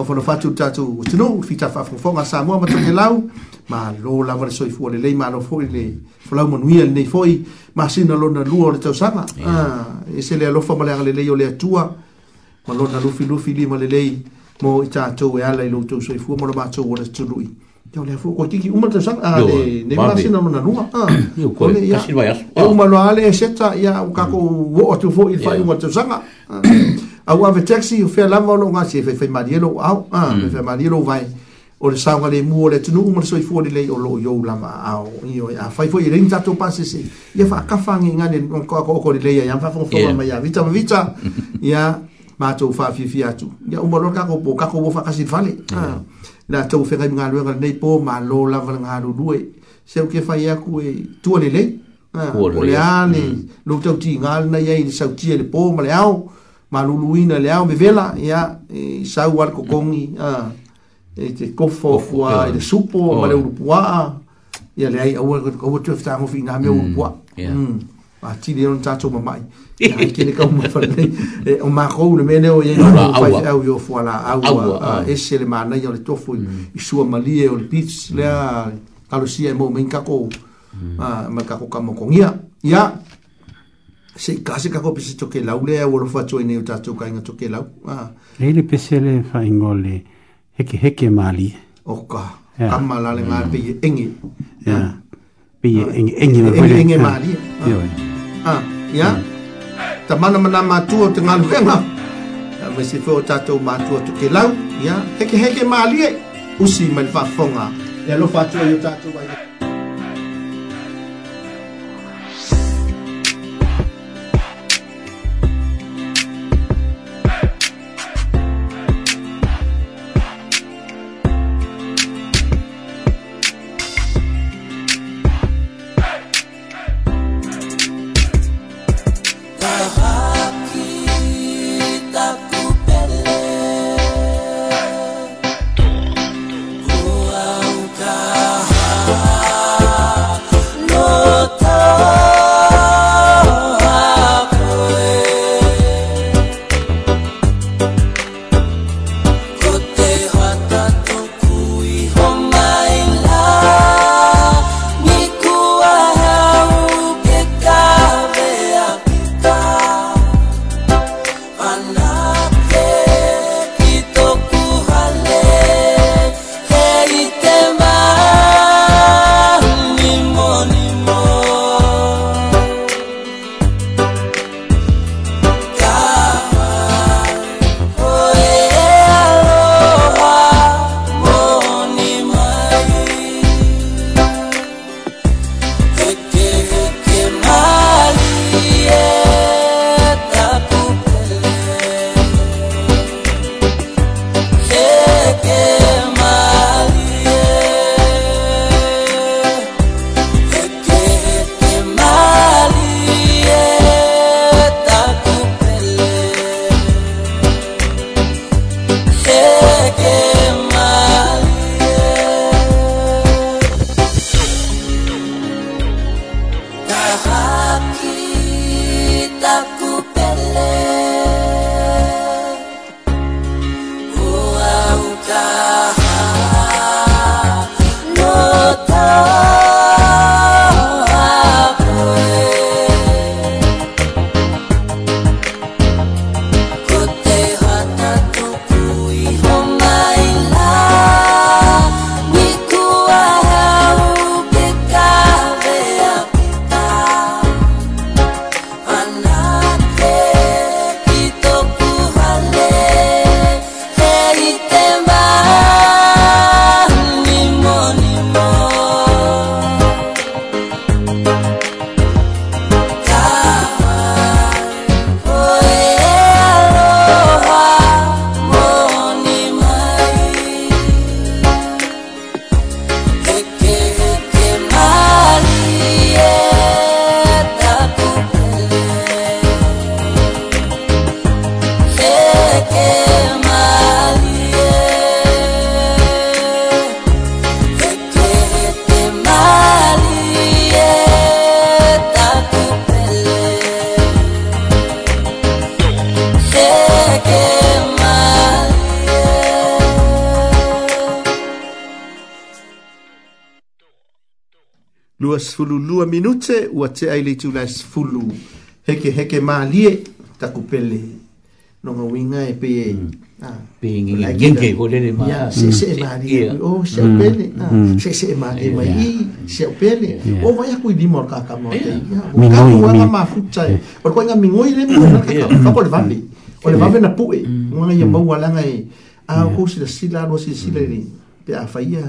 o fono fatu tatu tino fita fa fonga sa mo matu te lau ma lo la vale soi fu le lei ma lo foi le folau manuia nei foi ma sina lo na luo le tau sama ah e se le lo fa male le lei o le atua ma lo na lufi lufi li ma le lei mo i tatu e ala i lo tau soi fu mo lo matu o le tului Yo le fu ko tiki uma tau sanga ah le ne ma sina lo na lua ah yo ko kasi vai asu ah. e o ma lo ale seta ya ka ko mm. wo o tu fo i fa uma tau sama ah. au ave taxi o fea lava o loo gasi e faifai malielo o au a faifai malielo vai o le sauga lemu o le atunuu ma le soifua lelei o loo iou lava aao io e afai foi e leni tatou pasese ia faakafagigane koakooko lelei ai afafogafoga mai avita mavita ia matou faafiafia atu ia uma loa kakopo kakopo faakasilifale latou fegai magaluega lenei po malo lava le galulue seuke fai aku e tua lelei o le a le lou tautiga lenai ai le sautia i le po ma le ao maluluina le ao me vela ia e sau al kokongi a e te kofo fua e le supo ma le urupua ia le ai au au tu fta mo fina me urupua a ti le on tato ma mai ai kene ka mo fa le o ma ko le mele o ye no fa au yo fua la au e se le mana ia le tofu i sua malie o le pits le a kalosia e mo menka ko ma ka ko ka mo kongia ia se ka se ka kopi se toke lau le o lo fa tso ene o ta tso kainga toke lau ah ele pesele fa ingole heke heke mali o ka kama la le eh. mali pe engi ya pe engi engi me pele mali ah ya eh. ta mana mana ma tu o te ngalu kenga me se fo ta tso ma tu toke lau ya heke heke mali e? usi man fa fonga ya lo fa tso o ta tuse ua te ai le tulaisefulu hekeheke malie takupele nogauiga e pe pegegege o lele seesee malie o seaupele seesee malie mai i seaupele o vai aku i lima o le kakama o tei kauaga mafuta e o le kuaiga migoi le muanakakapa o le vave mm. o le vave na puʻe uaga ia maualaga e a kou silasila aloa silasila le pe a faia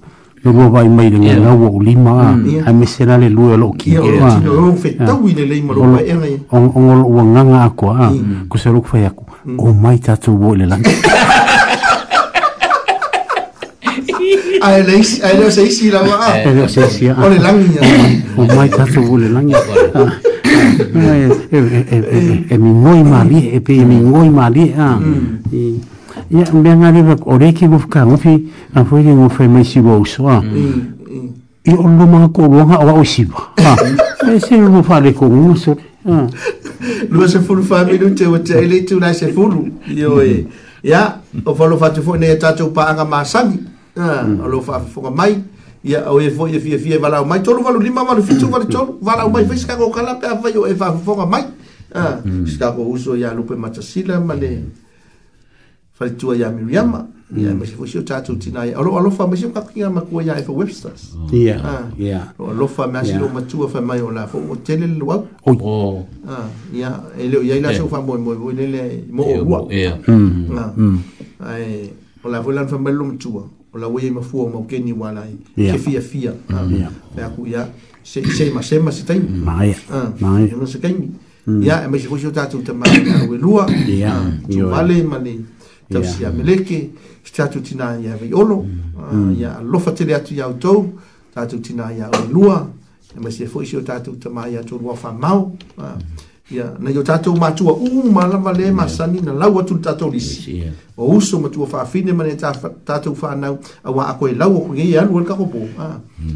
Yo voy vai mai lenga na a me sera ah. le lua lo ki e ma o un leima ah. mm. lo o o lo a ko se lo o mai wo le lan le si la ma ai le si le lan o mai tatu wo le mali e pe mi ngoi mali a ia mea ngāre wa o reiki ngu whika ngufi a whai rei ngu whai mai si wau soa i o lo maa ko ronga o wau siwa e se ngu whare ko ngu so lua se furu whai minu te o te ele tu nai se furu io e ia o whalo whatu fo ne e tatou pa anga maa sangi o lo wha whonga mai ia o e fo e fie fie wala o mai tolu walu lima walu fitu walu tolu wala o mai whisika ngu kalape a whai o e wha whonga mai Ah, mm. sikako uso ya lupe matasila male mm. faletua ya miriama ia mm. ma se fosi tatou tina ia olo alofa ma se makakiga makua ia e fa websters ia alofa me asi loo matua faamai o la fou o tele le luau ia oh. ah, e leo iai lasou eh. faamoemoe lele mo eh, o ua eh. mm, mm, ae ah. o la foi lana faamai lo matua o la uai ai e mafua o maukeni ua lai ke fiafia feaku ah. ia seʻiseʻi masema se taimi ona se kaimi ia e mai se tatou tamā lua tuvale ma le tau si meleke, si tatu tina ia vai olo, ia mm. mm. lofa tele atu iau tau, tatu tina ia e e o lua, e mai se fwisio tatu tamai atu rua wha mau, uh, ia na io tatou matua uma lava lē masani na lau atu le tatou lisi o uso matua faafine ah. hmm. ma le tatou fanau auā a koe lau o i alu o le kakopo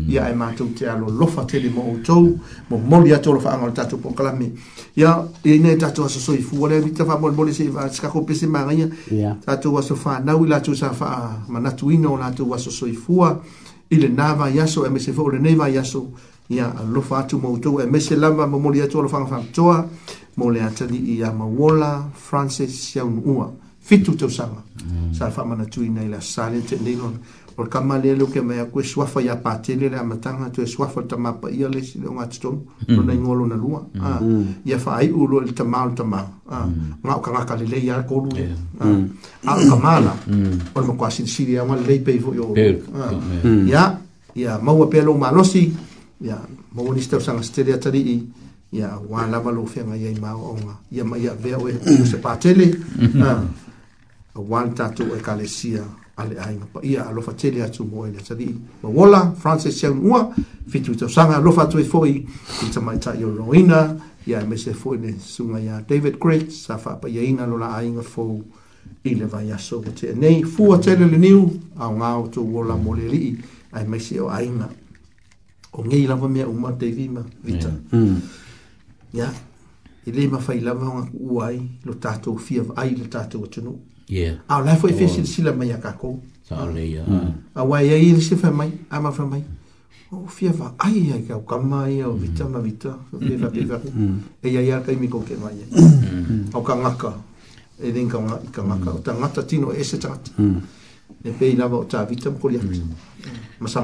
ia e matou te alolofa tele mo outou momoli atu o lo faaga o le tatou pokalame ia iaina e tatou asosoifua le avita faamolemole se sikako pese magaia tatou aso fanau i latou sa faamanatuina o latou asosoifua i lenā vaiaso e mese foʻi lenei vaiaso Ya, ia alofa atu ma outou e mese lava ma moli atu alo fagafaamatoa mo le atalii ia mauola francis siaunuua fitu tausaga sa le faamanatuina i le asasale teʻnei lona o le kama lea leu kemai aku e suafa iā patele le amataga atu e suafa le tamāpaia lesi le ogatotonu lona igolona lua ia faaiʻu lua i le tamā o le tamā gao kagaka lelei alkolu ao kamala o le makuasilisili aoga lelei pei foʻi oia ah. hmm. ya. ia ya, maua pea lou malosi ia mauani tausaga setele atalii ya auā lava lo feagaiai maoaoga ya ma ia avea oe o se patele mm-hmm. auā le tatou ekalesia ale aiga paia alofa tele atu mo e le atalii mauola francis iaunua fitutausaga alofa atu ai foʻi i tamaitaʻi o loina ia e mese foʻi le suga ya david great sa faapaiaina lo laaiga fou i le vaiaso o teenei fua tele leniu aogao tou ola mo le ai ae maise o aiga o ngei lava mea uma te vima vita hmm. ya i le ma fai lava nga ku uai lo tato fia ai le tato o tunu yeah a la foi fesi de sila mai ka ko sa le ya hmm. hmm. a wa ya i se fa mai a ma fa mai o fia va ai ai ka ka mai o vita ma vita fia va pia ko e ya ya e ka mi ko ke mai o ka nga e den ka nga ka nga ka ta nga tino e se tat e pe lava o ta vita ko li ma sa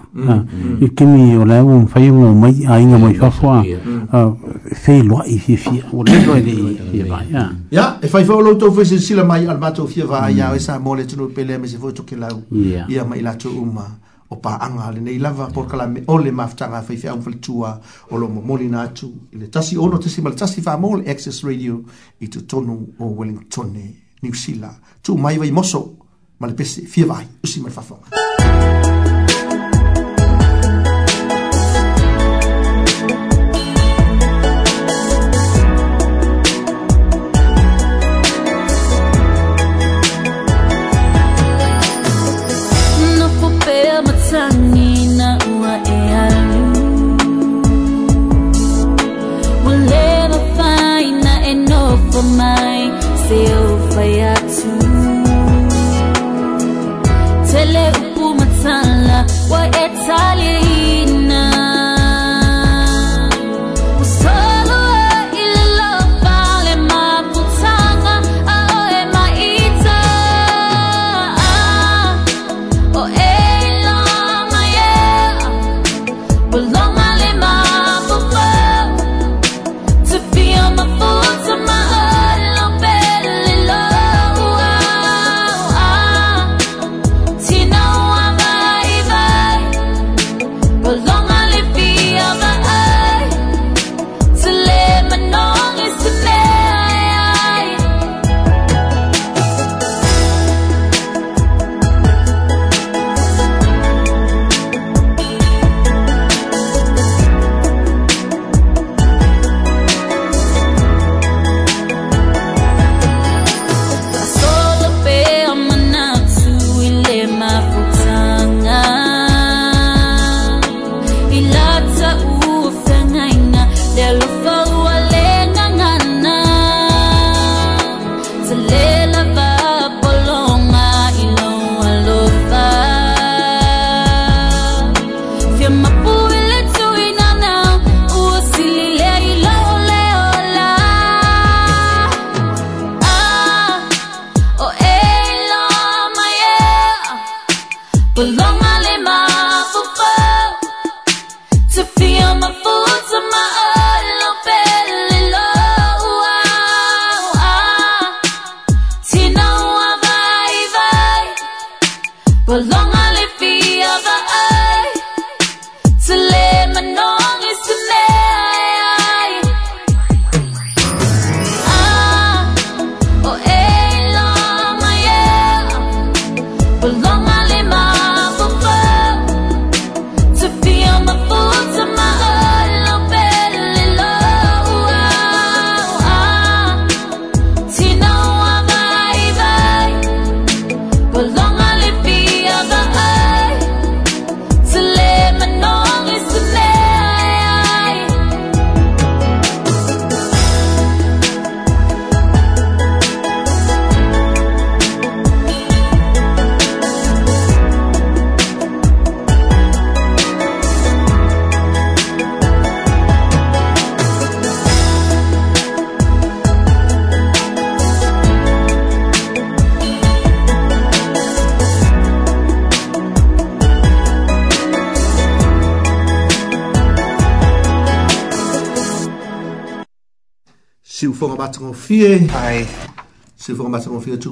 ikimi ola un fai mo mai ai nga mai fafwa fei lo i fi fi o le lo le fi vai ya ya e fai fa lo to mai a le matou fia fi vai ya esa mo le tunu pelea me se fo to kilau ya mai la uma o paaga lenei lava polokalame o le faifeau faletua o loo momolina atu i le tasi ono tasi ma le tasi famo le access radio i totonu o wellingtone niusila tuumai vai moso ma le pese fia vaai usi ma le fafoga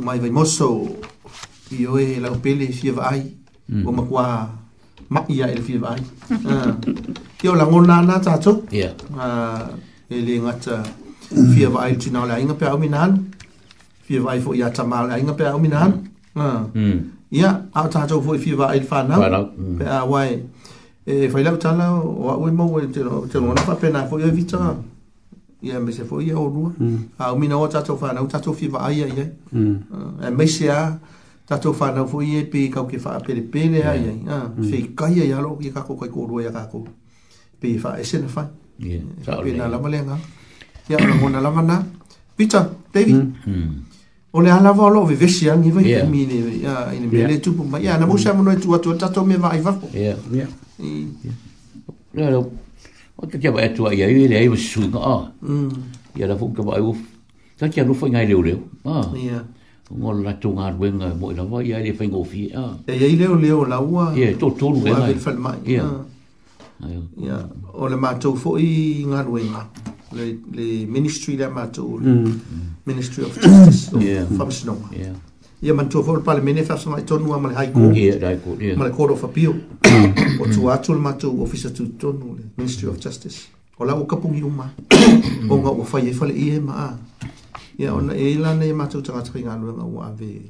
mai vai moso i oe lau pele fia vaai o makua mai ai le fia vaai ia o lagona na tatou e le gata fia vaai le tinao leaiga pe aumina ana fia vaai foʻi iā tamā leaiga pe aumina ana ia a o tatou foʻi fia vaai le fanau pe auae e failau tala o aʻu e mau e telogona faapena foʻi oe vitaga ia me se foi o rua a o mina o tatou whanau tatou fi wa aia ia mm. ah, e me se a tatou whanau foi ia e pe kau ke wha pere pere ai ai fei ah, mm. kai ia alo ia kako kai ko rua ia kako pe wha e sena whai e pe na lama lenga ia o ngona lama na Peter, David mm. o le alava o loo vevesi agi vai e mine ia ina mea le tupu mai ia na mousa manoe tuatua tatou me vaai vafo ia ia o te kia atu ai ai rei o suinga a ah. mm ia la fu ka bai u ta kia lu fai ngai leu leu ah. ia ngol la tu ngar wen ngai mo la vai ai le fai ngofi a ah. e, ia ai leu leu la ua ia to to lu ngai ia ia ah. ia o le mato fo i ngar wen le le ministry le mato mm. ministry of justice ia fa ia ia man to fo le parlamento fa so mai to nu ma le haiku ia le haiku ia ma le court of appeal o mm. tu atu le matou ofisa tutonu le ministry of justice o lau kapugi uma mm. o ga ua fai ai faleʻi e maa ia ona e lana ia matou tagatakiga aluega ua ave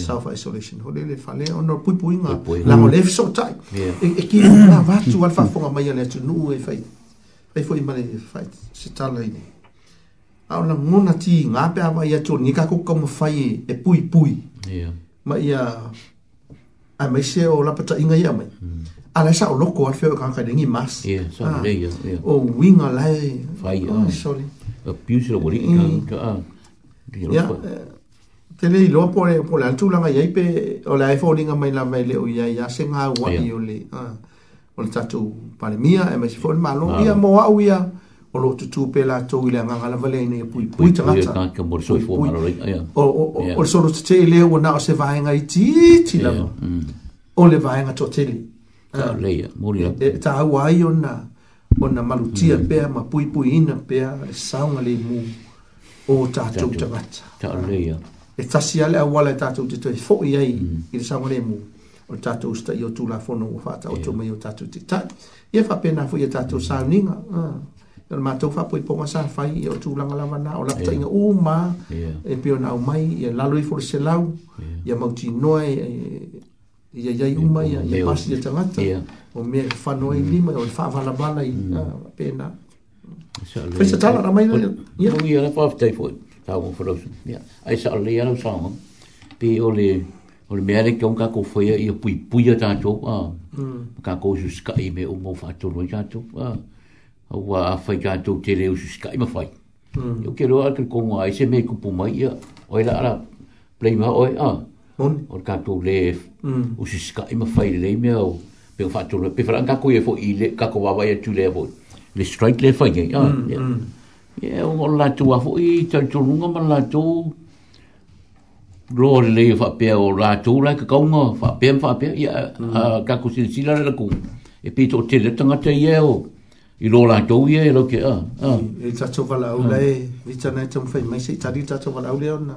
self isolation ho lele fale ona puipuiga lago le fesootaʻi e, e kiuga vatu a le faafoga mai a le e fai fai foʻi ma le fai setala i a ona gona tigā pe avai atu o ligi kakou kaumafai e puipui e ma ia amaise o lapataʻiga ia mai mm. ala sa o ko al ka ka kadeng mas. ye so ah. ye O wing ala e. Fai, oh, sorry. A piusi lo wori kan ka a. Ya, tele le loa pole pole al tulanga yai pe o la e folinga mai la mai le o ya ya se nga wa i o le. Ah. O le tatu mia e mai se fol malo ia mo au ia. O lo tutu pe la to ile nga la vale ni pui pui tanga. Pui ka mo so fo malo le. O o o so lo tete le o na o se nga i ti ti la. O le vaenga totele. ka ah. lei muri e ta au ai ona ona malutia mm. pe ma pui pui ina pe e saunga le mu o ta tu ta mat ka ah. lei e ta si ale wala ta e tu te fo mm. i ai i sa mo le mu o ta tu sta io tu la fono o fata o tu mai o ta tu ti ta e fa pena fu ye ta mm. tu sa ninga Nel ah. mato fa poi poma sa fai e tu la lava na o la tinga uma e pio na umai e la lui for selau e mauti noi ia iai uma ia ia pasi ia tangata o mea ke whanoa i mm. lima o i e whaavala bala i mm. pēnā Fais a tala ramai lai Ia Ui ana pāp tei fōi Tāu mō whanau Ia Ai sa alei ana sāma Pē ole Ole mea re kia unka kō whaia Ia pui pui a tātou mm. Kā kō su skai me o mō whātono i tātou Au a whai tātou te reo su skai ma whai Ia kia roa kia kōngu a ese me kupu mai Ia Oi la ara Plei ma oi Ia mon o ka tu le u si ska ima fai le me o pe fa tu le pe fa ka ku ye fo i le ka ko wa ye tu le fo le strike le fai ye ya ye o la tu wa fo i tu tu nga ma la tu ro le fa pe o la tu la ka ko nga fa pe fa pe ya ka ku si si la la ku e pe to te le tanga te ye o i lo la tu ye lo ke a e ta tu va la u le vi tana tu fai mai si ta di ta tu la u le ona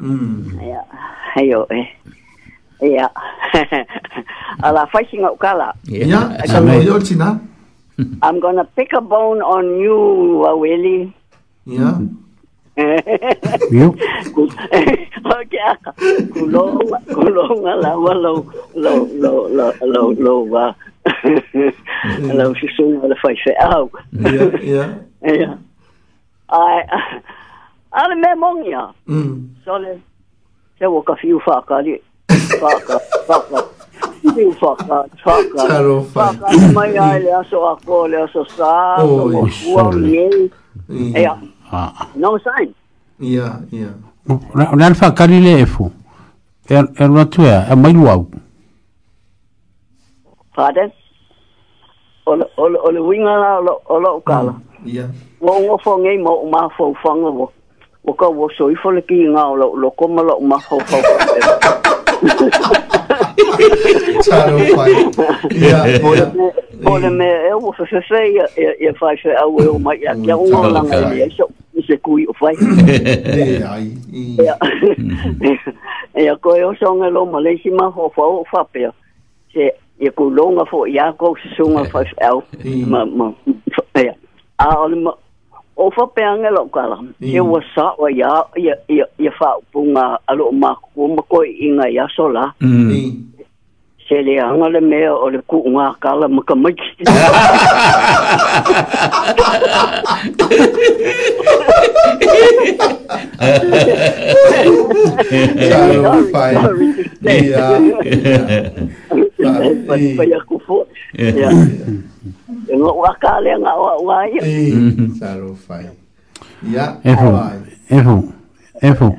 うんはいよえ Iya. Ala fighting out kala. Yeah. Sama yo Cina. I'm gonna pick a bone on you, Willy. Yeah. Yo. Oke. Kulo kulo ngala walo lo lo lo lo lo wa. Hello, she's so wonderful. Oh. Yeah, yeah. Yeah. I أنا ما مونيا صالح سوى كفي وفاقة لي فاقة فاقة كفي وفاقة فاقة فاقة ما يعلي أسو أقول أسو صار ومي إيه نو ساين يا يا ran fa kali le efu er er watua e mai wau pardon ol ol ol winga la ol ol kala ya wo wo fo ngai mo ma fo fo ngo o ka wo so i fo le ki nga o lo ko ma lo ma ho ho o le me e o se se se e fa se a we o ma ya ya o ma la nga ni so i se kui o fai e ai e ya ko e o songa lo ma le si ma ho fa o fa pe se e ko longa fo ya ko se songa fa ma ma ya a o le 我发别个老公了，因为我啥我也也也也发不啊，阿罗妈，我没过瘾啊，也说了。Sele anga le mea o le ku ngā kala makamaki. Claro, pai. Ia. Pai aku fo. Ia. Ngā wā kāle ngā wā wā ia. Ia. Saro fai. Ia. Efo. Efo. Efo.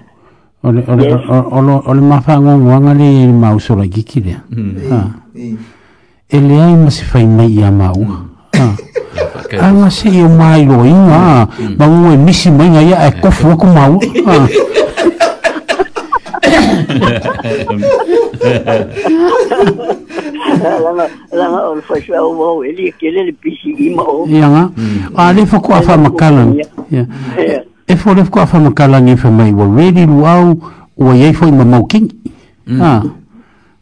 Ole ole yes. ole ole mafanga wanga le mausora gikile. Mm. E, ah. e. Ele ai mas fai mai ia mau. Mm. Ha. Ah. Anga ah, se eu mai loinga, mm. mm. ba mo misi mai ia e kofu ko mau. Ha. langa o fa sha o mo ele kele le pisi ima Ia. Ah, le fa ko fa e fo le kwa fa makala ni fe mai wa ready lu au o ye fo ma mau king mm. ah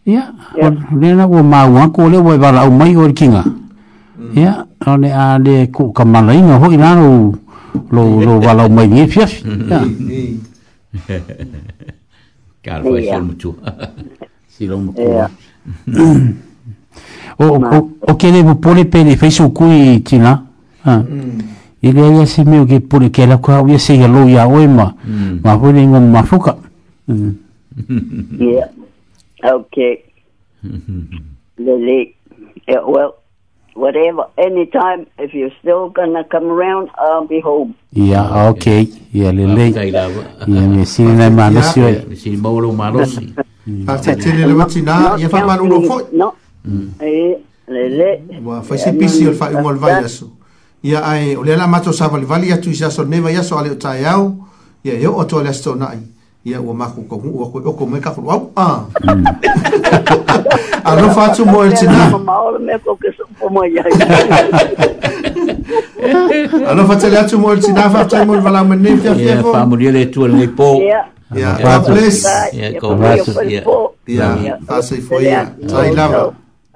ya, ya. le na wo ma wa ko le wo bala au mai or kinga mm. ya ane a le ku kamala ina ho ina lo lo lo bala mai ni e fi mm. ya kar fo shal mucho si lo mucho ya. o o o kene mo pole pele fe su kui tina ah i lea ia se mea ke pule ke ia ia oe ma mm. mm. yeah okay lele yeah, well whatever anytime if you're still gonna come around I'll be home yeah okay yeah lele yeah me sini na manosi oe me sini mauro manosi pa mm. te tele le wati na ia fa manulo no eh lele wa fa se pisi o fa ingol vai ia ae o le ala matou savalivali atu i se aso lenei vaiaso a le o taeao ia e oo le ia ua Il y a oko mai kakuluau a alofa atu mo e tinā alofa tele atu mo tinā faafetai mo le valau manei le lenei ia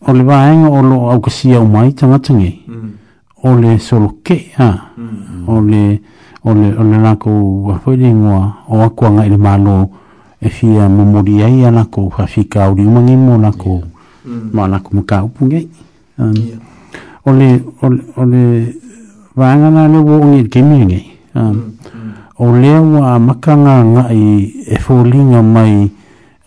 o le vaega o loo aukasiau mai tagatage mm. o le soloke a mm. o le o le o le lakou afailigoa o akuaga i le malo e fia momoli ai a lakou faafikauli umagi mo lakou ma mm. lakou makaupu gai um, o le o le vaega la le uoogi i le kemiagai o lea ua amakagaga'i e foliga mai um, mm. mm.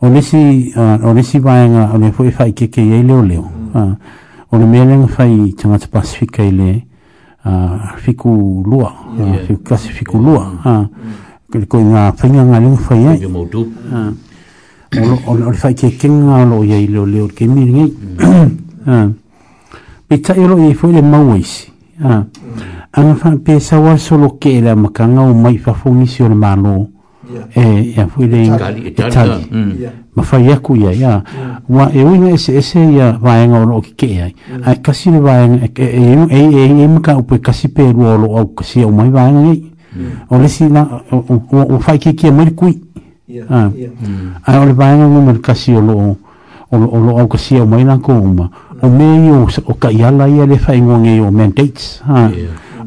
o nisi uh, ah, o nisi vaenga ah, o ne fai keke i leo leo mm. uh, ah, o ne meleng fai tangata pasifika i le uh, fiku lua uh, yeah. fiku kasi fiku yeah. lua uh, mm. ko i ngā whainga fai ai o ne fai keke ngalau lo i ai leo leo ke mire ngai hmm. pe tai lo i fwe le mauaisi uh, mm. anga fai pe solo ke ele makanga o mai fafungisi o le malo mm. e ia fui le itali mm. ma fai aku ia ia wa e uina ese ese ia vaenga o loki ke ai ai kasi le vaenga e e e e e e, e ka upe kasi pe ruolo au kasi au mai vaenga ei o le si na o fai ke kia mai kui ah. mm. ai o le vaenga o mai kasi o lo o lo au kasi au mai nako uma o mei o ka iala ia le fai ngonge o mandates ha ia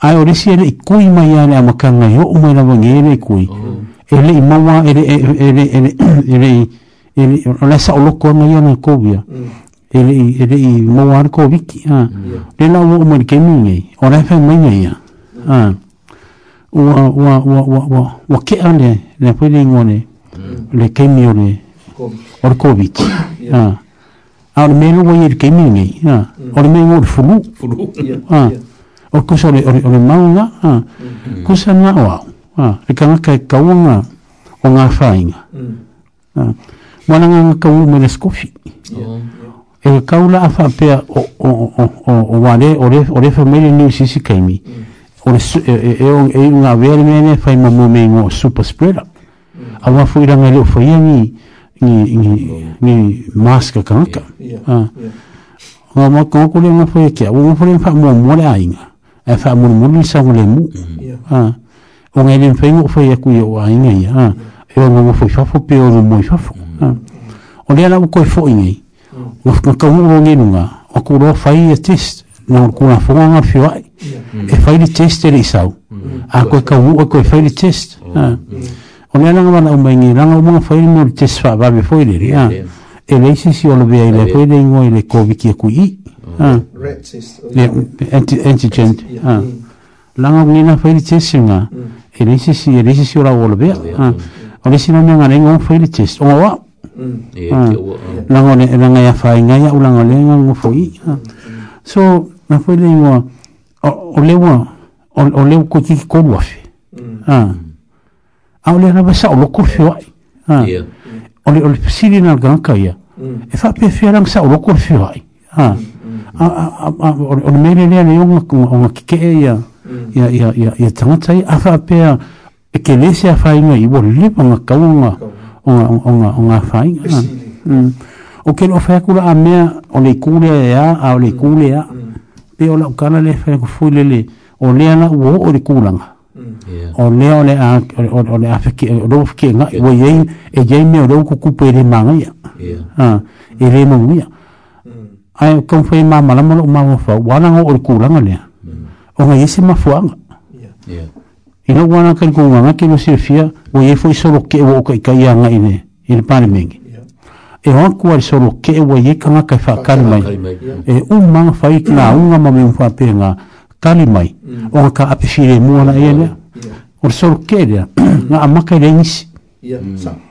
ae o lesi ele i kui mai ale amakaga i oo mai lava ge ele i kui ele i maua ele ele ele ele ele o le saʻoloko ana ia na kovia ele i ele i maua ale koviki a le la ua uma le kemi gei o lae faimaiga ia a ua ua ua ua ua ua keʻa le le apai le igoa le mm. le kemi o le o le koviki a a o le mea lua ia e le kemi gei a mm. o le mea igoa o le fulu fulu a o kusa ori ori ori maunga ha mm-hmm. kusa na wa ha e kanga kai mm. kaunga o nga fainga ha mana nga nga kau mele skofi e kaula a fa pe o o o o wale ore ore fa mele ni sisi kaimi mm. ore e on e, e, e nga veri mene fa mo mo mengo super spreader mm. a wa fu ira ngelo fa yani ni ni ni maska kanka ha ma ko ko le nga fa ke o fa mo mo le ainga e fa mun mun sa ngole mu a o ngai le fai mo foi aku yo ai ngai a e o mo foi fa fo pe o mo fa fo o le ala ko fo ngai o ko ka mo ngai nunga o ko ro fai e test no ko na fo nga fio ai e fai le test ele sau mm. a ko ka mo ko fai le test oh. a o le ala ngana o mai ngai ranga mo fai mo test fa ba be foi le a e le si si o le be ai le foi le ngoi le ko viki ku i Ah. antigen ah. lagagina faili test nga mm. e leisisi e leisisi ah. mm. mm. eh, o lau o lavea o lesi na mea galega ua faili test oga oa'u laga laga ia faaigai au laga o le galuga foʻi so na foi lei ua o le ua o le ua koikiki kolu afe a o le lava saʻoloko lefeoaʻi o le o le pasili na lagagaka ia e faapeafea laga saʻoloko lefeoaʻi a a a o me le le le unha kuma unha kike e mm. ia ia ia ia ia tangatai a fa pea e ke le se a fa inga i bol li pa ka unha unha unha unha fa inga o ke lo fa kula a mea o le kule e a a o le mm. kule a mm. pe o la ukana le fa ku fu le le o le ana uo o le kulanga o le o le a o le a fa ki o lo fa ki nga e o yein e yein me o lo kukupere manga ia e le mo ia ia ai kon fei ma mala mala ma mo fa wana ngo ur kula nga le o nga yesi ma fuang ya ya ina wana kan ko nga ki no se fia o ye foi solo ke o kai kai ya nga in il pare mengi e ho ku so solo ke o ye kan ka fa kan mai e u ma fa ik na u nga ma me fa pe nga kan mai o ka ape fi e le mo na ye le ur solo ke le nga ma ka le ya sa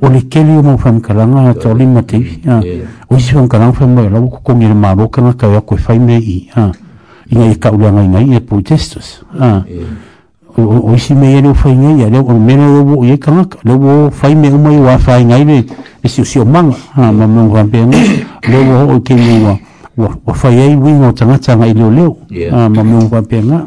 o le kele o maufamakalaga taolima teifi o isi famakalaga faamae lau kokoni le malokaga kaea koe fai mea i iga ia kauleagaigai protestos o isi meia leu faigai a mea leu kagaka leu o fai mea uma i o afaigai le le siosiomaga mamaufapeaga leu o oo kemi ua fai ai uiga o tagata agai leoleo mamaufapeaga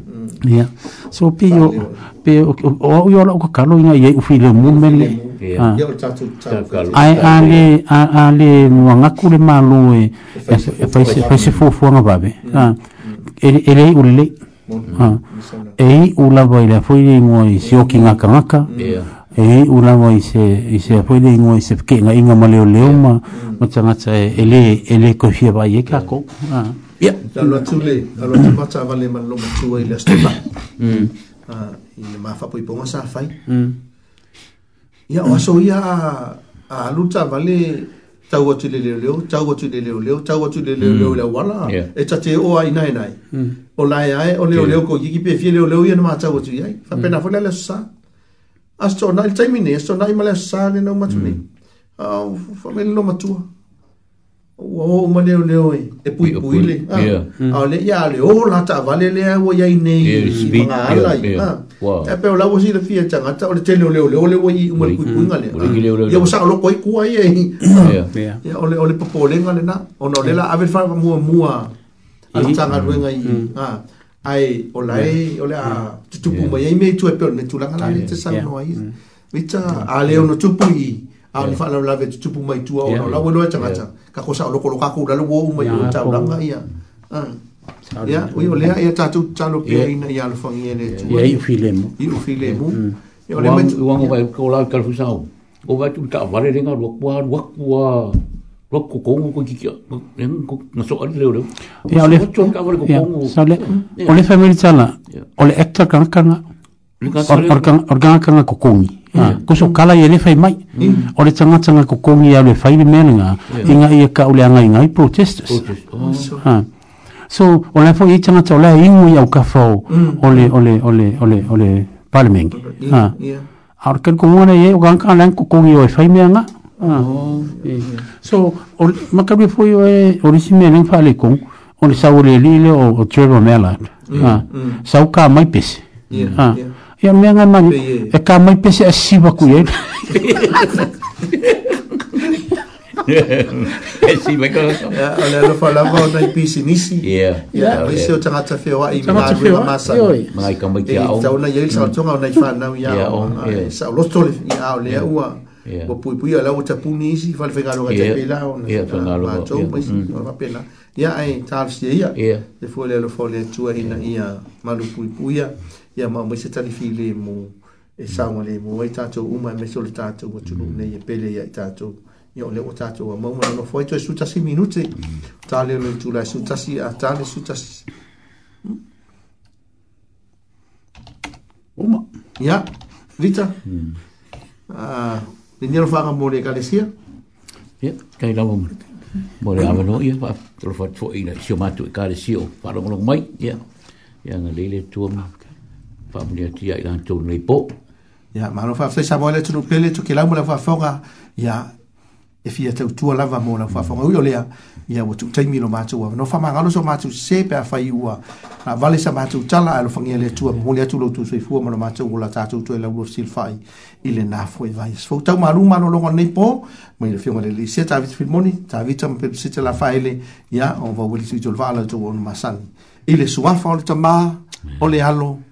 ia so pe yo pe o yo la o ka kalo ina ye u file mu mele ai ale ale no ngaku le malu e paise paise fo fo nga babe ele ele u mm-hmm. ah. mm-hmm. le e u vai la fo ile mo i si o kinga kanga e u la vai se i se fo ile mo i se ke nga inga ma leo leo ma ma tanga tsa ele ele ko fie vai e ka ko ah Ya. Yeah. Lalu tu le, lalu tu macam awal lemah lama tu ai le stop. Lah. Hmm. Ah, ini maaf apa ipo ngasa fai. Hmm. Ya, waso oh, ya ah lu ta vale tau watu le le le, tau watu le le le, tau watu le le le le wala. E cha che o ai nai nai. Hmm. O oh, lai ai, o oh, le le ya. ko gi gi pe fi le le ye ya, ma cha watu ai. Fa pena hmm. fo le le sa. Asto ah, na il taimine, asto na i ma le sa le no matu ni. Hmm. Ah, fa me le no matu. Hmm. Lah. ua o ma leo leo e e pui pui le a le ia le o la ta vale le o ia i nei i mga ala i e peo lau si le fia tanga ta o le te leo leo leo leo i umal pui pui nga le ia o sa o loko i kua i e o le o le popolenga le na o no le la ave whara mua mua ala tanga ruenga i ai o lai o le a tutupu mai ai me tu e peo me tulanga la le te sa no ai Vita, a leo no tupu i, a ni whanau lawe tutupu mai tua o no lawe loa tangata. ka kosa lo kolo ka ku la lo wo mo yo cha la nga ya ya, ah. ya u yo ya. ya, le ya cha chu cha lo pe ina ya lo fang ye le chu ya i file mo i u file mo yo le men wa mo dengan ko la ka fu sa u o ba tu ta va le nga lo ya le chu family chala o le extra kan, kan organga kokongi ko so kala ye mai inga ka so o le fo i tanga ya ka ole le so o eh, o ia mea mani e eh, kamai pese asiva kui ai Siva ko. Ole lo fala mo na pisinisi. Yeah. Yeah, we so tanga ta fewa i ma rua masa. Mai eh, ka mai kia au. Tau na yel sa tonga na fa na ya. Sa lo tole ni au le ua. Bo pui pui ala o tapuni isi fal fe galo ga te pela o. Yeah, fe galo. Ma to mai si no pela. Ya ai tal si ya. De fo le lo fo le tua hina ia malu pui pui ya. ia ma mai se tali fi le mo e sanga le mo e tato uma e meso le tato wa tulu mm. ne e pele ia e tato ia o le o tato wa mauma no foi to e sutasi minute mm. tale le tula e sutasi a tale sutasi uma ia vita mm. a nindiano whanga mo le galesia ia kai lawa mo le mo le awa no ia wa telefoa tfo ina xio matu e galesio parangolong mai ia ia ngalele tuama ia faamuliatia i latou nei po ia malofa afesa moa le tunupele tokelau ma lau faafoga ia e fia tautua lava mo lau faafoga ui o lea ia ua tuutaimi lo no avanofa magalo so matou sesē pe afai ua laavale sa matou tala alo lofagia le atua mamoli atu loutou soifua ma lo matou o la tatou toe laulua fai, i lenā foi vai se foutau maluma alologo lenei po ma i le ta fioga lelei se tavita filimoni tavita ma pelosita lafaele ia o vauelituitolofaa lautou ona masani i le suafa o le tamā o le alo